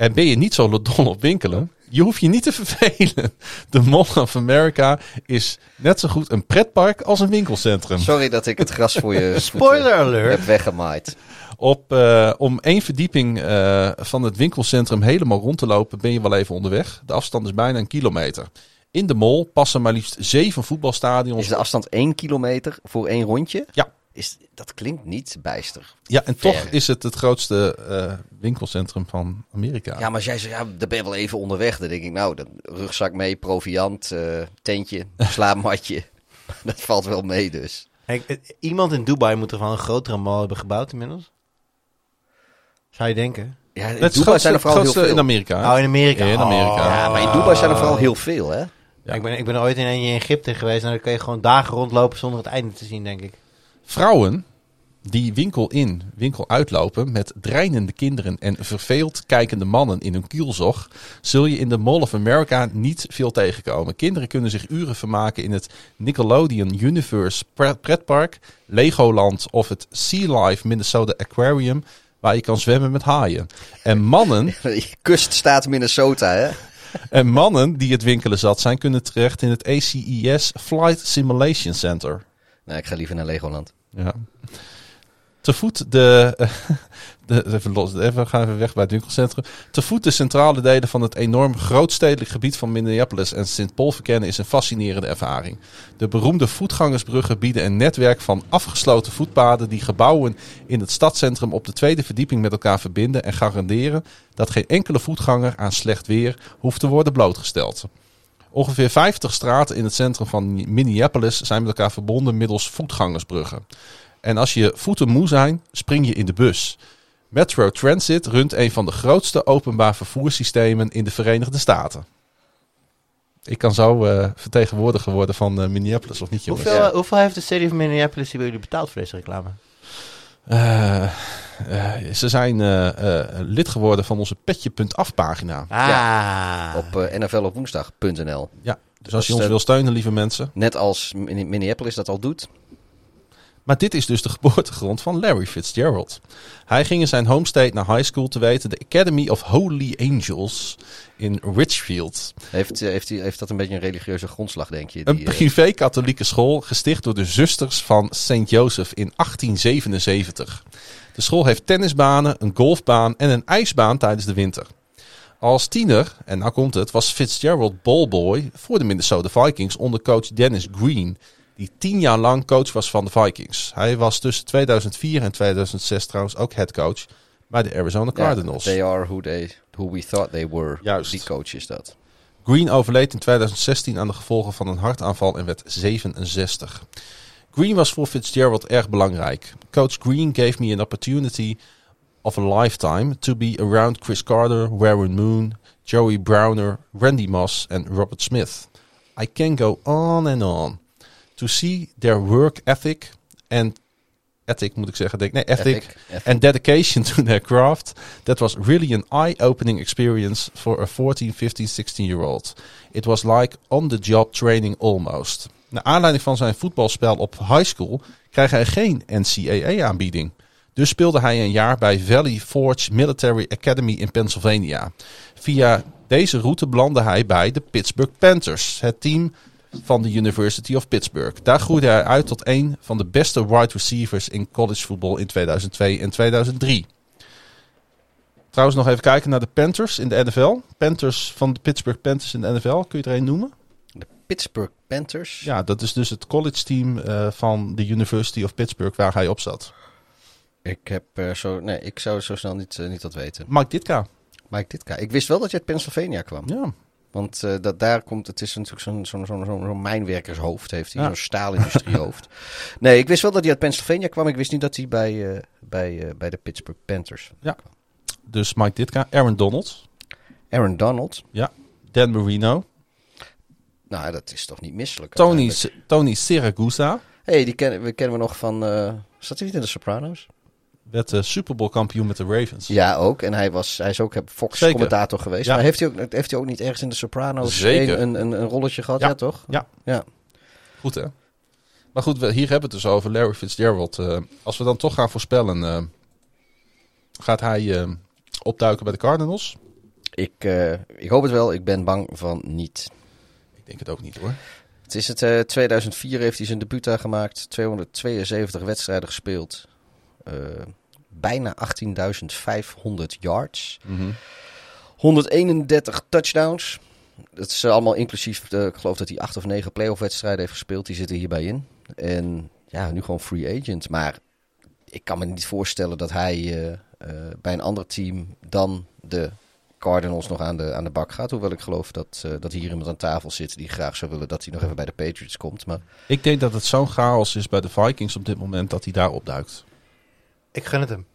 En ben je niet zo dol op winkelen, je hoeft je niet te vervelen. De Mall of America is net zo goed een pretpark als een winkelcentrum. Sorry dat ik het gras voor je Spoiler voeten alert. heb weggemaaid. Op, eh, om één verdieping eh, van het winkelcentrum helemaal rond te lopen ben je wel even onderweg. De afstand is bijna een kilometer. In de mall passen maar liefst zeven voetbalstadions. Is de afstand 1 kilometer voor één rondje? Ja. Is, dat klinkt niet bijster. Ja, en ver. toch is het het grootste eh, winkelcentrum van Amerika. Ja, maar als jij zegt, ja, daar ben je wel even onderweg. Dan denk ik, nou, dan rugzak mee, proviant, eh, tentje, slaapmatje. dat valt wel mee dus. Eh, iemand in Dubai moet er wel een grotere mall hebben gebouwd inmiddels. Zou je denken? Ja, in het is Dubai zijn er vooral heel veel. in Amerika. hè? Oh, in Amerika. Ja, in Amerika. Oh. Ja, maar in Dubai zijn er vooral heel veel, hè? Ja, ik, ben, ik ben ooit in, in Egypte geweest en dan kun je gewoon dagen rondlopen zonder het einde te zien, denk ik. Vrouwen die winkel in, winkel uitlopen met dreinende kinderen en verveeld kijkende mannen in hun kielzog, zul je in de Mall of America niet veel tegenkomen. Kinderen kunnen zich uren vermaken in het Nickelodeon Universe pre- pretpark, Legoland of het Sea Life Minnesota Aquarium, waar je kan zwemmen met haaien. En mannen, Kuststaat Minnesota, hè? en mannen die het winkelen zat zijn, kunnen terecht in het ACES Flight Simulation Center. Nee, ik ga liever naar Legoland. Ja. Te voet de, de even los, even gaan even weg bij het winkelcentrum. Te voet de centrale delen van het enorm grootstedelijk gebied van Minneapolis en St. Paul verkennen is een fascinerende ervaring. De beroemde voetgangersbruggen bieden een netwerk van afgesloten voetpaden die gebouwen in het stadscentrum op de tweede verdieping met elkaar verbinden en garanderen dat geen enkele voetganger aan slecht weer hoeft te worden blootgesteld. Ongeveer 50 straten in het centrum van Minneapolis zijn met elkaar verbonden middels voetgangersbruggen. En als je voeten moe zijn, spring je in de bus. Metro Transit runt een van de grootste openbaar vervoerssystemen in de Verenigde Staten. Ik kan zo eh, vertegenwoordiger worden van eh, Minneapolis, of niet jongens? Hoeveel, Ja. hoeveel heeft de City of Minneapolis hebben jullie betaald voor deze reclame? Eh, eh, ze zijn eh, lid geworden van onze petje.af pagina. Ah. Op eh, nflopwoensdag.nl. Ja, dus als je is, ons wil steunen, lieve mensen. Net als Min- Minneapolis dat al doet. Maar dit is dus de geboortegrond van Larry Fitzgerald. Hij ging in zijn home state naar high school te weten, de Academy of Holy Angels in Richfield. Heeft, eh, heeft, hij- heeft dat een beetje een religieuze grondslag, denk je? Een Die, eh, privé-katholieke school gesticht door de zusters van St. Joseph in 1877. De school heeft tennisbanen, een golfbaan en een ijsbaan tijdens de winter. Als tiener, en nou komt het, was Fitzgerald ballboy voor de Minnesota Vikings onder coach Dennis Green, die tien jaar lang coach was van de Vikings. Hij was tussen 2004 en 2006 trouwens ook headcoach bij de Arizona Cardinals. they are who, they, who we thought they were. Juist. Die coach is dat. Green overleed in 2016 aan de gevolgen van een hartaanval en werd 67. Green was voor Fitzgerald erg belangrijk. Coach Green gave me an opportunity of a lifetime to be around Chris Carter, Warren Moon, Joey Browner, Randy Moss en Robert Smith. I can go on and on. To see their work ethic and ethic moet ik zeggen, denk nee, ethic, Ethic, ethic. and dedication to their craft. That was really an eye-opening experience for a 14, 15, 16-year-old. It was like on-the-job training almost. Naar aanleiding van zijn voetbalspel op high school kreeg hij geen NCAA-aanbieding. Dus speelde hij een jaar bij Valley Forge Military Academy in Pennsylvania. Via deze route belandde hij bij de Pittsburgh Panthers, het team van de University of Pittsburgh. Daar groeide hij uit tot een van de beste wide receivers in collegevoetbal in 2002 en 2003. Trouwens nog even kijken naar de Panthers in de NFL. Panthers van de Pittsburgh Panthers in de NFL. Kun je er een noemen? De Pittsburgh Panthers. Ja, dat is dus het college team eh, van de University of Pittsburgh waar hij op zat. Ik heb eh, zo... Nee, ik zou zo snel niet, eh, niet dat weten. Mike Ditka. Mike Ditka. Ik wist wel dat je uit Pennsylvania kwam. Ja. Want eh, dat, daar komt, het is natuurlijk zo'n zo'n zo'n zo'n mijnwerkershoofd heeft hij, Ja. zo'n staalindustriehoofd. nee, ik wist wel dat hij uit Pennsylvania kwam. Ik wist niet dat hij bij, eh, bij, eh, bij de Pittsburgh Panthers. Dus Mike Ditka. Aaron Donald. Aaron Donald. Dan Marino. Nou, dat is toch niet misselijk. Tony. Tony Siragusa. hey, die kennen we, kennen we nog van... zat hij niet in de Sopranos? Werd de Super Bowl kampioen met de Ravens. Ja, ook. En hij, was, hij is ook. Fox-commentator geweest. Ja. Maar heeft hij, ook, heeft hij ook niet ergens in de Sopranos een, een, een rolletje gehad? Ja. Ja, toch? Goed hè? Maar goed, we- hier hebben we het dus over Larry Fitzgerald. Eh, als we dan toch gaan voorspellen, eh, gaat hij eh, opduiken bij de Cardinals? Ik, ik hoop het wel. Ik ben bang van niet. Ik denk het ook niet hoor. Het is het eh, 2004 heeft hij zijn debuut daar gemaakt. 272 wedstrijden gespeeld. Eh, bijna 18.500 yards. Mhm. 131 touchdowns. Dat is eh, allemaal inclusief, eh, ik geloof dat hij acht of negen playoff wedstrijden heeft gespeeld. Die zitten hierbij in. En ja, nu gewoon free agent. Maar ik kan me niet voorstellen dat hij eh, bij een ander team dan de Cardinals nog aan de, aan de bak gaat. Hoewel ik geloof dat, dat hier iemand aan tafel zit die graag zou willen dat hij nog even bij de Patriots komt. Maar Ik denk dat het zo'n chaos is bij de Vikings op dit moment dat hij daar opduikt. Ik gun het hem.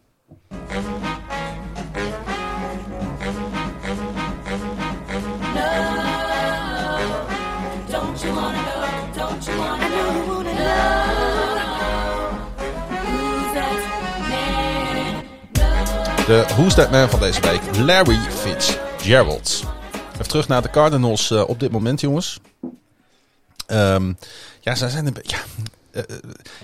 De Who's That Man van deze week, Larry Fitzgerald. Even terug naar de Cardinals eh, op dit moment, jongens. Ehm, ja, zij zijn een beetje... Ja,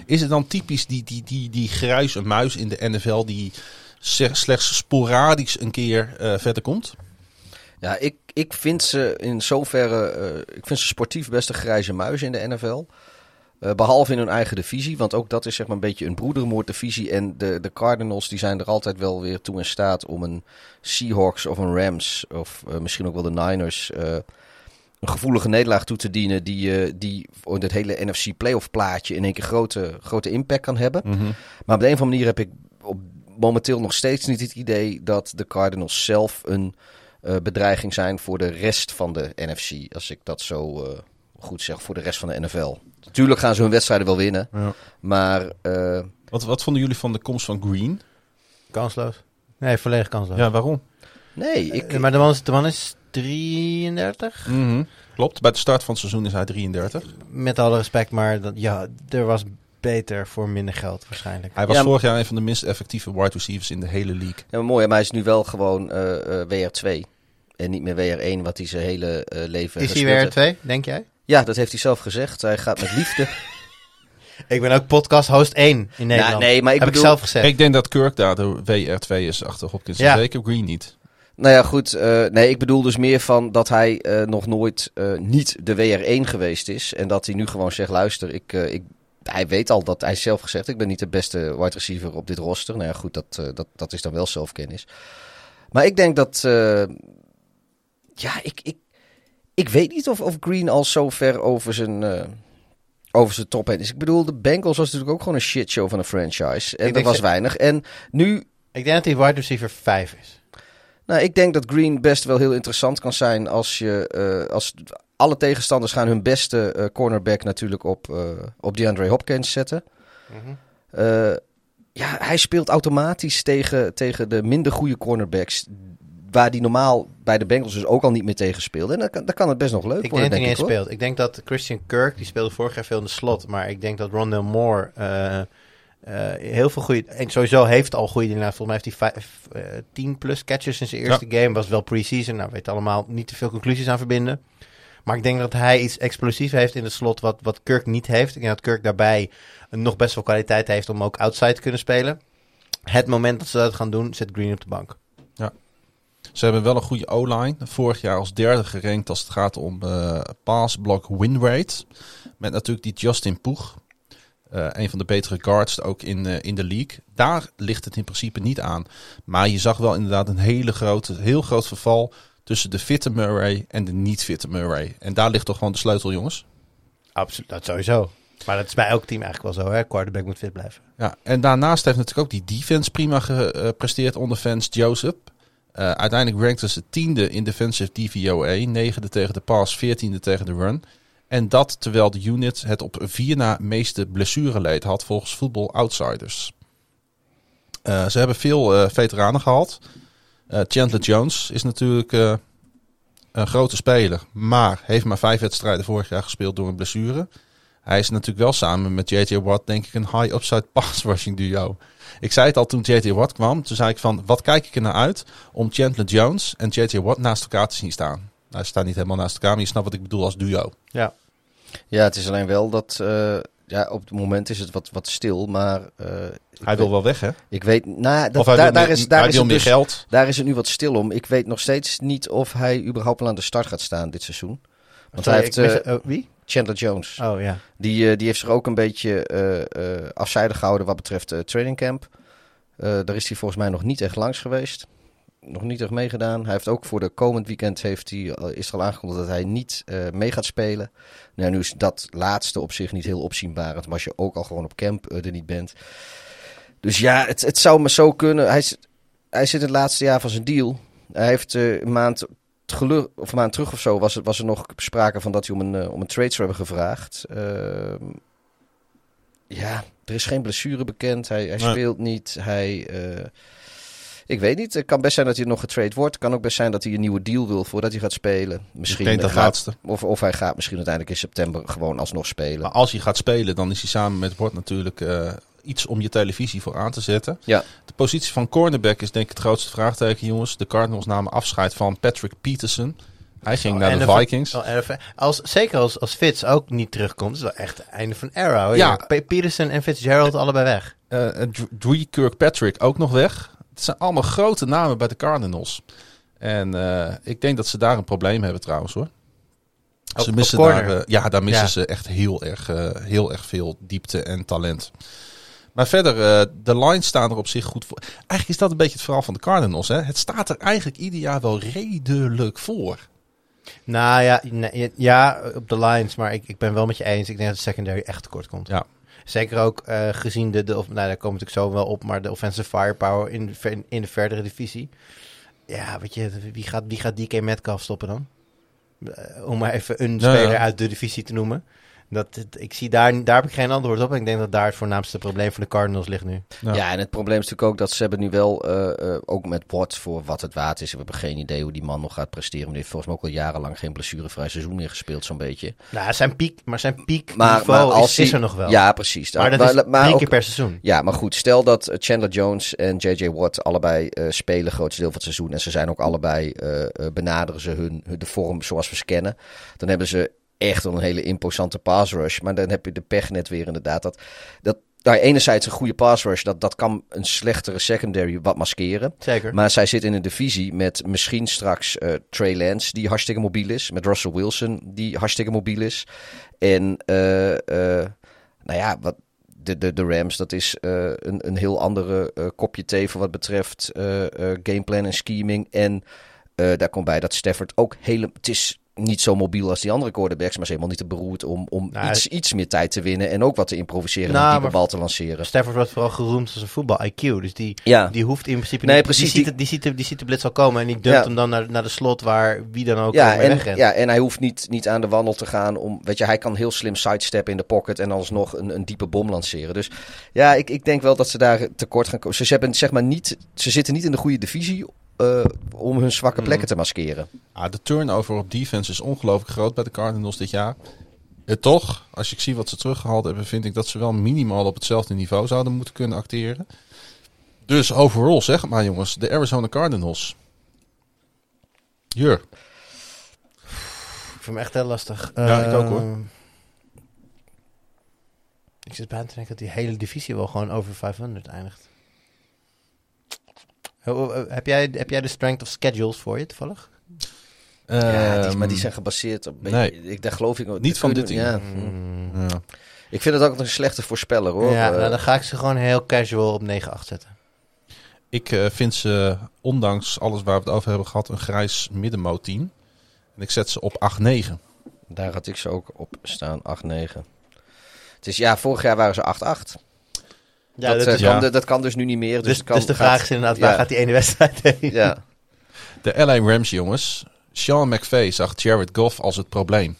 is het dan typisch die, die, die, die grijze muis in de NFL die slechts sporadisch een keer eh, verder komt? Ja, ik, ik vind ze in zoverre. eh, ik vind ze sportief best een grijze muis in de NFL. Eh, behalve in hun eigen divisie, want ook dat is zeg maar een beetje een broedermoorddivisie. En de, de Cardinals die zijn er altijd wel weer toe in staat om een Seahawks of een Rams of eh, misschien ook wel de Niners eh, een gevoelige nederlaag toe te dienen die, eh, die voor het hele NFC playoff plaatje in één keer grote, grote impact kan hebben. Maar op de een of andere manier heb ik op, momenteel nog steeds niet het idee dat de Cardinals zelf een eh, bedreiging zijn voor de rest van de NFC. Als ik dat zo eh, goed zeg, voor de rest van de NFL. Natuurlijk gaan ze hun wedstrijden wel winnen. Ja. Maar eh, Wat, wat vonden jullie van de komst van Green? Kansloos. Nee, volledig kansloos. Ja, waarom? nee, ik, maar de man, is, de man is 33. Mhm. Klopt, bij de start van het seizoen is hij 33. Met alle respect, maar dat, ja, er was beter voor minder geld waarschijnlijk. Hij was Ja, vorig jaar een van de minst effectieve wide receivers in de hele league. ja, maar mooi, maar hij is nu wel gewoon eh, eh, WR2. En niet meer WR1, wat hij zijn hele eh, leven Is hij gespeeld weer heeft. twee, denk jij? Ja, dat heeft hij zelf gezegd. Hij gaat met liefde. Ik ben ook podcast host 1 in Nederland. Nou, nee, maar ik Heb bedoel... ik zelf gezegd. Ik denk dat Kirk daar de WR2 is achter Hopkins. Ja. Zeker Green niet. Nou ja, goed. eh, nee, ik bedoel dus meer van dat hij eh, nog nooit eh, niet de WR1 geweest is. En dat hij nu gewoon zegt, luister, ik, ik, hij weet al dat hij zelf gezegd, ik ben niet de beste wide receiver op dit roster. Nou ja, goed, dat, dat, dat is dan wel zelfkennis. Maar ik denk dat, ja, ik, ik, ik weet niet of, of Green al zo ver over zijn... over zijn top heen is. Ik bedoel, de Bengals was natuurlijk ook gewoon een shitshow van een franchise. En er denk was weinig. En nu Ik denk dat hij wide receiver 5 is. Nou, ik denk dat Green best wel heel interessant kan zijn als je eh, als alle tegenstanders gaan hun beste eh, cornerback natuurlijk op, eh op DeAndre Hopkins zetten. Eh, ja, hij speelt automatisch tegen, tegen de minder goede cornerbacks. Waar die normaal bij de Bengals dus ook al niet meer tegen speelde. En dan kan, dan kan het best nog leuk Ik worden, denk dat hij denk ik hoor. speelt. Ik denk dat Christian Kirk, die speelde vorig jaar veel in de slot. Maar ik denk dat Rondell Moore heel veel goede... En sowieso heeft al goede inderdaad. Volgens mij heeft hij vijf, eh, 10 plus catches in zijn eerste game. Was wel pre-season. Nou, weet allemaal niet te veel conclusies aan verbinden. Maar ik denk dat hij iets explosiefs heeft in de slot wat, wat Kirk niet heeft. Ik denk dat Kirk daarbij nog best wel kwaliteit heeft om ook outside te kunnen spelen. Het moment dat ze dat gaan doen, zet Green op de bank. Ze hebben wel een goede O-line. Vorig jaar als derde gerankt als het gaat om eh pass block win rate. Met natuurlijk die Justin Poeg. Eh, een van de betere guards ook in, eh, in de league. Daar ligt het in principe niet aan. Maar je zag wel inderdaad een hele grote, heel groot verval tussen de fitte Murray en de niet fitte Murray. En daar ligt toch gewoon de sleutel, jongens. Absoluut, dat sowieso. Maar dat is bij elk team eigenlijk wel zo, hè? Quarterback moet fit blijven. Ja, en daarnaast heeft natuurlijk ook die defense prima gepresteerd onder Vance Joseph. Eh, uiteindelijk rankten ze tiende in defensive DVOA, negende tegen de pass, veertiende tegen de run. En dat terwijl de unit het op vier na meeste blessureleed had volgens Football Outsiders. Eh, ze hebben veel eh, veteranen gehad. Eh, Chandler Jones is natuurlijk een grote speler, maar heeft maar vijf wedstrijden vorig jaar gespeeld door een blessure. Hij is natuurlijk wel samen met JJ Watt, denk ik, een high upside pass rushing duo. Ik zei het al toen JJ Watt kwam. Toen zei ik van, wat kijk ik er naar uit om Chandler Jones en JJ Watt naast elkaar te zien staan. Nou, ze staan niet helemaal naast elkaar, maar je snapt wat ik bedoel als duo. Ja. Ja, het is alleen wel dat... eh, ja, op het moment is het wat, wat stil, maar... eh, Hij wil weet- wel weg, hè? Ik weet... Nou, dat, of hij daar, wil daar meer, is, daar is het dus, geld. Daar is het nu wat stil om. Ik weet nog steeds niet of hij überhaupt wel aan de start gaat staan dit seizoen. Want Sorry, hij heeft mis- eh, oh, wie? Chandler Jones. Oh ja. Die, die heeft zich ook een beetje afzijdig gehouden wat betreft training camp. Eh, daar is hij volgens mij nog niet echt langs geweest. Nog niet echt meegedaan. Hij heeft ook voor de komend weekend heeft hij, al- is er al aangekondigd dat hij niet eh, mee gaat spelen. Nou, nu is dat laatste op zich niet heel opzienbaar. Want als je ook al gewoon op camp eh, er niet bent. Dus ja, het, het zou me zo kunnen. Hij, hij zit in het laatste jaar van zijn deal. Hij heeft eh, een maand geluk, of een maand terug of zo was, er- was er nog sprake van dat hij om een, eh, om een trade zou hebben gevraagd. Ehm, ja, er is geen blessure bekend. Hij, hij Nee. speelt niet. Hij, eh, ik weet niet. Het kan best zijn dat hij nog getrade wordt. Het kan ook best zijn dat hij een nieuwe deal wil voordat hij gaat spelen. Misschien ik denk dat gaat, laatste. of, of hij gaat misschien uiteindelijk in september gewoon alsnog spelen. Maar als hij gaat spelen, dan is hij samen met Bord natuurlijk eh, iets om je televisie voor aan te zetten. Ja. De positie van cornerback is denk ik het grootste vraagteken, jongens. De Cardinals namen afscheid van Patrick Peterson. Hij ging Oh, naar de Vikings. Oh, Als, zeker als, als Fitz ook niet terugkomt, is dat echt het einde van era. hoor. Ja. Pe- Peterson en Fitzgerald allebei weg. Eh, eh, Dree Kirkpatrick ook nog weg. Het zijn allemaal grote namen bij de Cardinals. En eh, ik denk dat ze daar een probleem hebben trouwens hoor. Ze op missen daar, eh, ja, daar missen Ja. ze echt heel erg, eh, heel erg veel diepte en talent. Maar verder, de lines staan er op zich goed voor. Eigenlijk is dat een beetje het verhaal van de Cardinals. Hè? Het staat er eigenlijk ieder jaar wel redelijk voor. Nou ja, ja, op de lines, maar ik, ik ben wel met je eens. Ik denk dat de secondary echt tekort komt. Ja. Zeker ook eh, gezien de, de of, nou, daar komen natuurlijk zo wel op, maar de offensive firepower in de, ver- in de verdere divisie. Ja, weet je, wie gaat, wie gaat DK Metcalf stoppen dan? Eh, om maar even een Ja, ja. speler uit de divisie te noemen. Dat, ik zie daar, daar heb ik geen antwoord op. En ik denk dat daar het voornaamste probleem van de Cardinals ligt nu. Ja. Ja. en het probleem is natuurlijk ook dat ze hebben nu wel, eh, eh, ook met Watt voor wat het waard is. We hebben geen idee hoe die man nog gaat presteren. Maar die heeft volgens mij ook al jarenlang geen blessurevrij seizoen meer gespeeld, zo'n beetje. Nou, zijn piek, maar zijn piek Maar, niveau maar als is, is hij- er nog wel. Ja, precies. maar dat is maar drie ook- keer per seizoen. Ja, maar goed, stel dat eh, Chandler Jones en J.J. Watt allebei eh, spelen het grootste deel van het seizoen. En ze zijn ook allebei, eh, eh, benaderen ze hun, hun- de vorm zoals we ze kennen. Dan hebben ze echt een hele imposante pass rush. Maar dan heb je de pech net weer inderdaad. Dat, dat nou, enerzijds een goede pass rush, dat, dat kan een slechtere secondary wat maskeren. Zeker. Maar zij zit in een divisie met misschien straks eh, Trey Lance, die hartstikke mobiel is. Met Russell Wilson, die hartstikke mobiel is. En, eh, eh, nou ja, wat, de, de, de Rams, dat is een, een heel andere kopje thee voor wat betreft gameplan en scheming. En daar komt bij dat Stafford ook hele... Het is niet zo mobiel als die andere quarterbacks, maar is helemaal niet te beroerd om, om Nou, iets, iets meer tijd te winnen. En ook wat te improviseren en Nou, een diepe bal te lanceren. Stafford wordt vooral geroemd als een voetbal-IQ. Dus die, Ja, die hoeft in principe Nee, niet... precies, Die, ziet die- ziet de, die ziet de blitz al komen en die dumpt Ja. hem dan naar, naar de slot waar wie dan ook Ja mee en, ja, en hij hoeft niet, niet aan de wandel te gaan. Om, weet je, hij kan heel slim sidesteppen in de pocket en alsnog een, een diepe bom lanceren. Dus ja, ik, ik denk wel dat ze daar tekort gaan komen. Ze, hebben, zeg maar, niet, ze zitten niet in de goede divisie eh, om hun zwakke Mm. plekken te maskeren. Ah, de turnover op defense is ongelooflijk groot bij de Cardinals dit jaar. Eh, toch, als ik zie wat ze teruggehaald hebben, vind ik dat ze wel minimaal op hetzelfde niveau zouden moeten kunnen acteren. Dus overal, zeg maar jongens, de Arizona Cardinals. Jur, Ik vind hem echt heel lastig. Ja, ik ook, hoor. Ehm, Ik zit bijna te denken dat die hele divisie wel gewoon over 500 eindigt. Eh, Heb jij, heb jij de strength of schedules voor je toevallig? Ja, die, Ehm, maar die zijn gebaseerd op... nee. ik, daar geloof ik ook- Niet van dit team. Ja. ja. Ik vind het ook een slechte voorspeller hoor. ja, Eh, nou, dan ga ik ze gewoon heel casual op 9-8 zetten. Ik eh, vind ze, ondanks alles waar we het over hebben gehad, een grijs middenmoot-team. En ik zet ze op 8-9. Daar had ik ze ook op staan, 8-9. Het is, ja, vorig jaar waren ze 8-8. Ja, dat, dat ja. kan, dat kan dus nu niet meer. Dus, dus, het kan, dus de gaat- vraag is inderdaad, waar ja. gaat die ene wedstrijd heen? Ja, De LA Rams, jongens. Sean McVay zag Jared Goff als het probleem.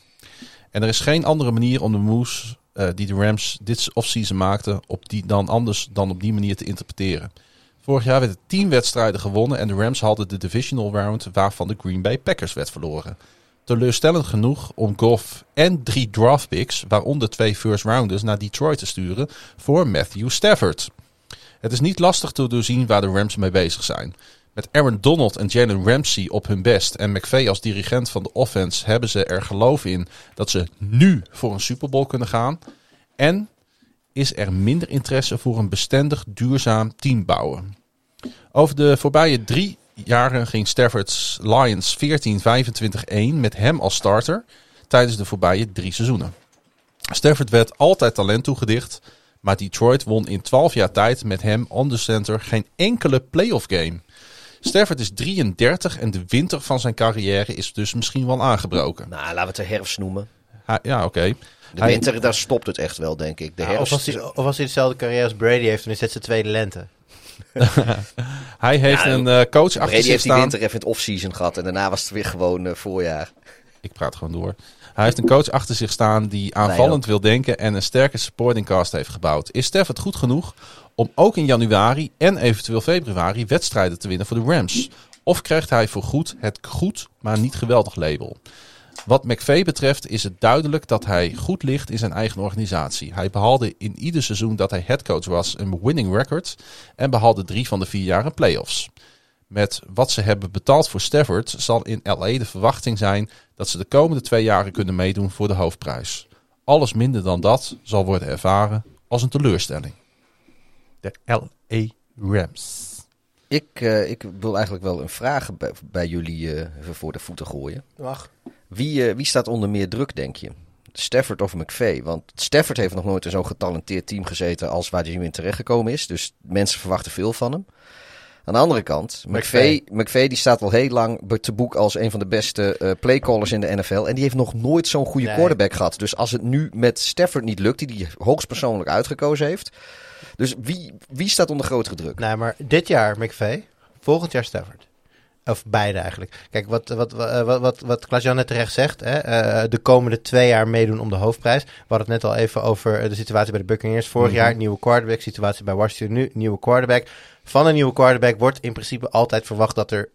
En er is geen andere manier om de moves eh, die de Rams dit offseason maakten op die, dan anders dan op die manier te interpreteren. Vorig jaar werden tien wedstrijden gewonnen en de Rams hadden de divisional round waarvan de Green Bay Packers werd verloren. Teleurstellend genoeg om Goff en drie draft picks, waaronder twee first rounders, naar Detroit te sturen voor Matthew Stafford. Het is niet lastig te doorzien waar de Rams mee bezig zijn. Met Aaron Donald en Jalen Ramsey op hun best en McVay als dirigent van de offense hebben ze er geloof in dat ze nu voor een Super Bowl kunnen gaan. En is er minder interesse voor een bestendig, duurzaam team bouwen. Over de voorbije drie jaren ging Stafford's Lions 14-25-1 met hem als starter tijdens de voorbije drie seizoenen. Stafford werd altijd talent toegedicht, maar Detroit won in 12 jaar tijd met hem on the center geen enkele playoff game. Stafford is 33 en de winter van zijn carrière is dus misschien wel aangebroken. nou, laten we het de herfst noemen. Hij- ja, oké. De Hij- winter, daar stopt het echt wel, denk ik. De herfst... of, als hij, of hij dezelfde carrière als Brady heeft, dan is het zijn tweede lente. Hij heeft Ja, een eh, coach achter zich heeft die winter even in het off-season gehad. En daarna was het weer gewoon eh, voorjaar. Ik praat gewoon door. Hij heeft een coach achter zich staan die aanvallend wil denken en een sterke supporting cast heeft gebouwd. Is Stafford goed genoeg om ook in januari en eventueel februari wedstrijden te winnen voor de Rams? Of krijgt hij voor goed het goed, maar niet geweldig label? Wat McVay betreft is het duidelijk dat hij goed ligt in zijn eigen organisatie. Hij behaalde in ieder seizoen dat hij headcoach was een winning record en behaalde drie van de vier jaar een playoffs. Met wat ze hebben betaald voor Stafford zal in LA de verwachting zijn dat ze de komende twee jaren kunnen meedoen voor de hoofdprijs. Alles minder dan dat zal worden ervaren als een teleurstelling. De LA Rams. Ik, eh, ik wil eigenlijk wel een vraag bij, bij jullie eh, voor de voeten gooien. Mag. Wie, eh, wie staat onder meer druk, denk je? Stafford of McVay? Want Stafford heeft nog nooit in zo'n getalenteerd team gezeten als waar hij nu in terechtgekomen is. Dus mensen verwachten veel van hem. Aan de andere kant, McVay, McVay. Die staat al heel lang te boek als een van de beste eh, playcallers in de NFL. En die heeft nog nooit zo'n goede Nee. quarterback gehad. Dus als het nu met Stafford niet lukt, die hij hoogstpersoonlijk uitgekozen heeft. Dus wie, wie staat onder grotere druk? Nee, maar dit jaar McVay, volgend jaar Stafford. Of beide eigenlijk. Kijk, wat, wat, wat, wat, wat, wat Klaas-Jan net terecht zegt. Hè, eh, de komende twee jaar meedoen om de hoofdprijs. We hadden het net al even over eh, de situatie bij de Buccaneers. Vorig Mhm. jaar nieuwe quarterback. Situatie bij Washington nu, nieuwe quarterback. Van een nieuwe quarterback wordt in principe altijd verwacht dat er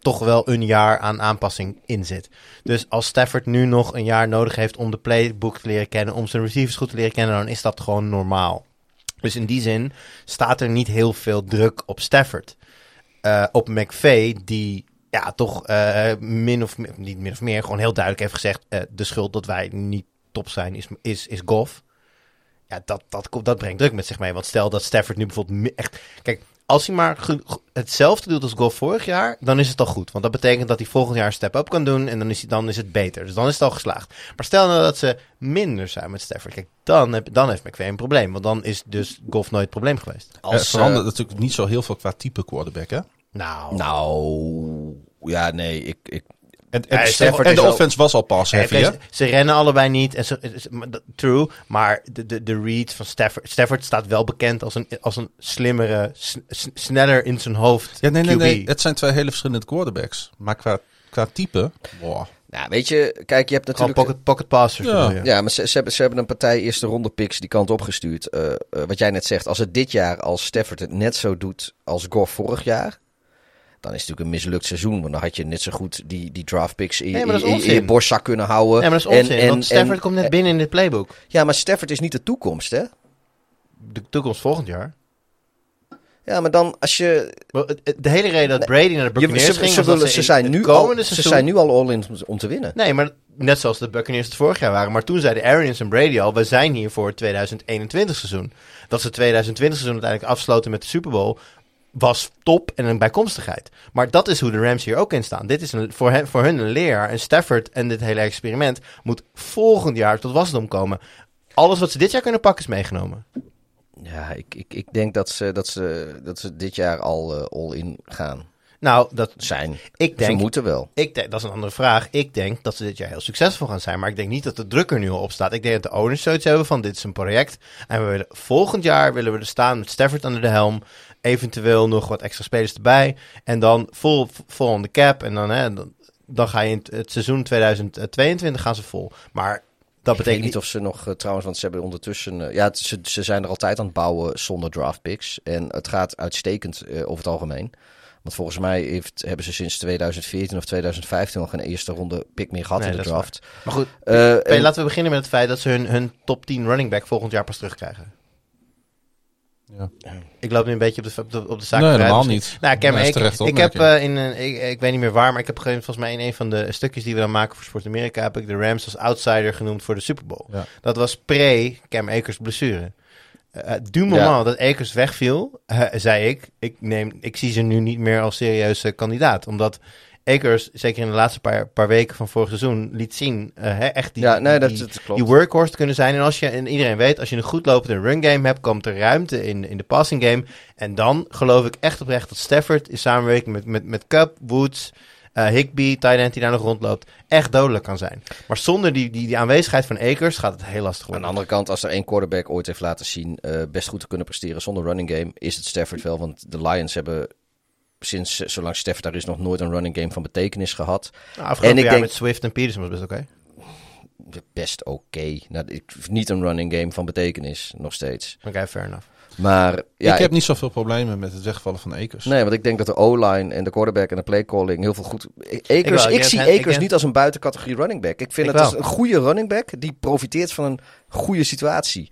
toch wel een jaar aan aanpassing in zit. Dus als Stafford nu nog een jaar nodig heeft om de playbook te leren kennen, om zijn receivers goed te leren kennen, dan is dat gewoon normaal. Dus in die zin staat er niet heel veel druk op Stafford. Eh, op McVay, die ja, toch eh, min of meer, niet min of meer, gewoon heel duidelijk heeft gezegd: eh, de schuld dat wij niet top zijn is, is, is Goff. Ja, dat, dat, dat brengt druk met zich mee. Want stel dat Stafford nu bijvoorbeeld echt. Kijk, als hij maar hetzelfde doet als Goff vorig jaar, dan is het al goed. Want dat betekent dat hij volgend jaar een step-up kan doen en dan is, hij, dan is het beter. Dus dan is het al geslaagd. Maar stel nou dat ze minder zijn met Stafford. Kijk, dan, heb, dan heeft McVay een probleem. Want dan is dus Goff nooit het probleem geweest. Er Als, verandert eh, natuurlijk niet zo heel veel qua type quarterback, hè? Nou, nou, ja, nee, ik, ik, En, Ja, en, Stafford en de offense was al pas heavy, hè? ze, rennen allebei niet. En ze, true. Maar de, de, de read van Stafford. Stafford staat wel bekend als een, als een slimmere, sneller in zijn hoofd. Ja, nee, nee, QB. nee. Het zijn twee hele verschillende quarterbacks. Maar qua, qua type, wow. nou, weet je, kijk, je hebt Gewoon natuurlijk... pocket, pocket passers. Ja. je? Ja, maar ze, ze, hebben, ze hebben een partij eerste ronde picks die kant opgestuurd. Eh eh, wat jij net zegt, als het dit jaar als Stafford het net zo doet als Goff vorig jaar... dan is het natuurlijk een mislukt seizoen. Want dan had je net zo goed die, die draft picks in, je- Nee, in, in je borstzak kunnen houden. Nee, maar dat is En- onzin. en- want Stafford en- komt net binnen in dit playbook. Ja, maar Stafford is niet de toekomst, hè? De toekomst volgend jaar. Ja, maar dan als je... De hele reden dat Brady naar de je Buccaneers ze, ging... ze, was dat willen, ze zijn nu al, ze zijn nu al all in om, om te winnen. Nee, maar net zoals de Buccaneers het vorig jaar waren. Maar toen zeiden Arians en Brady al, we zijn hier voor het 2021 seizoen. Dat ze het 2020 seizoen uiteindelijk afsloten met de Super Bowl. Was top en een bijkomstigheid. Maar dat is hoe de Rams hier ook in staan. Dit is een, voor, hen, voor hun een leerjaar. En Stafford en dit hele experiment moet volgend jaar tot wasdom komen. Alles wat ze dit jaar kunnen pakken is meegenomen. Ja, ik, ik, ik denk dat ze, dat, ze, dat ze dit jaar al eh, all-in gaan Nou, dat, zijn. ik Ze moeten wel. Ik denk, dat is een andere vraag. Ik denk dat ze dit jaar heel succesvol gaan zijn. Maar ik denk niet dat de druk er nu al op staat. Ik denk dat de owners zoiets hebben van dit is een project. En we willen, volgend jaar willen we er staan met Stafford onder de helm. Eventueel nog wat extra spelers erbij. En dan vol, vol on the cap. En dan, hè, dan, dan ga je in het, seizoen 2022 gaan ze vol. Maar dat betekent niet of ze nog, eh, trouwens, want ze hebben ondertussen... eh, ja, het- ze, ze zijn er altijd aan het bouwen zonder draft picks. En het gaat uitstekend eh, over het algemeen. Want volgens mij heeft, hebben ze sinds 2014 of 2015 nog geen eerste ronde pick meer gehad Nee, in de draft. Maar goed, Eh, en- laten we beginnen met het feit dat ze hun, hun top 10 running back volgend jaar pas terugkrijgen. Ja. Ik loop nu een beetje op de, op de, op de zaak Nee, helemaal Misschien- niet. Nou, Cam terecht Ik heb eh, in een, ik, ik weet niet meer waar, maar ik heb ge- volgens mij in een van de stukjes die we dan maken voor Sport Amerika heb ik de Rams als outsider genoemd voor de Super Bowl. Ja. Dat was pre Cam Akers blessure. Eh, eh, du moment Ja. dat Akers wegviel, eh, zei ik, ik, neem, ik zie ze nu niet meer als serieuze kandidaat. Omdat Akers, zeker in de laatste paar, paar weken van vorig seizoen, liet zien eh, hè, echt die, ja, nee, dat, die, dat klopt. die workhorse te kunnen zijn. En als je, en iedereen weet, als je een goed lopende run game hebt, komt er ruimte in, in de passing game. En dan geloof ik echt oprecht dat Stafford in samenwerking met, met, met Cup, Woods, eh Higby, end die daar nog rondloopt, echt dodelijk kan zijn. Maar zonder die, die, die aanwezigheid van Akers gaat het heel lastig Aan de worden. andere kant, als er één quarterback ooit heeft laten zien eh, best goed te kunnen presteren zonder running game, is het Stafford wel. Want de Lions hebben sinds eh, zolang Stafford daar is nog nooit een running game van betekenis gehad. Nou, afgelopen en ik jaar denk- met Swift en Peterson was best oké. Best oké. Nou, ik- niet een running game van betekenis, nog steeds. Oké, fair enough. Maar ja, ik heb niet zoveel problemen met het wegvallen van Akers. Nee, want ik denk dat de O-line en de quarterback en de playcalling heel veel goed... Akers, wel, ik, zie dat- Akers denk- niet als een buitencategorie running back. Ik vind Ik het als wel. een goede running back die profiteert van een goede situatie.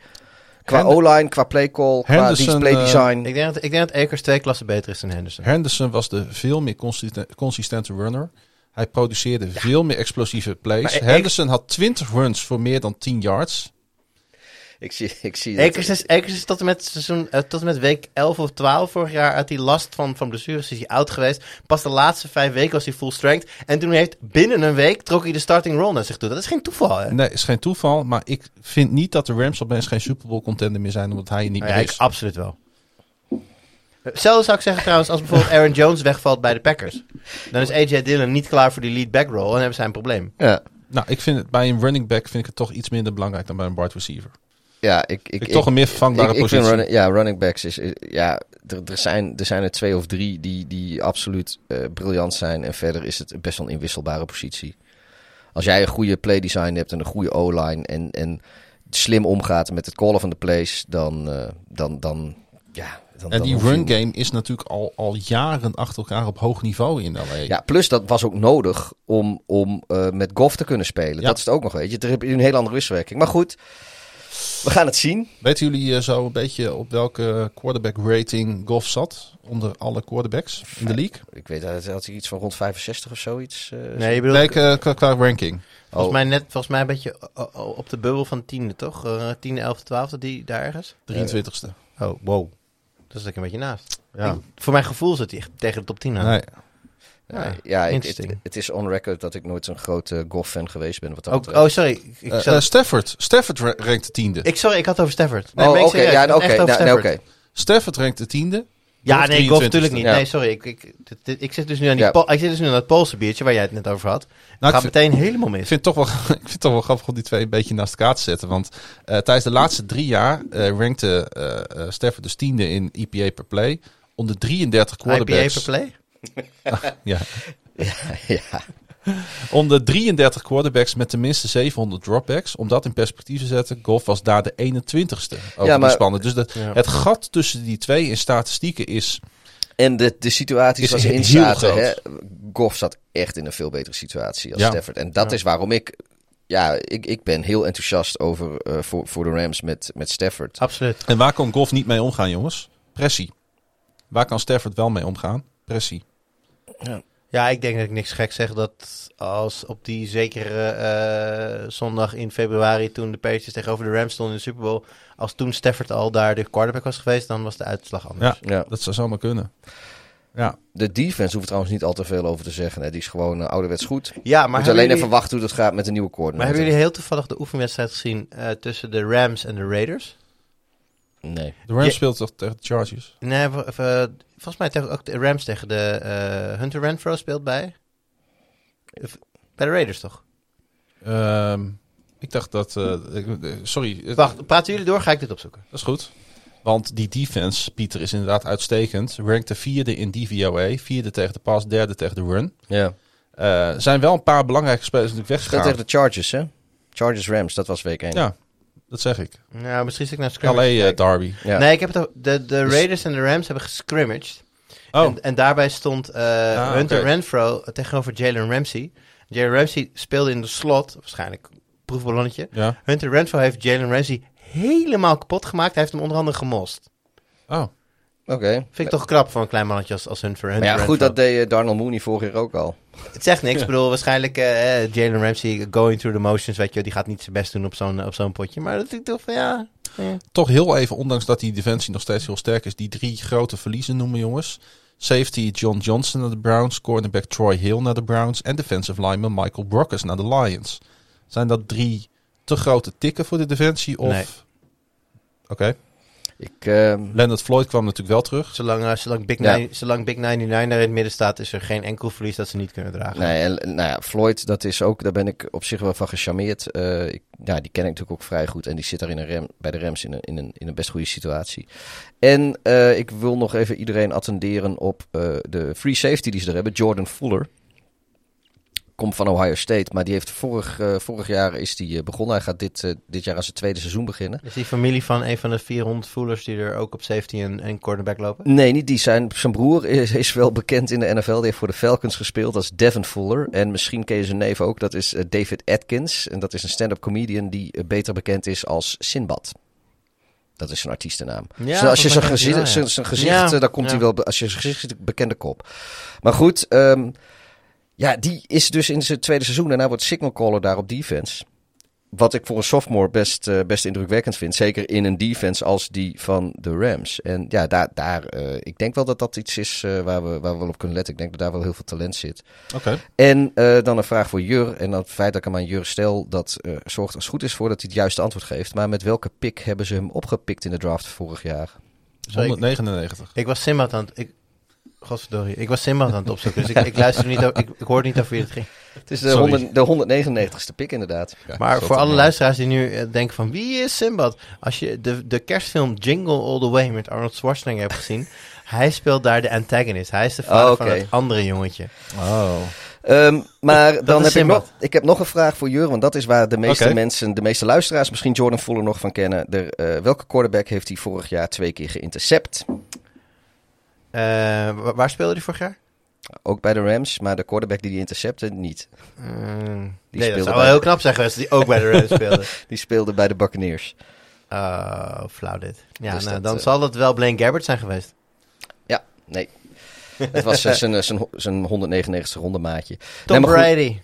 Qua Hend- O-line, qua playcall, qua display eh, design. Ik denk dat, ik denk dat Akers twee klassen beter is dan Henderson. Henderson was de veel meer consisten- consistente runner. Hij produceerde veel meer explosieve plays. Maar ik- Henderson had 20 runs voor meer dan 10 yards. Ik zie, ik zie Akers is, tot en met seizoen, eh, tot en met week 11 of 12 vorig jaar uit die last van, van blessures is hij oud geweest. Pas de laatste vijf weken was hij full strength. En toen heeft binnen een week trok hij de starting role naar zich toe. Dat is geen toeval, hè? Nee, is geen toeval. Maar ik vind niet dat de Rams opeens geen Super Bowl contender meer zijn. Omdat hij niet Nou ja, meer ik- is. absoluut wel. Hetzelfde zou ik zeggen trouwens als bijvoorbeeld Aaron Jones wegvalt bij de Packers. Dan is AJ Dillon niet klaar voor die lead back role en hebben zij een probleem. Ja, Nou, ik vind het bij een running back vind ik het toch iets minder belangrijk dan bij een wide receiver. Ja ik, ik, Ik, toch een meer vervangbare ik, ik positie. vind running, ja, running backs is, is- ja, er, er, zijn, er zijn er twee of drie die, die absoluut eh, briljant zijn. En verder is het best wel een inwisselbare positie. Als jij een goede play design hebt en een goede O-line en, en slim omgaat met het callen van de plays, dan, eh, dan, dan ja. Dan, en die run game is natuurlijk al, al jaren achter elkaar op hoog niveau in LA. Ja, plus dat was ook nodig om, om eh, met golf te kunnen spelen. Ja. Dat is het ook nog, weet je. Daar heb je een hele andere wisselwerking. Maar goed, we gaan het zien. Weten jullie eh, zo een beetje op welke quarterback rating Goff zat? Onder alle quarterbacks in de league? Ik weet, dat had hij iets van rond 65 of zoiets. eh, Nee, je bedoelt Nee, eh, qua, qua ranking. volgens, Oh. mij net, volgens mij een beetje op de bubbel van tiende, toch? Eh, tiende, elfde, twaalfde, die daar ergens? 23ste. Oh, wow. Dat is ik een beetje naast. Ja. Ik- voor mijn gevoel zit hij echt tegen de top 10 aan. Nee. Ja, Ja, ik, het, interesting. het is on record dat ik nooit zo'n grote golf-fan geweest ben. Wat dat Oh, oh, sorry. Ik, ik, Eh, eh, Stafford. Stafford ra- rankt de tiende. ik, sorry, ik had het over Stafford. Nee, oh, ik oké. ja, Ik over nou, nee, Stafford. oké. Stafford rankt de tiende. Ja, Golf nee, golf 23ste. natuurlijk niet. Ja. Nee, sorry. Ik, ik, dit- ik zit dus nu aan, die Ja. Ik zit dus nu aan dat Poolse biertje waar jij het net over had. Nou, ik vind, meteen helemaal ik mis. vind het toch wel, ik vind het toch wel grappig om die twee een beetje naast elkaar te zetten. Want eh, tijdens de laatste drie jaar eh rankte Stafford dus tiende in EPA per play. Onder 33 IPA quarterbacks. per play? Ja. ja. Onder 33 quarterbacks met tenminste 700 dropbacks. Om dat in perspectief te zetten, Golf was daar de 21ste over Ja, de maar- spannen. Dus de, Ja. het gat tussen die twee in statistieken is... En de, de situaties Is waar ze in zaten. Hè, Goff zat echt in een veel betere situatie als Ja. Stafford. En dat Ja. is waarom ik... Ja, ik, ik ben heel enthousiast over, eh, voor, voor de Rams met, met Stafford. Absoluut. En waar kan Golf niet mee omgaan, jongens? Pressie. Waar kan Stafford wel mee omgaan? Pressie. Ja, ik denk dat ik niks gek zeg dat als op die zekere eh, zondag in februari toen de Patriots tegenover de Rams stonden in de Super Bowl, als toen Stafford al daar de quarterback was geweest, dan was de uitslag anders. Ja. Dat zou zomaar kunnen. Ja, De defense hoeft trouwens niet al te veel over te zeggen. Hè. Die is gewoon eh, ouderwets goed. Ja, Maar maar Moet alleen jullie, even wachten hoe dat gaat met de nieuwe maar coördinator. hebben jullie heel toevallig de oefenwedstrijd gezien eh, tussen de Rams en de Raiders? Nee. de Rams Je- speelt toch tegen de Chargers? Nee, v- v- eh, volgens mij tegen, ook de Rams tegen de eh, Hunter Renfro speelt bij. Bij de Raiders toch? Ehm, ik dacht dat... eh, sorry, Wacht, praten jullie door? Ga ik dit opzoeken. dat is goed. Want die defense, Pieter, is inderdaad uitstekend. Rankt de vierde in DVOA. Vierde tegen de pass, derde tegen de run. Ja. Eh, Er zijn wel een paar belangrijke spelers natuurlijk Speelt weggegaan. tegen de Chargers, hè? Chargers Rams, dat was week 1. Ja, dat zeg ik. Nou, misschien zit ik naar LA scrimmage. te eh. Derby. Ja. Nee, ik heb het de, de Dus- Raiders en de Rams hebben gescrimmaged. Oh, En, en daarbij stond eh, Ah, Hunter. Renfro tegenover Jalen Ramsey. Jalen Ramsey speelde in de slot, waarschijnlijk proefballonnetje. ja. Hunter Renfro heeft Jalen Ramsey helemaal kapot gemaakt. Hij heeft hem onder andere gemost. Oh, Oké. Vind ik toch knap voor een klein mannetje als, als Hunter, Hunter Maar ja, goed, dat deed eh, Darnell Mooney vorig jaar ook al. Het zegt niks. Ik bedoel, waarschijnlijk eh, eh, Jalen Ramsey going through the motions, weet je, die gaat niet zijn best doen op zo'n op zo'n potje. Maar dat ik toch van ja. ja. toch heel even, ondanks dat die defensie nog steeds heel sterk is, die drie grote verliezen noemen, jongens. Safety John Johnson naar de Browns, cornerback Troy Hill naar de Browns en defensive lineman Michael Brockers naar de Lions. Zijn dat drie te grote tikken voor de defensie? Of... Nee. Oké. Ik, ehm, Leonard Floyd kwam natuurlijk wel terug. Zolang, eh, zolang, Big Ja. Nine- zolang Big 99 daar in het midden staat, is er geen enkel verlies dat ze niet kunnen dragen. nee, en, nou ja, Floyd, dat is ook, daar ben ik op zich wel van gecharmeerd. Eh, ik, ja, die ken ik natuurlijk ook vrij goed. En die zit daar in een rem, bij de Rams in een, in, een, in een best goede situatie. En eh, ik wil nog even iedereen attenderen op eh, de free safety die ze er hebben. Jordan Fuller. Komt van Ohio State, maar die heeft vorig, eh, vorig jaar is die, eh, begonnen. Hij gaat dit, eh, dit jaar aan zijn tweede seizoen beginnen. Is die familie van een van de 400 voelers die er ook op safety en, en quarterback lopen? Nee, niet die. Zijn, zijn broer is, is wel bekend in de NFL. Die heeft voor de Falcons gespeeld als Devin Fuller. En misschien ken je zijn neef ook. Dat is David Atkins. En dat is een stand-up comedian die beter bekend is als Sinbad. Dat is zijn artiestennaam. Ja, Zo, als je zijn gezicht, zijn, zijn gezicht, Ja, dan komt ja. hij wel. Als je zijn gezicht bekende kop. Maar goed, ehm, ja, die is dus in zijn tweede seizoen. Daarna wordt signal caller daar op defense. Wat ik voor een sophomore best, eh, best indrukwekkend vind. Zeker in een defense als die van de Rams. En ja, daar, daar, eh, ik denk wel dat dat iets is eh, waar, we, waar we wel op kunnen letten. Ik denk dat daar wel heel veel talent zit. Oké. En eh, dan een vraag voor Jur. En het feit dat ik hem aan Jur stel, dat zorgt als het goed is voor dat hij het juiste antwoord geeft. Maar met welke pick hebben ze hem opgepikt in de draft vorig jaar? Sorry, ik- 199. Ik was Simbad aan het... Ik, Godverdorie, ik was Simbad aan het opzoeken, dus ik, ik luister niet, ik, ik hoorde niet over wie het ging. Het is de, Sorry. 100, de 199ste pick inderdaad. Ja, Maar voor alle luisteraars die nu eh, denken van wie is Simbad? Als je de, de kerstfilm Jingle All The Way met Arnold Schwarzenegger hebt gezien, hij speelt daar de antagonist. Hij is de vader Oh, van het andere jongetje. Oh. Ehm, maar dan heb ik, nog, ik heb nog een vraag voor Jur. Want dat is waar de meeste mensen, de meeste luisteraars, misschien Jordan Fuller nog van kennen. De, eh, welke quarterback heeft hij vorig jaar twee keer geïntercept? Eh, wa- waar speelde hij vorig jaar? Ook bij de Rams, maar de quarterback die die intercepte niet. Eh, Die nee, dat speelde zou wel heel knap zijn geweest dat hij ook bij de Rams speelde. Die speelde bij de Buccaneers. Oh, flauw dit. Ja, Dus nou, dat, dan eh, zal het wel Blaine Gabbert zijn geweest. Ja, nee. Het was zijn, zijn, zijn 199ste rondemaatje. Tom. Brady.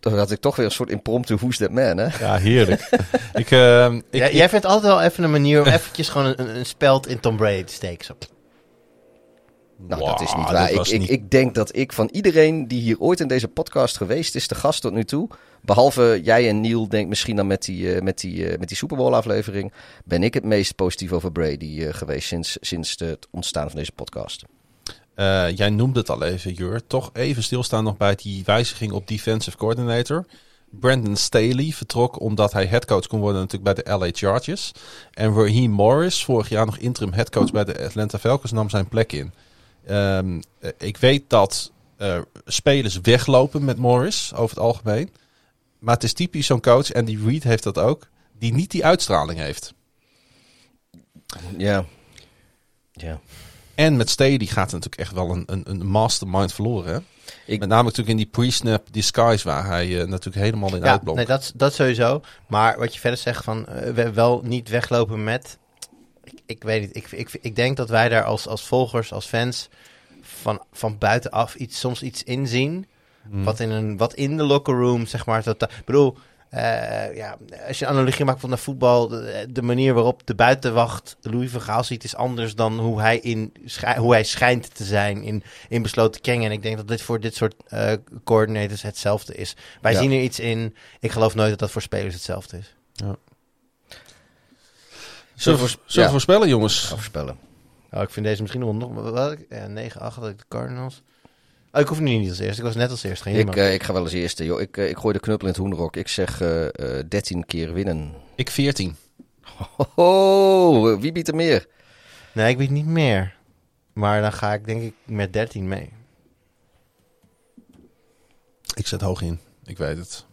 Toen had ik toch weer een soort impromptu Who's That Man, hè? Ja, heerlijk. ik, ehm, ik, Ja, jij vindt altijd wel even een manier om eventjes gewoon een, een, een speld in Tom Brady te steken. Zo. Nou, dat is niet waar. Ik, ik, denk dat ik van iedereen die hier ooit in deze podcast geweest is, de gast tot nu toe, behalve jij en Neil, denk misschien dan met die, eh, met die, eh, met die Super Bowl aflevering, ben ik het meest positief over Brady eh, geweest sinds, sinds het ontstaan van deze podcast. Jij noemde het al even, Jur. Toch even stilstaan nog bij die wijziging op defensive coordinator. Brandon Staley vertrok omdat hij headcoach kon worden natuurlijk bij de LA Chargers. En Raheem Morris, vorig jaar nog interim headcoach bij de Atlanta Falcons, nam zijn plek in. Ehm, eh, ik weet dat eh, spelers weglopen met Morris over het algemeen. Maar het is typisch zo'n coach, en die Reed heeft dat ook, die niet die uitstraling heeft. Ja. Ja. En met Staley gaat er natuurlijk echt wel een, een, een mastermind verloren. Hè? Ik- Met name natuurlijk in die pre-snap disguise waar hij eh, natuurlijk helemaal in Ja, nee, dat, dat sowieso. Maar wat je verder zegt van we wel niet weglopen met. Ik, weet niet. Ik, ik, ik denk dat wij daar als, als volgers, als fans van, van buitenaf iets, soms iets inzien. Hmm. Wat, in een, wat in de locker room, zeg maar. Dat, ik bedoel, eh, ja, als je een analogie maakt van naar voetbal, de, de manier waarop de buitenwacht Louis van Gaal ziet, is anders dan hoe hij, in, hoe hij schijnt te zijn in, in besloten kringen. En ik denk dat dit voor dit soort eh coordinators hetzelfde is. Wij Ja. zien er iets in. Ik geloof nooit dat dat voor spelers hetzelfde is. Zullen we, Ja. zullen we voorspellen, jongens? Voorspellen. Oh, ik vind deze misschien nog... nog wat, ja, 9, 8 had ik de Cardinals. Oh, ik hoef nu niet als eerste. Ik was net als eerste. Geen Ik, eh, ik ga wel als eerste. Joh. Ik, eh, ik gooi de knuppel in het hoenderok. Ik zeg eh eh 13 keer winnen. Ik 14. Ho, wie biedt er meer? Nee, ik weet niet meer. Maar dan ga ik denk ik met 13 mee. Ik zet hoog in. Ik weet het.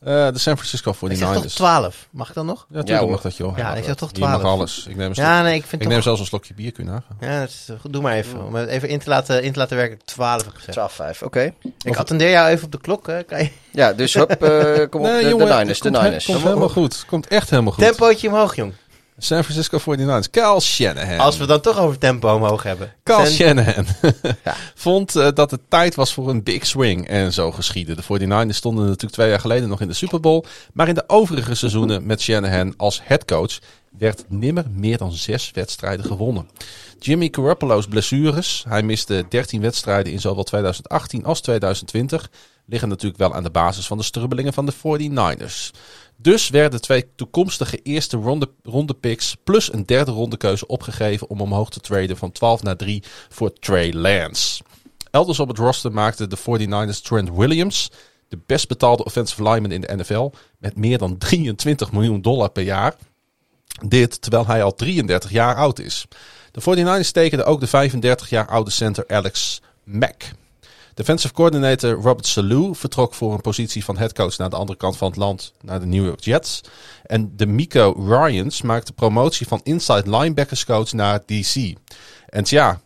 Eh, de San Francisco Ik zeg toch 49ers. 12. Mag ik dan nog? Ja, natuurlijk hoor. mag dat, joh. Ja, ik zeg toch Je mag 12. alles. Ik neem, Ja, nee, ik vind ik toch... neem zelfs een slokje bier, kun je nagaan. Ja, dat is, goed. doe maar even. Om het even in te laten, in te laten werken. 12 heb ik gezegd. 12-5, oké. Ik attendeer jou even op de klok. Hè. Kan je... Ja, dus hup, eh, kom op, de, de jongen, Niners, de komt, he- Niners. komt helemaal goed. Komt echt helemaal goed. Tempootje omhoog, jong. San Francisco 49ers. Kyle Shanahan. Als we dan toch over tempo omhoog hebben. Kyle Shanahan Ja. vond eh, dat het tijd was voor een big swing. En zo geschiedde. De 49ers stonden natuurlijk twee jaar geleden nog in de Super Bowl. Maar in de overige seizoenen met Shanahan als headcoach werd nimmer meer dan zes wedstrijden gewonnen. Jimmy Garoppolo's blessures, hij miste 13 wedstrijden in zowel 2018 als 2020, liggen natuurlijk wel aan de basis van de strubbelingen van de 49ers. Dus werden twee toekomstige eerste ronde, ronde picks plus een derde ronde keuze opgegeven om omhoog te traden van 12 naar 3 voor Trey Lance. Elders op het roster maakte de 49ers Trent Williams, de best betaalde offensive lineman in de NFL, met meer dan 23 miljoen dollar per jaar. Dit terwijl hij al 33 jaar oud is. De 49ers tekenden ook de 35 jaar oude center Alex Mack. Defensive coordinator Robert Salou vertrok voor een positie van headcoach naar de andere kant van het land, naar de New York Jets. En de Miko Ryans maakte promotie van inside linebackerscoach naar DC. En tja,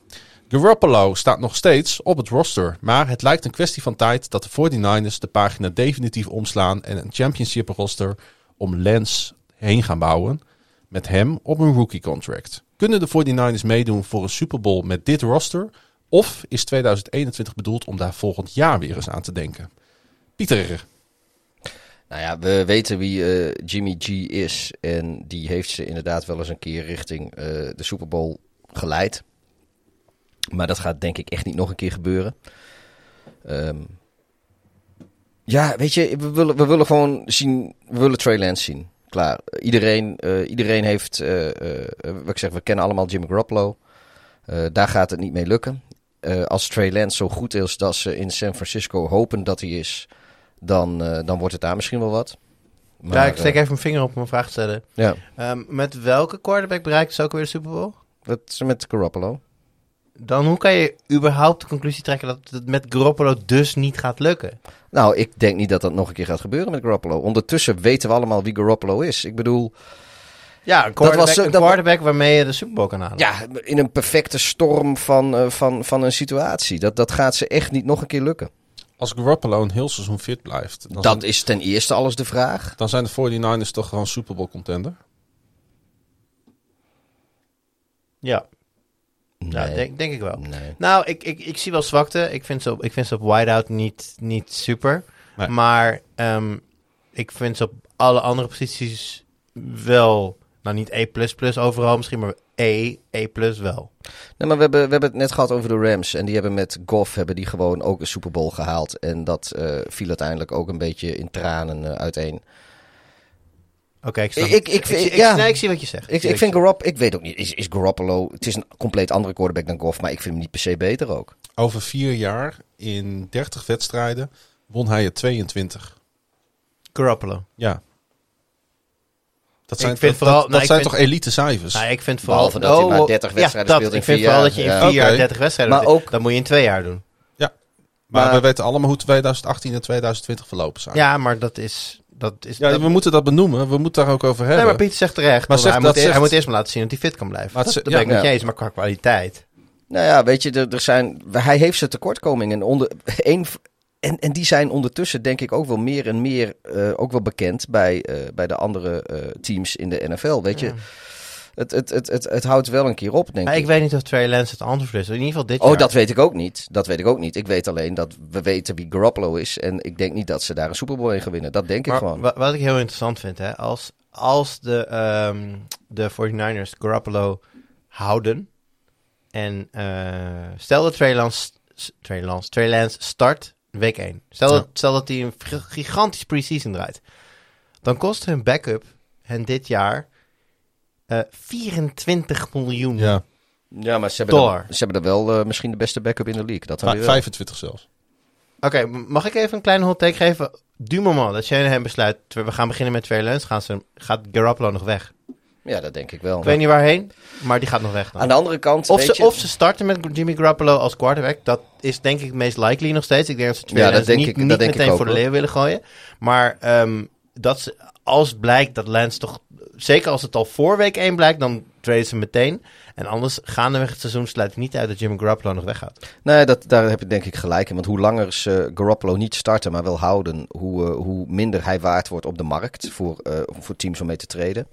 Garoppolo staat nog steeds op het roster, maar het lijkt een kwestie van tijd dat de 49ers de pagina definitief omslaan en een championship roster om Lance heen gaan bouwen met hem op een rookie contract. Kunnen de 49ers meedoen voor een Super Bowl met dit roster? Of is 2021 bedoeld om daar volgend jaar weer eens aan te denken? Pieter, Nou ja, we weten wie eh, Jimmy G is. En die heeft ze inderdaad wel eens een keer richting eh, de Super Bowl geleid. Maar dat gaat denk ik echt niet nog een keer gebeuren. Ehm, ja, weet je, we willen, we willen gewoon zien, we willen Trey Lance zien. Klaar. Iedereen, eh, iedereen heeft, wat ik zeg, we kennen allemaal Jimmy Garoppolo. Daar gaat het niet mee lukken. Eh, als Trey Lance zo goed is dat ze in San Francisco hopen dat hij is, dan, eh, dan wordt het daar misschien wel wat. Maar, ja, ik steek eh, even mijn vinger op om een vraag te stellen. ja, Ehm, met welke quarterback bereikt ze ook weer de Super Bowl? dat is met Garoppolo. Dan hoe kan je überhaupt de conclusie trekken dat het met Garoppolo dus niet gaat lukken? Nou, ik denk niet dat dat nog een keer gaat gebeuren met Garoppolo. Ondertussen weten we allemaal wie Garoppolo is. Ik bedoel, Ja, een quarterback, was een dat wa- quarterback waarmee je de Super Bowl kan halen. ja, in een perfecte storm van, eh, van, van een situatie. Dat, dat gaat ze echt niet nog een keer lukken. als Garoppolo een heel seizoen fit blijft, dan, Dat zijn, is ten eerste alles de vraag. dan zijn de 49ers toch gewoon Super Bowl contender? Ja, ja Nee. denk, denk ik wel. Nee. Nou, ik, ik, ik zie wel zwakte. Ik vind ze op, ik vind ze op wideout niet, niet super. Nee. Maar ehm, ik vind ze op alle andere posities wel... Nou, niet E++ overal misschien, maar E, E++ wel. Nee, maar we hebben, we hebben het net gehad over de Rams. En die hebben met Goff hebben die gewoon ook een Super Bowl gehaald. En dat eh, viel uiteindelijk ook een beetje in tranen eh, uiteen. Oké, ik snap Ik- ik- ik ik, ja. nee, ik zie wat je zegt. Ik, ik vind je Garoppolo, ik weet ook niet, is, is Garoppolo, het is een compleet andere quarterback dan Goff, maar ik vind hem niet per se beter ook. Over vier jaar, in 30 wedstrijden, won hij er 22. zegt. Garoppolo. Ja. Dat zijn, dat, vooral- dat, nou, dat zijn vind- toch elite cijfers? Nou, ik vind vooral... Behalve dat hij maar 30 ja, wedstrijden dat. speelt in Ik vind vier vooral jaar. dat je in Ja. vier jaar 30 wedstrijden Maar ook- Dat moet je in twee jaar doen. maar, maar- we weten allemaal hoe 2018 en 2020 verlopen zijn. Ja, maar dat is... Dat is Ja, dat- we moeten dat benoemen. We moeten daar ook over hebben. Nee, maar Pieter zegt terecht. Maar zegt- hij, moet, zegt- hij moet eerst maar laten zien dat hij fit kan blijven. Maar Dat, dat ze- ben ik met ja. je eens, maar qua kwaliteit. Nou ja, weet je, er, er zijn, hij heeft zijn tekortkomingen. En, onder, een, en, en die zijn ondertussen denk ik ook wel meer en meer eh, ook wel bekend bij, eh, bij de andere eh, teams in de NFL. Weet je, Ja. het, het, het, het, het houdt wel een keer op, denk Maar ik. ik weet niet of Trey Lance het antwoord is. In ieder geval dit Oh, jaar. dat weet ik ook niet. Dat weet ik ook niet. Ik weet alleen dat we weten wie Garoppolo is. En ik denk niet dat ze daar een Super Bowl in gaan winnen. Dat denk ik gewoon. wa- wat ik heel interessant vind, hè, als, als de, ehm, de 49ers Garoppolo houden en stel dat Trey Lance, Trey Lance, Trey Lance start week 1. Stel, Ja. dat, stel dat hij een gigantisch preseason draait. Dan kost hun backup hen dit jaar eh 24 miljoen. Ja, Ja, maar ze hebben, er, ze hebben er wel eh, misschien de beste backup in de league. Dat weer wel. 25 zelfs. Oké, mag ik even een kleine hot take geven? Du moment dat Shanahan besluit, we gaan beginnen met Trey Lance, gaan ze, gaat Garoppolo nog weg. Ja, dat denk ik wel. Ik weet niet waarheen, maar die gaat nog weg dan. Aan de andere kant, Of weet ze, je, of ze starten met Jimmy Garoppolo als quarterback. Dat is denk ik het meest likely nog steeds. Ik denk dat ze Trey Ja, dat denk niet, ik- niet dat denk ik meteen ook, voor de leeuw willen gooien. Maar ehm, dat ze, als blijkt dat Lance toch... Zeker als het al voor week 1 blijkt, dan traden ze meteen. En anders gaandeweg het seizoen sluit ik niet uit dat Jimmy Garoppolo nog weggaat. Nee, dat, daar heb je denk ik gelijk in. Want hoe langer ze Garoppolo niet starten, maar wel houden, hoe, eh, hoe minder hij waard wordt op de markt voor, eh, voor teams om mee te treden.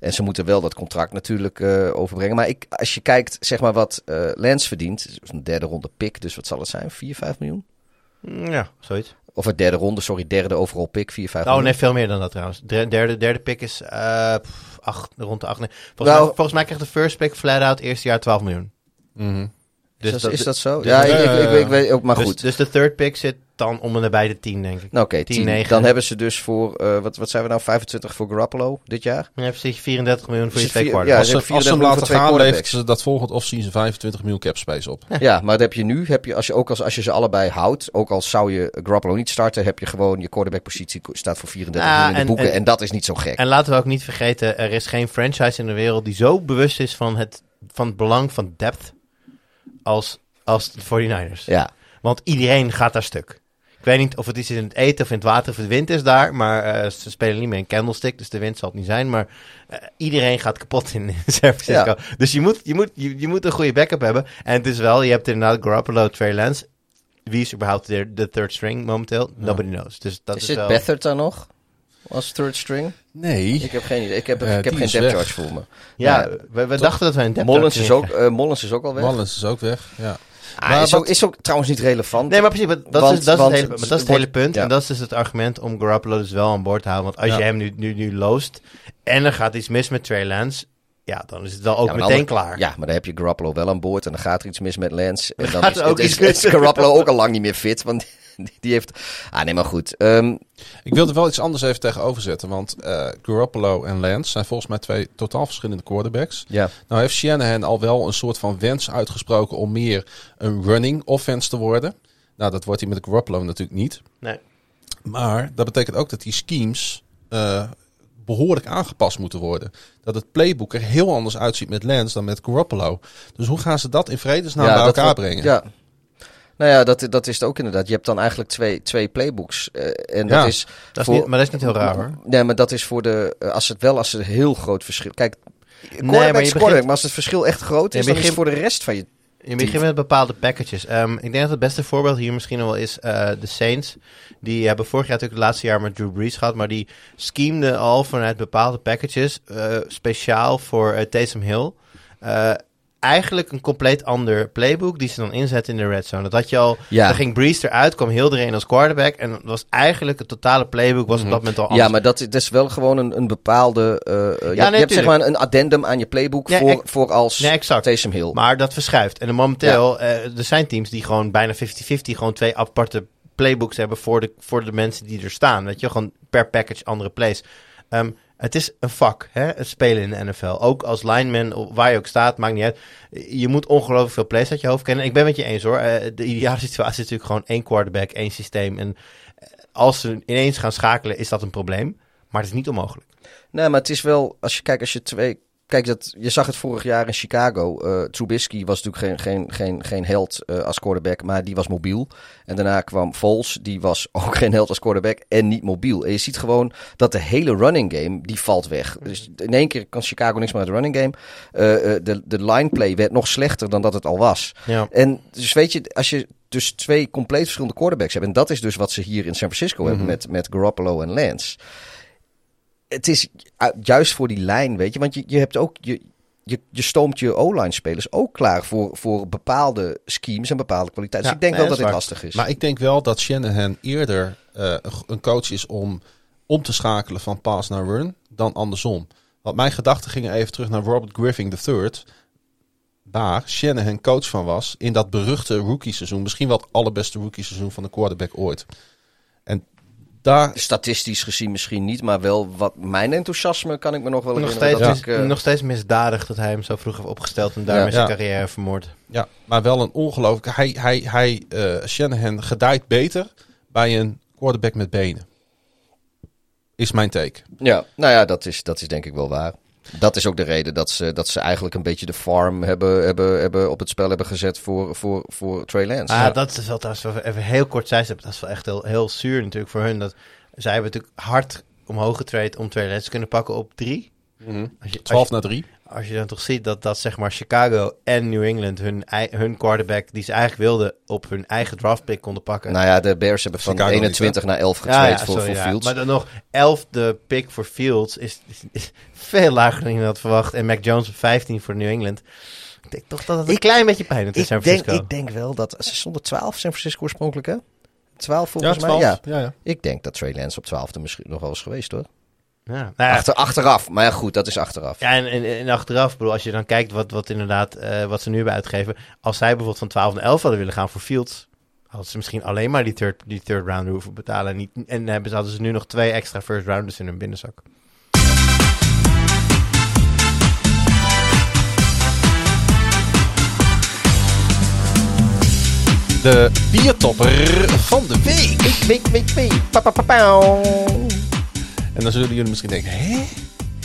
En ze moeten wel dat contract natuurlijk eh, overbrengen. Maar ik, als je kijkt zeg maar, wat Lance verdient, is een derde ronde pick, dus wat zal het zijn? 4, 5 miljoen? Ja, zoiets. Of een derde ronde, sorry, derde overall pick, 4, 5 Oh nee, veel meer dan dat trouwens. De derde, derde pick is acht, rond de 8. Nee. Volgens, Nou- mij, volgens mij krijgt de first pick flat out eerste jaar 12 miljoen. Mhm. Dus is, dat, is dat zo? dus- ja, ik, ik weet ook, maar dus, goed. dus de third pick zit dan om en nabij de 10, denk ik. Nou oké, 10, 10. 9. Dan hebben ze dus voor, eh, wat, wat zijn we nou, 25 voor Garoppolo dit jaar? Dan heb je 34 miljoen voor je twee vier- quarterbacks. Ja, Als ze als ze hem 34 laten gaan, levert ze dat volgend offseason 25 miljoen cap space op. Ja, maar dat heb je nu, heb je, als je, ook als, als je ze allebei houdt, ook al zou je Garoppolo niet starten, heb je gewoon je quarterback-positie ko- staat voor 34 Ja, miljoen in de en- boeken. En, en- dat is niet zo gek. En laten we ook niet vergeten, er is geen franchise in de wereld die zo bewust is van het, van het belang van depth als, als de 49ers. ja, Want iedereen gaat daar stuk. Ik weet niet of het is in het eten of in het water of de wind is daar. Maar eh, ze spelen niet meer in Candlestick, dus de wind zal het niet zijn. Maar eh, iedereen gaat kapot in, in San Francisco. Dus je moet, je, moet, je, je moet een goede backup hebben. En het is wel, je hebt inderdaad Garoppolo, Trey Lance. Wie is überhaupt de, de third string momenteel? Nobody knows. Dus dat is is, wel... Beathard dan nog? Als third string? Nee. Ik heb geen idee. Ik heb, Eh, ik heb geen depth charge voor me. Ja, Ja, we, we dachten dat wij een depth Mollens is, ook, Mollens is ook al weg. Wallens is ook weg. Ja. Ah, Maar is, ook, is ook trouwens niet relevant. Nee, maar precies, maar dat, Want- is, dat, is, het hele, maar dat is het hele punt. ja. En dat is dus het argument om Garoppolo dus wel aan boord te houden. Want als Ja. je hem nu, nu, nu loost en er gaat iets mis met Trey Lance... Ja, dan is het wel ook Ja, meteen klaar. Ja, maar dan heb je Garoppolo wel aan boord en dan gaat er iets mis met Lance. En dan gaat is, ook is, is Garoppolo ook al lang niet meer fit, want die, heeft... Ah, nee, maar goed. Ehm, Ik wilde wel iets anders even tegenover zetten. Want eh Garoppolo en Lance zijn volgens mij twee totaal verschillende quarterbacks. ja. Nou heeft Shanahan al wel een soort van wens uitgesproken om meer een running offense te worden. Nou, dat wordt hij met Garoppolo natuurlijk niet. Nee. Maar dat betekent ook dat die schemes eh, behoorlijk aangepast moeten worden. Dat het playbook er heel anders uitziet met Lance dan met Garoppolo. Dus hoe gaan ze dat in vredesnaam bij elkaar wordt- brengen? Ja. Nou ja, dat, dat is het ook inderdaad. Je hebt dan eigenlijk twee, twee playbooks. eh, en Ja. dat is Dat is niet, maar dat is niet heel raar hoor. Nee, maar dat is voor de. eh, Als het wel, als het een heel groot verschil. Kijk, quarterback maar je begint- maar als het verschil echt groot Je is, dan is voor de rest van je. Je begint met bepaalde packages. Ehm, ik denk dat het beste voorbeeld hier misschien wel is eh, de Saints. Die hebben vorig jaar natuurlijk het laatste jaar met Drew Brees gehad. Maar die schemden al vanuit bepaalde packages. speciaal voor Taysom Hill. Eigenlijk een compleet ander playbook die ze dan inzetten in de red zone. Dat had je al... Ja. Dan ging Brees eruit, kwam Hill erin als quarterback. En dat was eigenlijk het totale playbook was op dat moment al anders. Ja, maar dat, dat is wel gewoon een, een bepaalde. eh, eh, je, hebt- je hebt zeg maar een addendum aan je playbook Ja, voor, voor als Nee, exact. Taysom Hill. Maar dat verschuift. En momenteel, eh, er zijn teams die gewoon bijna 50-50 gewoon twee aparte playbooks hebben voor de, voor de mensen die er staan. Weet je, gewoon per package andere plays. Ehm, het is een vak, hè, het spelen in de NFL. Ook als lineman, waar je ook staat, maakt niet uit. Je moet ongelooflijk veel plays uit je hoofd kennen. Ik ben met je eens hoor. Eh, de ideale situatie is natuurlijk gewoon één quarterback, één systeem. En eh, als ze ineens gaan schakelen, is dat een probleem. Maar het is niet onmogelijk. Nee, maar het is wel, als je kijkt, als je twee. Kijk, dat, je zag het vorig jaar in Chicago. eh Trubisky was natuurlijk geen, geen, geen, geen held eh, als quarterback, maar die was mobiel. En daarna kwam Foles, die was ook geen held als quarterback en niet mobiel. En je ziet gewoon dat de hele running game, die valt weg. Dus in één keer kan Chicago niks meer uit de running game. Eh, de, de line play werd nog slechter dan dat het al was. Ja. En dus weet je, als je dus twee compleet verschillende quarterbacks hebt, en dat is dus wat ze hier in San Francisco hebben Mhm. met, met Garoppolo en Lance. Het is ju- juist voor die lijn, weet je, want je, je hebt ook, je, je, je stoomt je O-line spelers ook klaar voor, voor bepaalde schemes en bepaalde kwaliteiten. Ja, dus ik denk nee, wel dat dat is dit waar. lastig is. Maar ik denk wel dat Shanahan eerder eh, een- een coach is om om te schakelen van pass naar run dan andersom. Want mijn gedachten gingen even terug naar Robert Griffin III. Waar Shanahan coach van was in dat beruchte rookie seizoen. Misschien wel het allerbeste rookie seizoen van de quarterback ooit. Daar Statistisch gezien misschien niet, maar wel wat mijn enthousiasme kan ik me nog wel Nog herinneren. steeds, dat ik, eh, nog steeds misdadig dat hij hem zo vroeg heeft opgesteld en daarmee Ja. zijn Ja. carrière vermoord. Ja, maar wel een ongelooflijk. Hij, hij, hij, eh, Shanahan gedijt beter bij een quarterback met benen. Is mijn take. Ja, nou ja, dat is, dat is denk ik wel waar. Dat is ook de reden dat ze, dat ze eigenlijk een beetje de farm hebben, hebben, hebben op het spel hebben gezet voor, voor, voor Trey Lance. Ah, dat is wel trouwens wel even heel kort zij Dat is wel echt heel, heel zuur natuurlijk voor hun. Dat, zij hebben natuurlijk hard omhoog getraind om twee lens te kunnen pakken op drie. Als je, 12 als, naar 3. Als je dan toch ziet dat, dat zeg maar Chicago en New England hun, hun quarterback die ze eigenlijk wilden op hun eigen draftpick konden pakken. Nou ja, de Bears hebben van Chicago niet, 21 naar 11 Ja, getraind ja, voor, sorry, voor ja. Fields. Maar dan nog, elfde pick voor Fields is, is, is veel lager dan je had verwacht. En Mac Jones op 15 voor New England. Ik denk toch dat het een Ik- klein beetje pijn doet in denk, ik denk wel dat... Ze stonden 12 San Francisco oorspronkelijk, hè? 12 Ja, volgens 12. mij, ja. ja, ja. Ik denk dat Trey Lance op 12e misschien nog wel eens geweest, hoor. Ja. Nou ja, Achter, achteraf, maar ja, goed, dat is achteraf. Ja, en, en, en achteraf, bedoel, als je dan kijkt wat, wat inderdaad, eh, wat ze nu hebben uitgegeven. Als zij bijvoorbeeld van 12 naar 11 hadden willen gaan voor Fields, hadden ze misschien alleen maar die third, die third rounder hoeven betalen. En, niet, en hebben, ze- hadden ze nu nog twee extra first rounders in hun binnenzak. De biertopper van de week. Week, week, week. Pa, pa, pa, pauw. En dan zullen jullie misschien denken, hè?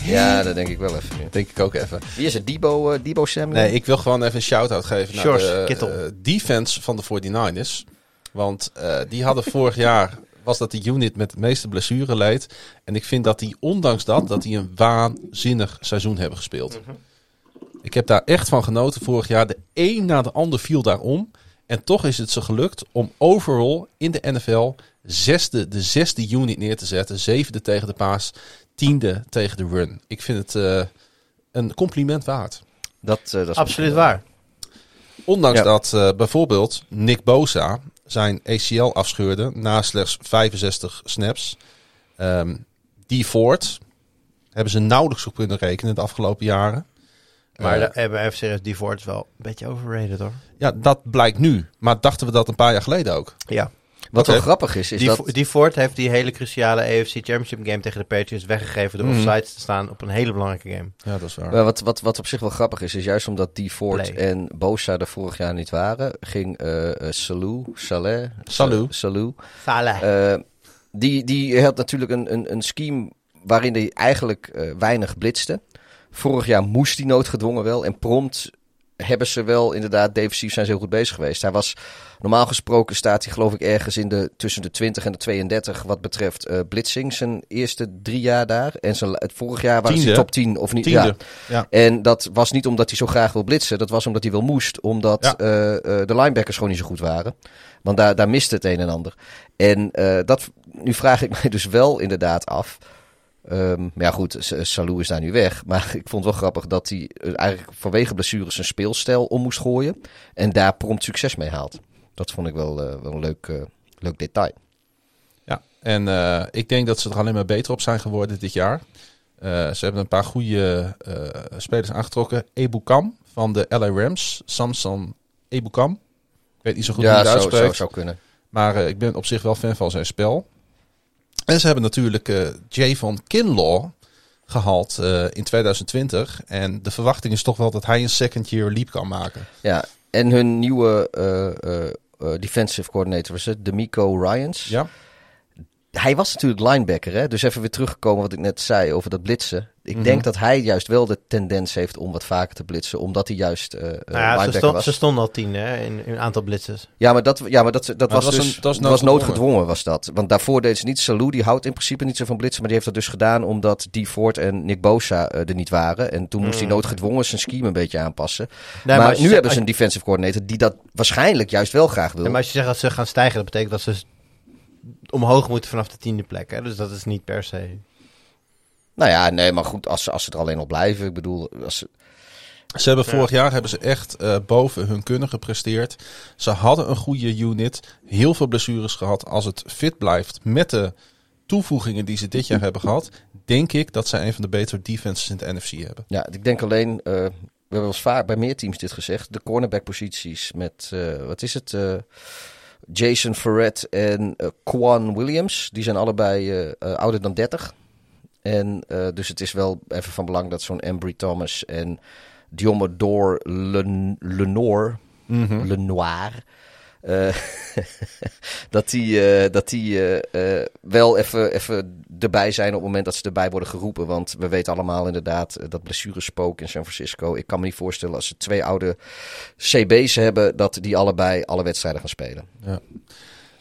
Ja, dat denk ik wel even. Denk ik ook even. Wie is het? Debo, eh, Debo Samuel? Nee, ik wil gewoon even een shout-out geven naar de Kittel. eh, defense van de 49ers. Want eh, die hadden vorig jaar, was dat de unit met de meeste blessure leed. En ik vind dat die, ondanks dat, dat die een waanzinnig seizoen hebben gespeeld. Ik heb daar echt van genoten vorig jaar. De een na de ander viel daarom. En toch is het ze gelukt om overall in de NFL zesde, de zesde unit neer te zetten. Zevende tegen de paas, tiende tegen de run. Ik vind het eh, een compliment waard. Dat, eh, dat is Absoluut misschien waar. Ondanks Ja. dat eh, bijvoorbeeld Nick Bosa zijn ACL afscheurde na slechts 65 snaps. Ehm die Ford hebben ze nauwelijks op kunnen rekenen de afgelopen jaren. Maar Eh, de, hebben serieus, die Ford is wel een beetje overrated hoor. ja, dat blijkt nu. Maar dachten we dat een paar jaar geleden ook? Ja. Wat wel grappig is, is Die, dat... Die Ford heeft die hele cruciale AFC Championship game tegen de Patriots weggegeven door Mhm. offside te staan op een hele belangrijke game. Ja, dat is waar. Maar wat, wat, wat op zich wel grappig is, is juist omdat die Ford Play. en Bosa er vorig jaar niet waren, ging eh eh, Salou, Saleh, Salou. Sa- Salou, eh, die, die had natuurlijk een, een, een scheme waarin hij eigenlijk eh, weinig blitste. Vorig jaar moest hij noodgedwongen wel en prompt hebben ze wel inderdaad defensief zijn ze heel goed bezig geweest. Hij was normaal gesproken staat hij geloof ik ergens in de tussen de 20 en de 32 wat betreft eh blitzing zijn eerste drie jaar daar en zijn, het vorig jaar was hij top 10 of niet. Ja. Ja. En dat was niet omdat hij zo graag wil blitsen. Dat was omdat hij wel moest. Omdat Ja. eh, eh, de linebackers gewoon niet zo goed waren. Want daar, daar miste het een en ander. En dat, nu vraag ik mij dus wel inderdaad af. Ehm, maar ja goed, Salou is daar nu weg. Maar ik vond het wel grappig dat hij eh, eigenlijk vanwege blessures zijn speelstijl om moest gooien. En daar prompt succes mee haalt. Dat vond ik wel, eh, wel een leuk, eh, leuk detail. Ja, en ik denk dat ze er alleen maar beter op zijn geworden dit jaar. Ze hebben een paar goede spelers aangetrokken. Ebukam van de LA Rams. Samson Ebukam. Ik weet niet zo goed hoe je het uitspreekt. zo zou kunnen. Maar ik ben op zich wel fan van zijn spel. En ze hebben natuurlijk eh Javon Kinlaw gehaald eh, in 2020. En de verwachting is toch wel dat hij een second year leap kan maken. Ja, en hun nieuwe eh, defensive coordinator was het, D'Amico Ryans. Ja, Hij was natuurlijk linebacker, hè? dus even weer teruggekomen wat ik net zei over dat blitsen. Ik Mhm. denk dat hij juist wel de tendens heeft om wat vaker te blitsen, omdat hij juist eh eh, Nou ja, ze, linebacker stond, was. ze stonden al tien hè, in, een aantal blitzes. Ja, maar dat, ja, maar dat, dat was was dus een- dat was noodgedwongen. was dat. Want daarvoor deed ze niet. Salou, die houdt in principe niet zo van blitsen, maar die heeft dat dus gedaan omdat die Ford en Nick Bosa eh, er niet waren. En toen moest hij Mm. noodgedwongen zijn scheme een beetje aanpassen. Nee, maar nu zegt- hebben ze een defensive coordinator die dat waarschijnlijk juist wel graag wil. Ja, maar als je zegt dat ze gaan stijgen, dat betekent dat ze omhoog moeten vanaf de tiende plek. Hè? Dus dat is niet per se. Nou ja, nee, maar goed, als ze, als ze er alleen al blijven. Ik bedoel, als ze, Ze hebben Ja. vorig jaar hebben ze echt eh, boven hun kunnen gepresteerd. Ze hadden een goede unit. Heel veel blessures gehad. Als het fit blijft met de toevoegingen die ze dit jaar hebben gehad, denk ik dat zij een van de betere defenses in de NFC hebben. Ja, ik denk alleen, eh, we hebben wel eens vaak bij meer teams dit gezegd, de cornerback posities met, eh, wat is het, eh, Jason Verrett en eh, Quan Williams, die zijn allebei eh, eh, ouder dan 30. En dus het is wel even van belang dat zo'n Embry Thomas en Diomedor Len- Lenoir, Lenoir, eh, dat die, eh, dat die eh, wel even, even erbij zijn op het moment dat ze erbij worden geroepen. Want we weten allemaal inderdaad dat blessurespook in San Francisco. Ik kan me niet voorstellen als ze twee oude CB's hebben, dat die allebei alle wedstrijden gaan spelen.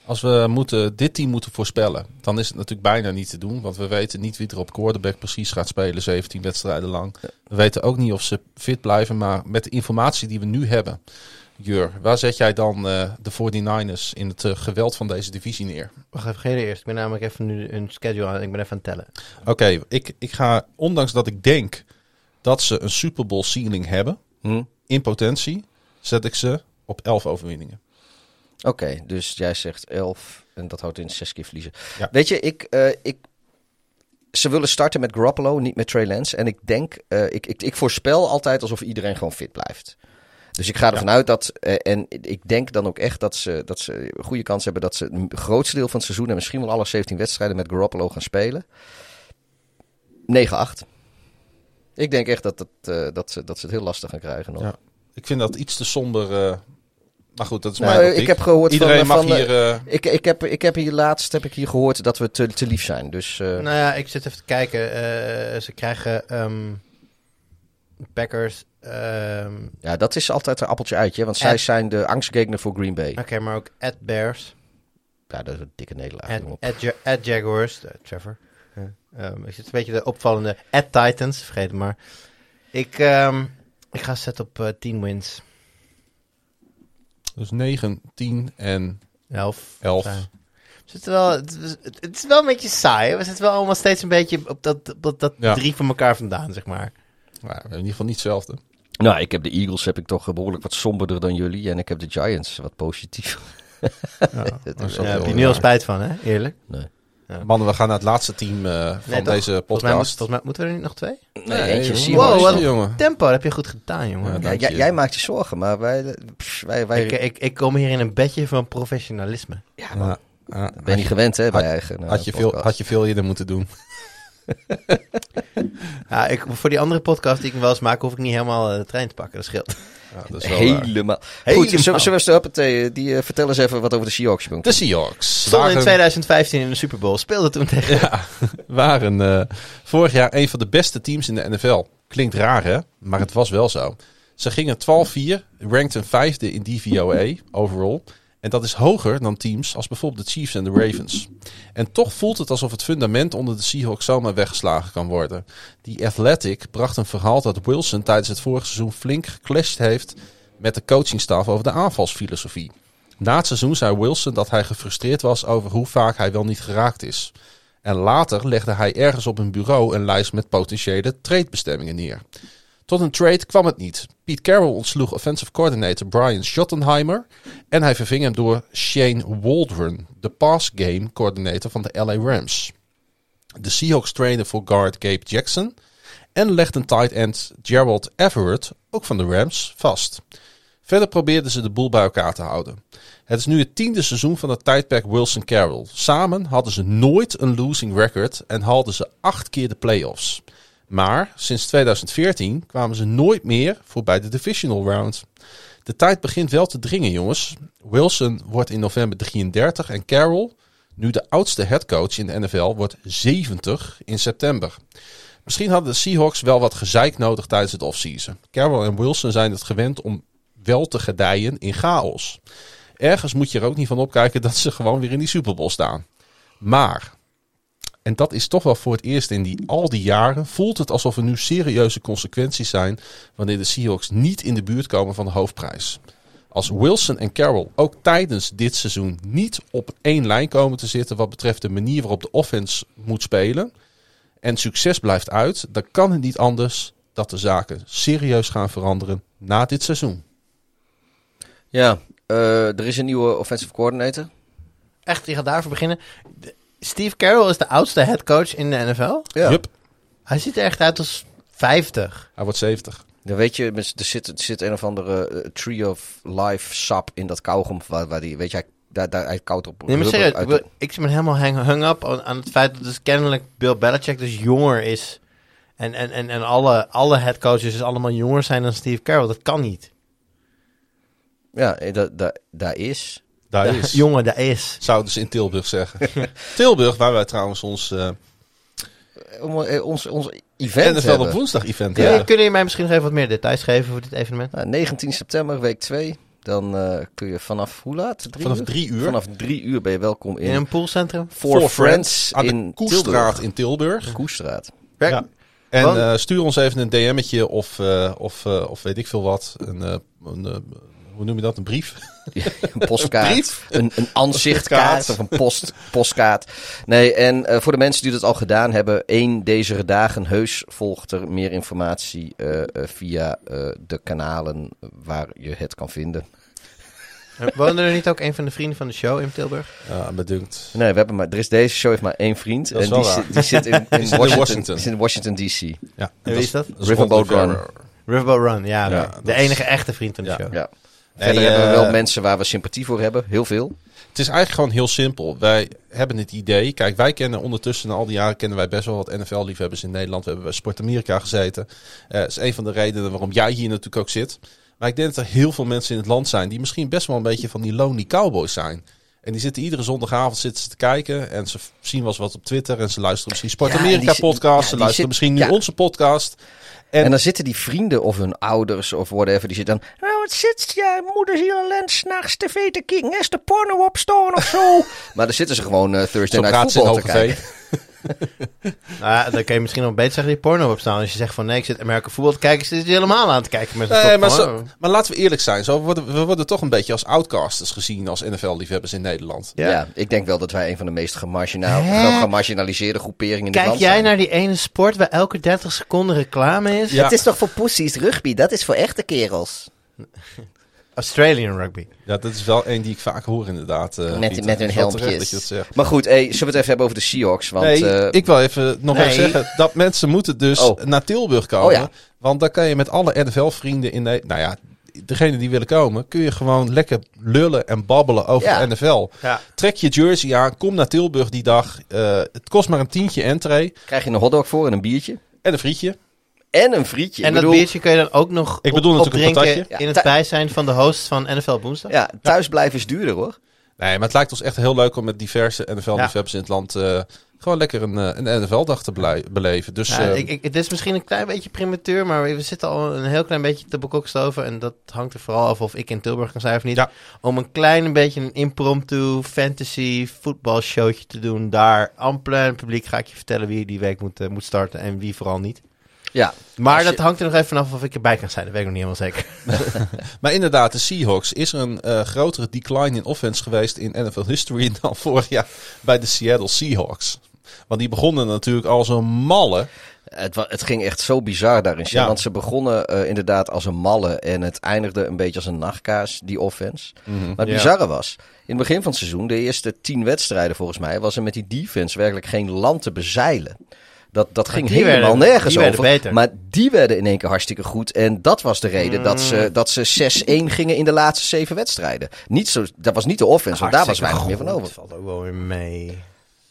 Als we moeten, dit team moeten voorspellen, dan is het natuurlijk bijna niet te doen. Want we weten niet wie er op quarterback precies gaat spelen, 17 wedstrijden lang. We weten ook niet of ze fit blijven. Maar met de informatie die we nu hebben, Jur, waar zet jij dan eh, de 49ers in het eh, geweld van deze divisie neer? Wacht even, geen eerst. Ik ben namelijk even nu een schedule aan. Ik ben even aan het tellen. Oké, ik, ik ga, ondanks dat ik denk dat ze een Super Bowl ceiling hebben, Hm? in potentie, zet ik ze op 11 overwinningen. Oké, dus jij zegt 11 en dat houdt in zes keer verliezen. Ja. Weet je, ik, eh, ik, ze willen starten met Garoppolo, niet met Trey Lance. En ik denk, eh, ik, ik, ik voorspel altijd alsof iedereen gewoon fit blijft. Dus ik ga ervan uit dat, eh, en ik denk dan ook echt dat ze, dat ze een goede kans hebben dat ze het grootste deel van het seizoen en misschien wel alle 17 wedstrijden met Garoppolo gaan spelen. 9-8. Ik denk echt dat, het, eh, dat, ze, dat ze het heel lastig gaan krijgen nog. Ja. Ik vind dat iets te somber. eh, maar goed, dat is Nou, mijn ik optiek. heb gehoord Iedereen van, mag van, hier... Ik, ik, heb, ik heb hier laatst heb ik hier gehoord dat we te, te lief zijn. Dus eh, Nou ja, ik zit even te kijken. Eh, ze krijgen ehm, Packers. Ehm, ja, dat is altijd een appeltje uitje. Want zij zijn de angstgegner voor Green Bay. Oké, maar ook at Bears. Ja, dat is een dikke nederlaag. At, jongen. at, Ja- at Jaguars. eh, Trevor. Ehm, ik zit een beetje de opvallende. At Titans. Vergeet het maar. Ik, ehm, ik ga zetten op eh 10 wins. dus 9, 10 en 11. 11. We zitten wel, het, is, het is wel een beetje saai. We zitten wel allemaal steeds een beetje op dat, op dat Ja. drie van elkaar vandaan, zeg maar. Nou, hebben in ieder geval niet hetzelfde. Nou, ik heb de Eagles heb ik toch behoorlijk wat somberder dan jullie. En ik heb de Giants wat positief. Ja, Daar heb heel je nu al spijt van, hè? Eerlijk. Mannen, we gaan naar het laatste team eh, van Nee, toch? deze Volgens mij, moet- podcast. volgens mij moeten we er niet nog twee? Nee, eentje jongen. Wow, wat- jongen. Tempo, dat heb je goed gedaan, jongen. Ja, Ja, jij, maakt je zorgen, maar wij, pff, wij, wij ik, ik, ik kom hier in een bedje van professionalisme. ja, Ja, ja, ben je niet gewend hè, bij had- eigen eh, had, je veel, had je veel eerder moeten doen. Ja, ik, voor die andere podcast die ik wel eens maak, hoef ik niet helemaal eh, de trein te pakken. Dat scheelt. Ja, dat is wel. Helemaal. Helemaal. Goed, we eens hoppatee, die uh, vertel eens even wat over de Seahawks. Jongen. De Seahawks Stond in waren, 2015 in de Super Bowl. Speelde toen tegen... ja, waren eh, vorig jaar een van de beste teams in de NFL. Klinkt raar hè, maar het was wel zo. Ze gingen 12-4, ranked een vijfde in DVOA overall. En dat is hoger dan teams als bijvoorbeeld de Chiefs en de Ravens. En toch voelt het alsof het fundament onder de Seahawks zomaar weggeslagen kan worden. Die Athletic bracht een verhaal dat Wilson tijdens het vorige seizoen flink geclashed heeft met de coachingstaf over de aanvalsfilosofie. Na het seizoen zei Wilson dat hij gefrustreerd was over hoe vaak hij wel niet geraakt is. En later legde hij ergens op een bureau een lijst met potentiële tradebestemmingen neer. Tot een trade kwam het niet. Pete Carroll ontsloeg offensive coordinator Brian Schottenheimer en hij verving hem door Shane Waldron, de pass game coordinator van de LA Rams. De Seahawks trainen voor guard Gabe Jackson en legden tight end Gerald Everett, ook van de Rams, vast. Verder probeerden ze de boel bij elkaar te houden. Het is nu het tiende seizoen van het tijdperk Wilson Carroll. Samen hadden ze nooit een losing record en haalden ze acht keer de playoffs. Maar sinds 2014 kwamen ze nooit meer voorbij de divisional round. De tijd begint wel te dringen, jongens. Wilson wordt in november 33 en Carroll, nu de oudste headcoach in de NFL, wordt 70 in september. Misschien hadden de Seahawks wel wat gezeik nodig tijdens het offseason. Carroll en Wilson zijn het gewend om wel te gedijen in chaos. Ergens moet je er ook niet van opkijken dat ze gewoon weer in die Super Bowl staan. Maar, en dat is toch wel voor het eerst in die, al die jaren, voelt het alsof er nu serieuze consequenties zijn wanneer de Seahawks niet in de buurt komen van de hoofdprijs. Als Wilson en Carroll ook tijdens dit seizoen niet op één lijn komen te zitten wat betreft de manier waarop de offense moet spelen en succes blijft uit, dan kan het niet anders dat de zaken serieus gaan veranderen na dit seizoen. Ja, eh, er is een nieuwe offensive coordinator. Echt, die gaat daarvoor beginnen. De- Steve Carroll is de oudste headcoach in de NFL. Ja. Yup, Hij ziet er echt uit als 50. hij wordt 70. Dan weet je, er zit, er zit een of andere eh, Tree of Life sap in dat kauwgom. Waar, waar die, weet je, hij, daar, daar, hij koudt op. Nee, maar rubber serieus, uit ik, de- wil- ik ben helemaal hang, hung up aan, aan het feit dat dus kennelijk Bill Belichick dus jonger is. En, en, en, en alle, alle headcoaches dus allemaal jonger zijn dan Steve Carroll. Dat kan niet. Ja, eh, dat, dat, daar is. Daar is. Jongen, dat is. Zouden ze in Tilburg zeggen. Tilburg, waar wij trouwens ons eh Om, eh, ons, ons event NFL hebben. op woensdag event Ja. Kun. Kunnen jullie mij misschien nog even wat meer details geven voor dit evenement? Nou, 19 september, week 2. Dan eh, kun je vanaf hoe laat? Drie Vanaf uur? drie uur. Vanaf drie uur ben je welkom in, In een poolcentrum? For, For Friends, aan de in Koestraat Tilburg. in Tilburg. Koestraat. Ja. En eh, stuur ons even een DM'tje of, eh, of, eh, of weet ik veel wat. Een, eh, een, eh, hoe noem je dat? Een brief? Een postkaart. Een, een aanzichtkaart Postkaart. of een post, postkaart. Nee, en eh, voor de mensen die dat al gedaan hebben, één deze dagen heus volgt er meer informatie eh, eh, via eh, de kanalen waar je het kan vinden. Woonde er niet ook een van de vrienden van de show in Tilburg? Ja, bedunkt. Nee, we hebben maar, er is deze show heeft maar één vriend. Dat is en wel die, die zit in, in, Washington, Washington. die zit in Washington DC. Ja. En wie is dat? Riverboat Run. Riverboat Run, ja. Ja, de- is- enige echte vriend van de Ja. show. Ja. Verder hebben we eh, wel mensen waar we sympathie voor hebben. Heel veel. Het is eigenlijk gewoon heel simpel. Wij hebben het idee. Kijk, wij kennen ondertussen na al die jaren kennen wij best wel wat NFL-liefhebbers in Nederland. We hebben bij Sport Amerika gezeten. Eh, dat is een van de redenen waarom jij hier natuurlijk ook zit. Maar ik denk dat er heel veel mensen in het land zijn die misschien best wel een beetje van die lonely cowboys zijn. En die zitten iedere zondagavond zitten ze te kijken. En ze zien wel eens wat op Twitter. En ze luisteren misschien Sport Amerika podcast. ja, ze luisteren zit- misschien nu ja. onze podcast. En- En, dan zitten die vrienden of hun ouders of whatever, die zitten dan... Nou, wat zit jij moeder hier alleen s'nachts tv te kijken? Is de porno opstaan of zo? maar dan zitten ze gewoon eh, Thursday Night Football te kijken. Nou, ja, dan kan je misschien nog beter zeggen die porno opstaan. Als je zegt van nee, ik zit Amerika voetbal te kijken, zit je helemaal aan te kijken met een Nee, maar, zo- maar laten we eerlijk zijn. Zo worden, we worden toch een beetje als outcasters gezien als NFL-liefhebbers in Nederland. Ja. Ja. ik denk wel dat wij een van de meest gemarginaal, gemarginaliseerde groeperingen in Kijk land jij zijn. naar die ene sport waar elke 30 seconden reclame is? Ja. Het is toch voor pussies rugby? Dat is voor echte kerels. Australian rugby. Ja, dat is wel één die ik vaak hoor inderdaad. eh, Met- Pieter. met hun helmpjes. Maar goed, hey, zullen we het even hebben over de Seahawks? Want, nee, eh, ik wil even nog nee. even zeggen dat mensen moeten dus Oh. naar Tilburg komen. Oh ja. Want dan kan je met alle NFL-vrienden in de, nou ja, degene die willen komen, kun je gewoon lekker lullen en babbelen over Ja. de NFL. Ja. Trek je jersey aan, kom naar Tilburg die dag. Eh, het kost maar een tientje entree krijg je een hotdog voor en een biertje. en een frietje. En een frietje. En Ik dat bedoel, biertje kun je dan ook nog Ik bedoel op, opdrinken in het bijzijn van de host van NFL Woensdag. Ja, thuis blijven is duurder hoor. Nee, maar het lijkt ons echt heel leuk om met diverse NFL-liefhebbers in het land eh, gewoon lekker een, eh, een NFL-dag te beleven. Dus Ja, eh, ik, ik, het is misschien een klein beetje premature, maar we zitten al een heel klein beetje te bekokstoven. En dat hangt er vooral af of ik in Tilburg kan zijn of niet. Ja. Om een klein beetje een impromptu fantasy voetbalshowtje te doen. Daar, ampele publiek, ga ik je vertellen wie die week moet, moet starten en wie vooral niet. Ja, Maar je- dat hangt er nog even vanaf of ik erbij kan zijn. Dat weet ik nog niet helemaal zeker. Maar inderdaad, de Seahawks. Is er een eh, grotere decline in offense geweest in NFL history dan vorig jaar bij de Seattle Seahawks? Want die begonnen natuurlijk als een malle. Het, het ging echt zo bizar daarin. Ja. Want ze begonnen eh, inderdaad als een malle en het eindigde een beetje als een nachtkaas, die offense. Maar het Ja. bizarre was, in het begin van het seizoen, de eerste tien wedstrijden volgens mij, was er met die defense werkelijk geen land te bezeilen. Dat, dat ging helemaal werden- nergens over. beter. Maar die werden in één keer hartstikke goed. En dat was de reden dat ze, dat ze 6-1 gingen in de laatste zeven wedstrijden. Niet zo, dat was niet de offense, want daar was weinig meer van Dat over. valt ook wel weer mee.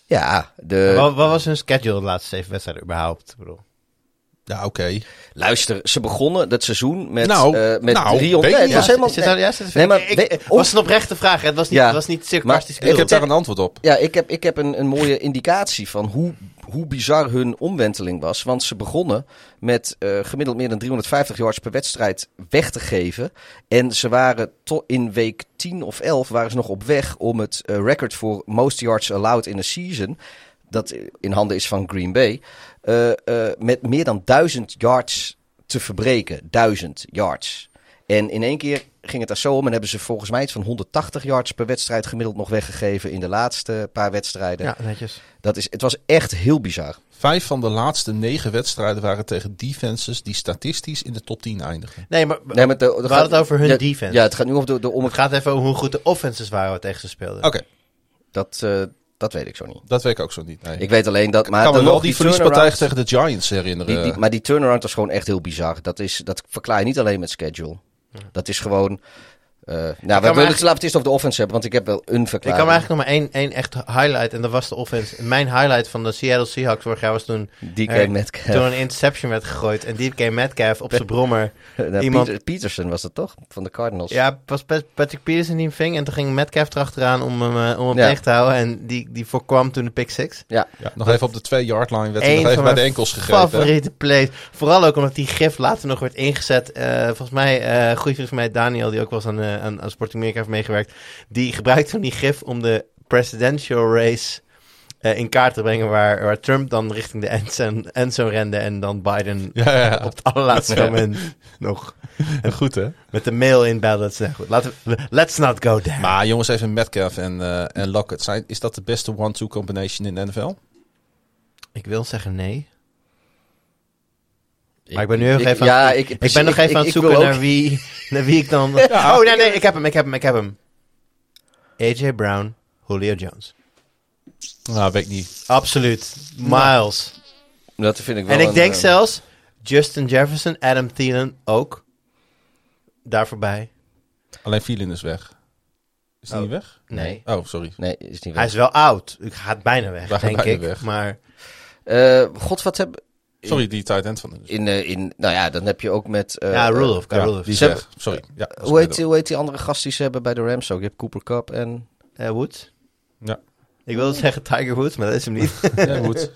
Ja, de, Wat, wat was hun schedule de laatste zeven wedstrijden überhaupt? Ik bedoel. Ja, oké. luister, ze begonnen dat seizoen met, Nou, eh, met nou, 300. weet Nee, ik het niet. was helemaal... Nou? Nee, maar ik, we- ik- was een oprechte vraag. hè? Het was niet, Ja. het was niet sarcastisch Ik heb daar een antwoord op. Ja, ik heb, ik heb een, een mooie indicatie van hoe, hoe bizar hun omwenteling was. Want ze begonnen met eh, gemiddeld meer dan 350 yards per wedstrijd weg te geven. En ze waren tot in week 10 of 11 waren ze nog op weg om het eh, record voor most yards allowed in a season, dat in handen is van Green Bay, met meer dan 1000 yards te verbreken. 1000 yards. En in één keer ging het daar zo om. En hebben ze volgens mij iets van 180 yards per wedstrijd gemiddeld nog weggegeven in de laatste paar wedstrijden. Ja, netjes. Dat is, het was echt heel bizar. Vijf van de laatste negen wedstrijden waren tegen defenses die statistisch in de top 10 eindigen. Nee, maar Nee, maar de, we hadden het over hun ja, defense. Ja, het gaat nu over de, de om het gaat even over hoe goed de offenses waren wat tegen ze speelden. Oké, Dat, eh, dat weet ik zo niet. dat weet ik ook zo niet. Nee. Ik weet alleen dat. Maar kan me dan wel die die verliespartij tegen de Giants herinneren. Die, die, maar die turnaround was gewoon echt heel bizar. Dat, is, dat verklaar je niet alleen met schedule. Dat is gewoon. Eh nou, we willen het, eigenlijk- laten het eerst over de offense hebben, want ik heb wel een Ik verklaring. kan me eigenlijk nog maar één, één echt highlight en dat was de offense. Mijn highlight van de Seattle Seahawks vorig jaar was toen, DK Eh, Metcalf. toen een interception werd gegooid en DK Metcalf op zijn brommer. Nou, iemand- Peter- Peterson was dat toch? Van de Cardinals. Ja, was Pat- Patrick Peterson die hem ving en toen ging Metcalf erachteraan om hem, eh, om hem Ja. tegen te houden en die, die voorkwam toen de pick six. Ja. ja, nog even op de twee yard line werd hij nog even bij de enkels gegrepen. Favoriete plays. Vooral ook omdat die gif later nog werd ingezet. Eh, volgens mij, eh goede vriend van mij, Daniel, die ook eens aan, aan, aan Sporting Amerika heeft meegewerkt. Die gebruikte toen die gif om de presidential race eh, in kaart te brengen. Waar, waar Trump dan richting de endzone rende en dan Biden Ja, ja, ja. op het allerlaatste Ja. moment nog Goed hè? met de mail. Dat is nou goed. Laten we, let's not go there. Maar jongens, even Metcalf en, eh en Lockett. Zijn, is dat de beste one-two combination in de NFL? Ik wil zeggen nee. Maar ik ben nu heel even ja, aan, ik, ik, ben nog even aan het zoeken naar wie, naar wie ik dan... Ja. oh, nee, nee, ik heb hem, ik heb hem, ik heb hem. AJ Brown, Julio Jones. Nou, weet ik niet. Absoluut. Miles. Dat vind ik wel en ik denk eh, zelfs Justin Jefferson, Adam Thielen ook. Daar voorbij. Alleen Thielen is weg. Is hij Oh. niet weg? Nee. Oh, sorry. Nee, is niet Hij is wel oud. Ik gaat bijna weg, Hij denk bijna ik. weg. Maar Eh, God, wat heb... Sorry, die tight end van In, eh, in, nou ja, dan heb je ook met... eh, ja, Rudolph. Ja, die. Sorry. Ja, Hoe heet, die, hoe heet die andere gast die ze hebben bij de Rams ook? Je hebt Cooper Cup en... Eh, Woods. Ja. Ik wilde zeggen Tiger Woods, maar dat is hem niet. Ja. Nee,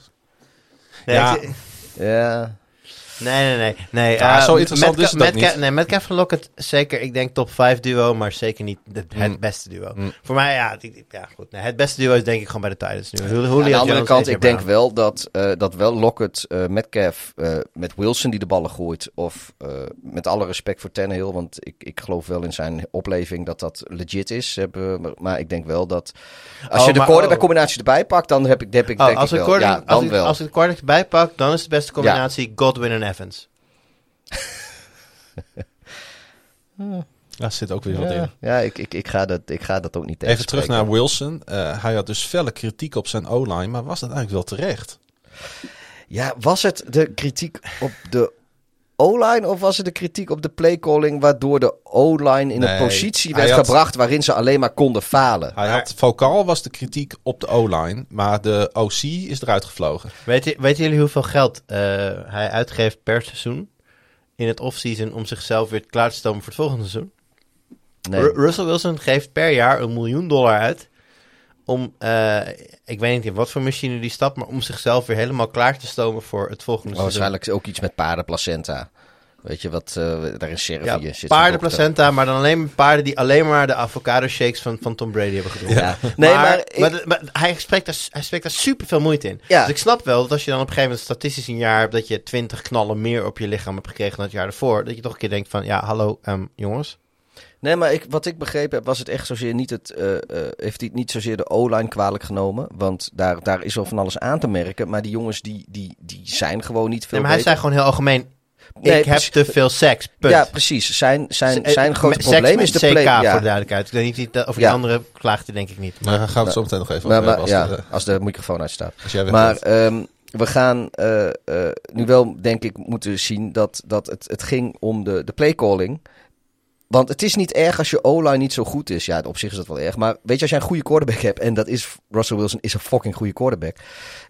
Ja. ik- Ja, Nee, nee, nee. nee Ja, eh, zo interessant Metcalf- is het ook Metcalf- niet. Nee, Metcalf en Lockett zeker, ik denk top 5 duo, maar zeker niet het, het Mm. beste duo. Mm. Voor mij, ja, die- ja goed. Nee, het beste duo is denk ik gewoon bij de Titans nu. Aan de andere Jones, kant, ik denk wel dat, eh, dat wel Lockett, eh Metcalf, eh, met Wilson die de ballen gooit. Of eh, met alle respect voor Tannehill, want ik, ik geloof wel in zijn opleving dat dat legit is. Hebben, maar, maar ik denk wel dat als Oh, je de maar- quarterback oh. combinatie erbij pakt, dan heb ik, heb ik Oh, denk als, ik wel. Ja, dan als, ik, wel. als ik de quarterback bijpak, dan is de beste combinatie Godwin en Evans. Daar zit ook weer wat in. ja, ja ik, ik, ik, ga dat, ik ga dat ook niet Even terug naar Wilson. Eh, hij had dus felle kritiek op zijn O-line, maar was dat eigenlijk wel terecht? Ja, was het de kritiek op de O-line of was het de kritiek op de playcalling waardoor de O-line in Nee, een positie werd had- gebracht waarin ze alleen maar konden falen? Hij had vocaal was de kritiek op de O-line, maar de OC is eruit gevlogen. Weet je, weten jullie hoeveel geld eh, hij uitgeeft per seizoen in het offseason om zichzelf weer klaar te stomen voor het volgende seizoen? Nee. Ru- Russell Wilson geeft per jaar een miljoen dollar uit om, eh, ik weet niet in wat voor machine die stapt, maar om zichzelf weer helemaal klaar te stomen voor het volgende Oh, waarschijnlijk ook iets met paardenplacenta. Weet je wat eh, daar in Servië Ja, zit? dokter. paardenplacenta, maar dan alleen paarden die alleen maar de avocado shakes van, van Tom Brady hebben gedronken. Ja. Nee, maar, ik- maar, hij, spreekt daar, hij spreekt daar super veel moeite in. Ja. Dus ik snap wel dat als je dan op een gegeven moment statistisch een jaar hebt dat je 20 knallen meer op je lichaam hebt gekregen dan het jaar ervoor, dat je toch een keer denkt van, ja, hallo ehm, jongens. Nee, maar ik, wat ik begrepen heb, was het echt zozeer niet het. eh, eh, heeft hij niet zozeer de O-line kwalijk genomen. Want daar, daar is wel van alles aan te merken. Maar die jongens die, die, die zijn gewoon niet veel. Nee, maar hij beter. zei gewoon heel algemeen, Nee, ik heb te veel seks, punt. Ja, precies. Zijn, zijn, Eh, zijn grote seks probleem met is de CK, play. voor Ja. de duidelijkheid. Ik weet niet, of die- Ja. die andere klaagde denk ik niet. Maar daar gaan we het zo meteen nog even Maar, over maar. Als, ja, de, als de microfoon uitstaat. als jij Maar ehm, we gaan eh, eh, nu wel, denk ik, moeten zien dat, dat het, het ging om de, de playcalling. Want het is niet erg als je O-line niet zo goed is. Ja, op zich is dat wel erg. Maar weet je, als jij een goede quarterback hebt... en dat is Russell Wilson is een fucking goede quarterback.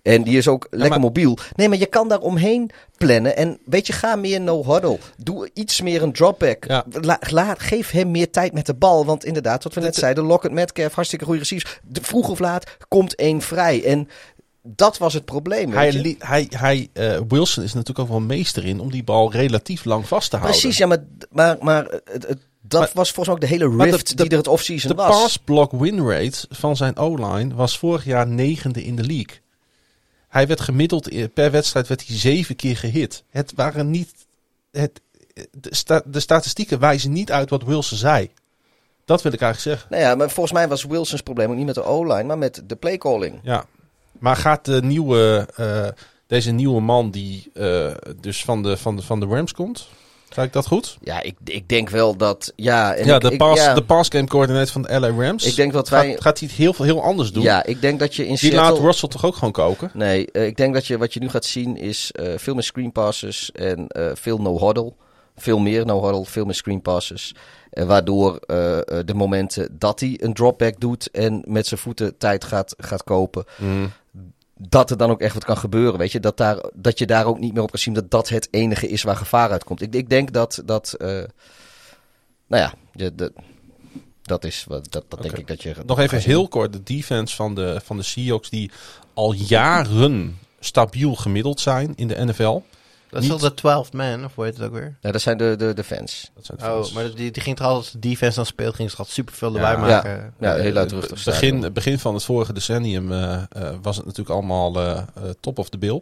En die is ook lekker maar- mobiel. Nee, maar je kan daar omheen plannen. En weet je, ga meer no-huddle. Doe iets meer een dropback. Ja. La, geef hem meer tijd met de bal. Want inderdaad, wat we net zeiden... Lockett, Metcalf, hartstikke goede receivers. De- Vroeg of laat komt één vrij. En dat was het probleem, hij, hij, hij, eh, Wilson is natuurlijk ook wel meester in om die bal relatief lang vast te houden. Precies, ja, maar, maar, maar het, het- dat Maar- was volgens mij ook de hele de- rift de- die er het offseason De was. pass block win rate van zijn O-line was vorig jaar negende in de league. Hij werd gemiddeld per wedstrijd werd hij zeven keer gehit. Het waren niet. Het, de, sta- de statistieken wijzen niet uit wat Wilson zei. Dat wil ik eigenlijk zeggen. Nou ja, maar volgens mij was Wilson's probleem ook niet met de O-line, maar met de playcalling. Ja. Maar gaat de nieuwe, eh, deze nieuwe man die eh, dus van de, van, de, van de Rams komt? Zeg ik dat goed? Ja, ik, ik denk wel dat... Ja, en ja, ik, de, ik- pass, ja, de pass game coördinator van de LA Rams. Ik denk dat wij... gaat, gaat hij het heel, veel- heel anders doen. Ja, ik denk dat je in die Seattle... laat Russell toch ook gewoon koken? Nee, eh, ik denk dat je wat je nu gaat zien is eh, veel meer screen passes en eh, veel no-huddle. Veel meer no-huddle, veel meer screen passes. En waardoor de momenten dat hij een dropback doet en met zijn voeten tijd gaat, gaat kopen, dat er dan ook echt wat kan gebeuren. Weet je, dat, daar, dat je daar ook niet meer op kan zien dat dat het enige is waar gevaar uitkomt. Ik, ik denk dat, dat eh, nou ja, je, de, dat is wat, dat, dat denk ik dat je. Nog even heel kort. De defense van de, van de Seahawks die al jaren stabiel gemiddeld zijn in de NFL. Dat is Niet- wel de 12th man, of hoe heet het ook weer? Ja, dat zijn de, de, de fans. Dat zijn de Oh, fans. maar die, die ging toch altijd als de defense dan speelt, ging ze toch superveel lawaai Ja. maken. Ja, heel luidruchtig. het begin, begin van het vorige decennium eh, eh, was het natuurlijk allemaal eh, eh, top of the bill.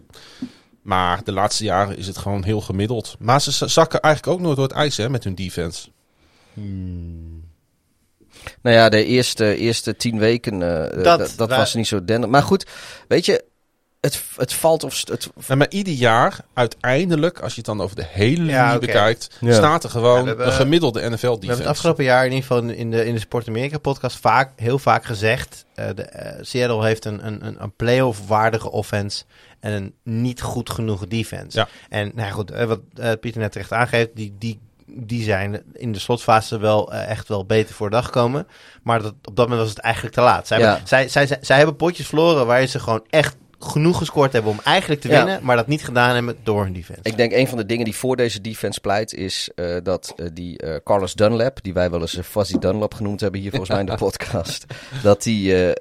Maar de laatste jaren is het gewoon heel gemiddeld. Maar ze zakken eigenlijk ook nooit door het ijs hè, met hun defense. Nou ja, de eerste, eerste tien weken, Dat- dat, was niet zo denderend. Maar goed, weet je, het, het valt of... Het, maar ieder jaar, uiteindelijk, als je het dan over de hele linie Ja, bekijkt, Ja. staat er gewoon Ja, we hebben- een gemiddelde NFL We hebben het afgelopen jaar in ieder geval in de, in de Sport Amerika podcast vaak, heel vaak gezegd. eh, de, eh, Seattle heeft een, een, een, een playoff waardige offense en een niet goed genoeg defense. Ja. En nou ja, goed, eh, wat Pieter net terecht aangeeft, die, die, die zijn in de slotfase wel echt wel beter voor de dag komen. Maar dat, op dat moment was het eigenlijk te laat. Zij, Ja. hebben, zij, zij, zij, zij hebben potjes verloren waarin ze gewoon echt genoeg gescoord hebben om eigenlijk te Ja. winnen, maar dat niet gedaan hebben door hun defense. ik denk een van de dingen die voor deze defense pleit is eh, dat eh, die eh, Carlos Dunlap, die wij wel eens Fuzzy Dunlap genoemd hebben hier volgens mij in de podcast, dat die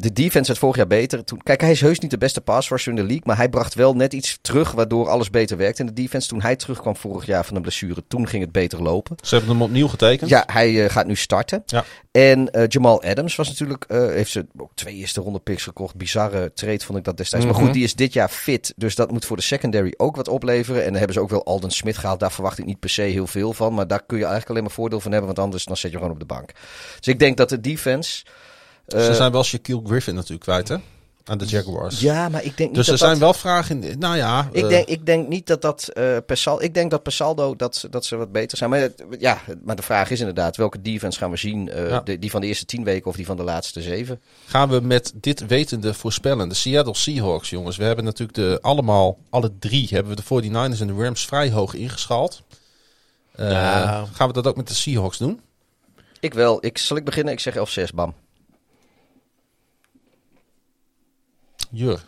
de defense het vorig jaar beter. Toen, kijk, hij is heus niet de beste pass rusher in de league, maar hij bracht wel net iets terug waardoor alles beter werkte in de defense. Toen hij terugkwam vorig jaar van een blessure, toen ging het beter lopen. Ze hebben hem opnieuw getekend. Ja, hij eh, gaat nu starten. Ja. En eh, Jamal Adams was natuurlijk, eh, heeft ze ook twee eerste ronde picks gekocht. Bizarre trade vond ik dat destijds. Maar Mhm. goed, die is dit jaar fit. Dus dat moet voor de secondary ook wat opleveren. En dan hebben ze ook wel Alden Smith gehaald. Daar verwacht ik niet per se heel veel van. Maar daar kun je eigenlijk alleen maar voordeel van hebben. Want anders dan zet je gewoon op de bank. Dus ik denk dat de defense... eh, Ze zijn wel Shaquille Griffin natuurlijk kwijt, hè? Aan de Jaguars. ja, maar ik denk niet dus er dat zijn dat... wel vragen in. Nou ja. Ik eh, denk, ik denk niet dat dat eh per saldo... Ik denk dat per saldo dat, dat ze wat beter zijn. Maar, ja, maar de vraag is inderdaad... Welke defense gaan we zien? Eh, Ja. de, die van de eerste tien weken of die van de laatste zeven? gaan we met dit wetende voorspellen. De Seattle Seahawks, jongens. We hebben natuurlijk de, allemaal, alle drie, hebben we de 49ers en de Rams vrij hoog ingeschaald. Eh, Ja. Gaan we dat ook met de Seahawks doen? Ik wel. Ik, zal ik beginnen? Ik zeg 11-6, bam. Jur.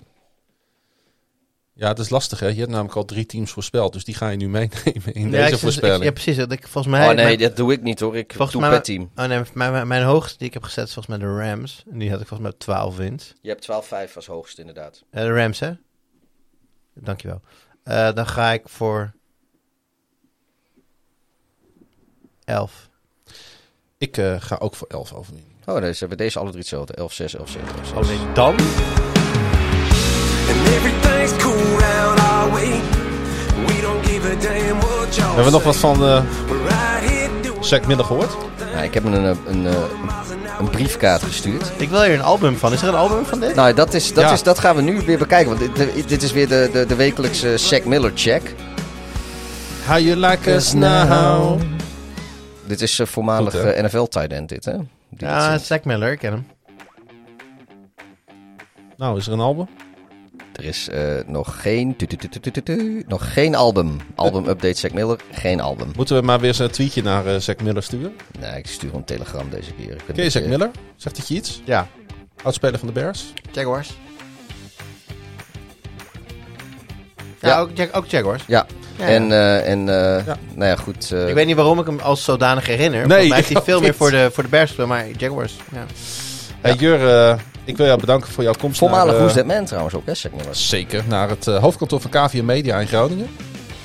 Ja, het is lastig hè. Je hebt namelijk al drie teams voorspeld. Dus die ga je nu meenemen in Ja, deze ik- ik- voorspelling. Ja, precies. Dat ik, volgens mij, oh nee, mijn- dat doe ik niet hoor. Ik Volgens doe mij- per team. Oh nee, mijn, mijn, mijn hoogste die ik heb gezet is volgens mij de Rams. En die had ik volgens mij op 12 wins. Je hebt 12-5 als hoogste inderdaad. De Rams, hè? Dankjewel. Eh dan ga ik voor 11. Ik eh, ga ook voor 11 overwinningen. Oh, dus hebben we deze alle drie hetzelfde. 11-6, 11-6, 11-6. Oh nee, dan? Hebben we nog wat van eh doing Zack Miller gehoord? Nou, ik heb hem een, een, een, eh, een briefkaart gestuurd. Ik wil hier een album van. Is er een album van dit? Nou, dat, is, dat, Ja. is, dat gaan we nu weer bekijken. Want dit, dit is weer de, de, de wekelijkse Zack Miller check. How you like us now? Dit is eh, voormalig Goed, eh, NFL tight end dit, hè? Die ja, eh, Zack Miller, ik ken hem. Nou, is er een album? Er is eh, nog geen... tu- tu- tu- tu- tu- tu- tu- nog geen album. Album update Zack Miller, geen album. Moeten we maar weer eens een tweetje naar eh Zack Miller sturen? Nee, ik stuur een telegram deze keer. Ken je Zack beetje- Miller? Zegt hij je iets? Ja. Oudspeler van de Bears? Jaguars. Ja, Ja. Ook, Jag- ook Jaguars. Ja, Ja, en, eh, en eh, Ja. nou ja, goed. eh, ik weet niet waarom ik hem als zodanig herinner. Nee, heeft hij ook veel meer voor de, voor de Bears gespeeld, maar Jaguars. Ja. Hey Jur, eh, ik wil jou bedanken voor jouw komst voormalig naar... eh, Who's That Man trouwens ook, hè. Zeker, naar het eh, hoofdkantoor van KVM Media in Groningen.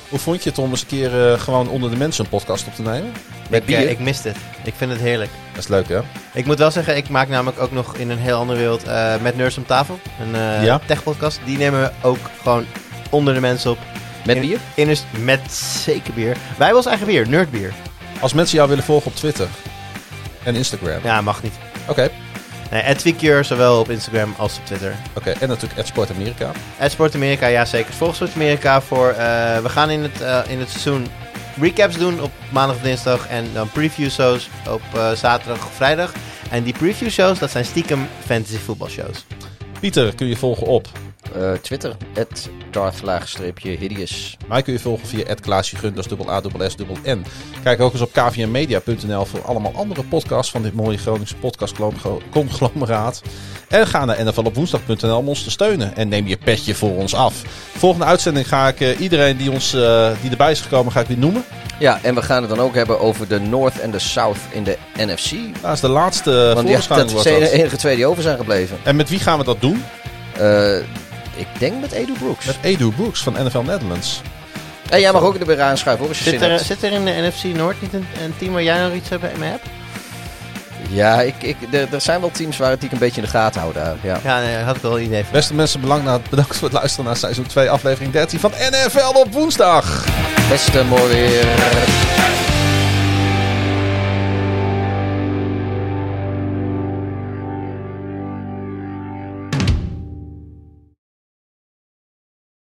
Hoe vond je het om eens een keer eh, gewoon onder de mensen een podcast op te nemen? Met Ik, bier. ik mist het. Ik vind het heerlijk. Dat is leuk hè? Ik moet wel zeggen, ik maak namelijk ook nog in een heel andere wereld eh, met Nerds om tafel. Een eh Ja. tech-podcast. Die nemen we ook gewoon onder de mensen op. Met In- bier? Innerst met zeker bier. Wij hebben ons eigen bier, nerdbier. Als mensen jou willen volgen op Twitter en Instagram. Ja, mag niet. Oké, Nee, zowel op Instagram als op Twitter. oké. En natuurlijk Ed Sport Amerika. Ed Sport Amerika, ja zeker. Volg Sport Amerika voor... eh, we gaan in het, eh, in het seizoen recaps doen op maandag dinsdag. En dan preview shows op eh, zaterdag of vrijdag. En die preview shows, dat zijn stiekem fantasy voetbalshows. Pieter kun je volgen op. Eh, Twitter, het Darth Hideous. Mij kun je volgen via Klaasje Gunders, dubbel A, dubbel S, dubbel N. Kijk ook eens op kvmmedia.nl voor allemaal andere podcasts van dit mooie Groningse podcastconglomeraat. En ga naar nflopwoensdag.nl om ons te steunen. En neem je petje voor ons af. Volgende uitzending ga ik eh, iedereen die, ons, eh, die erbij is gekomen, ga ik weer noemen. Ja, en we gaan het dan ook hebben over de North en de South in de NFC. Dat is de laatste Want ja, dat zijn de enige twee die over zijn gebleven. En met wie gaan we dat doen? Eh, ik denk met Edu Brooks. Met Edu Brooks van NFL Netherlands. En jij mag ook er weer aanschuiven hoor, als je Zit zin er, zit er in de NFC Noord niet een, een team waar jij nog iets mee hebt? Ja, ik, ik, er, er zijn wel teams waar het die ik een beetje in de gaten hou daar. Ja. Ja, nee, had ik wel een idee van. Beste mensen, bedankt, bedankt voor het luisteren naar seizoen 2, aflevering 13 van NFL op woensdag. Beste mooi weer.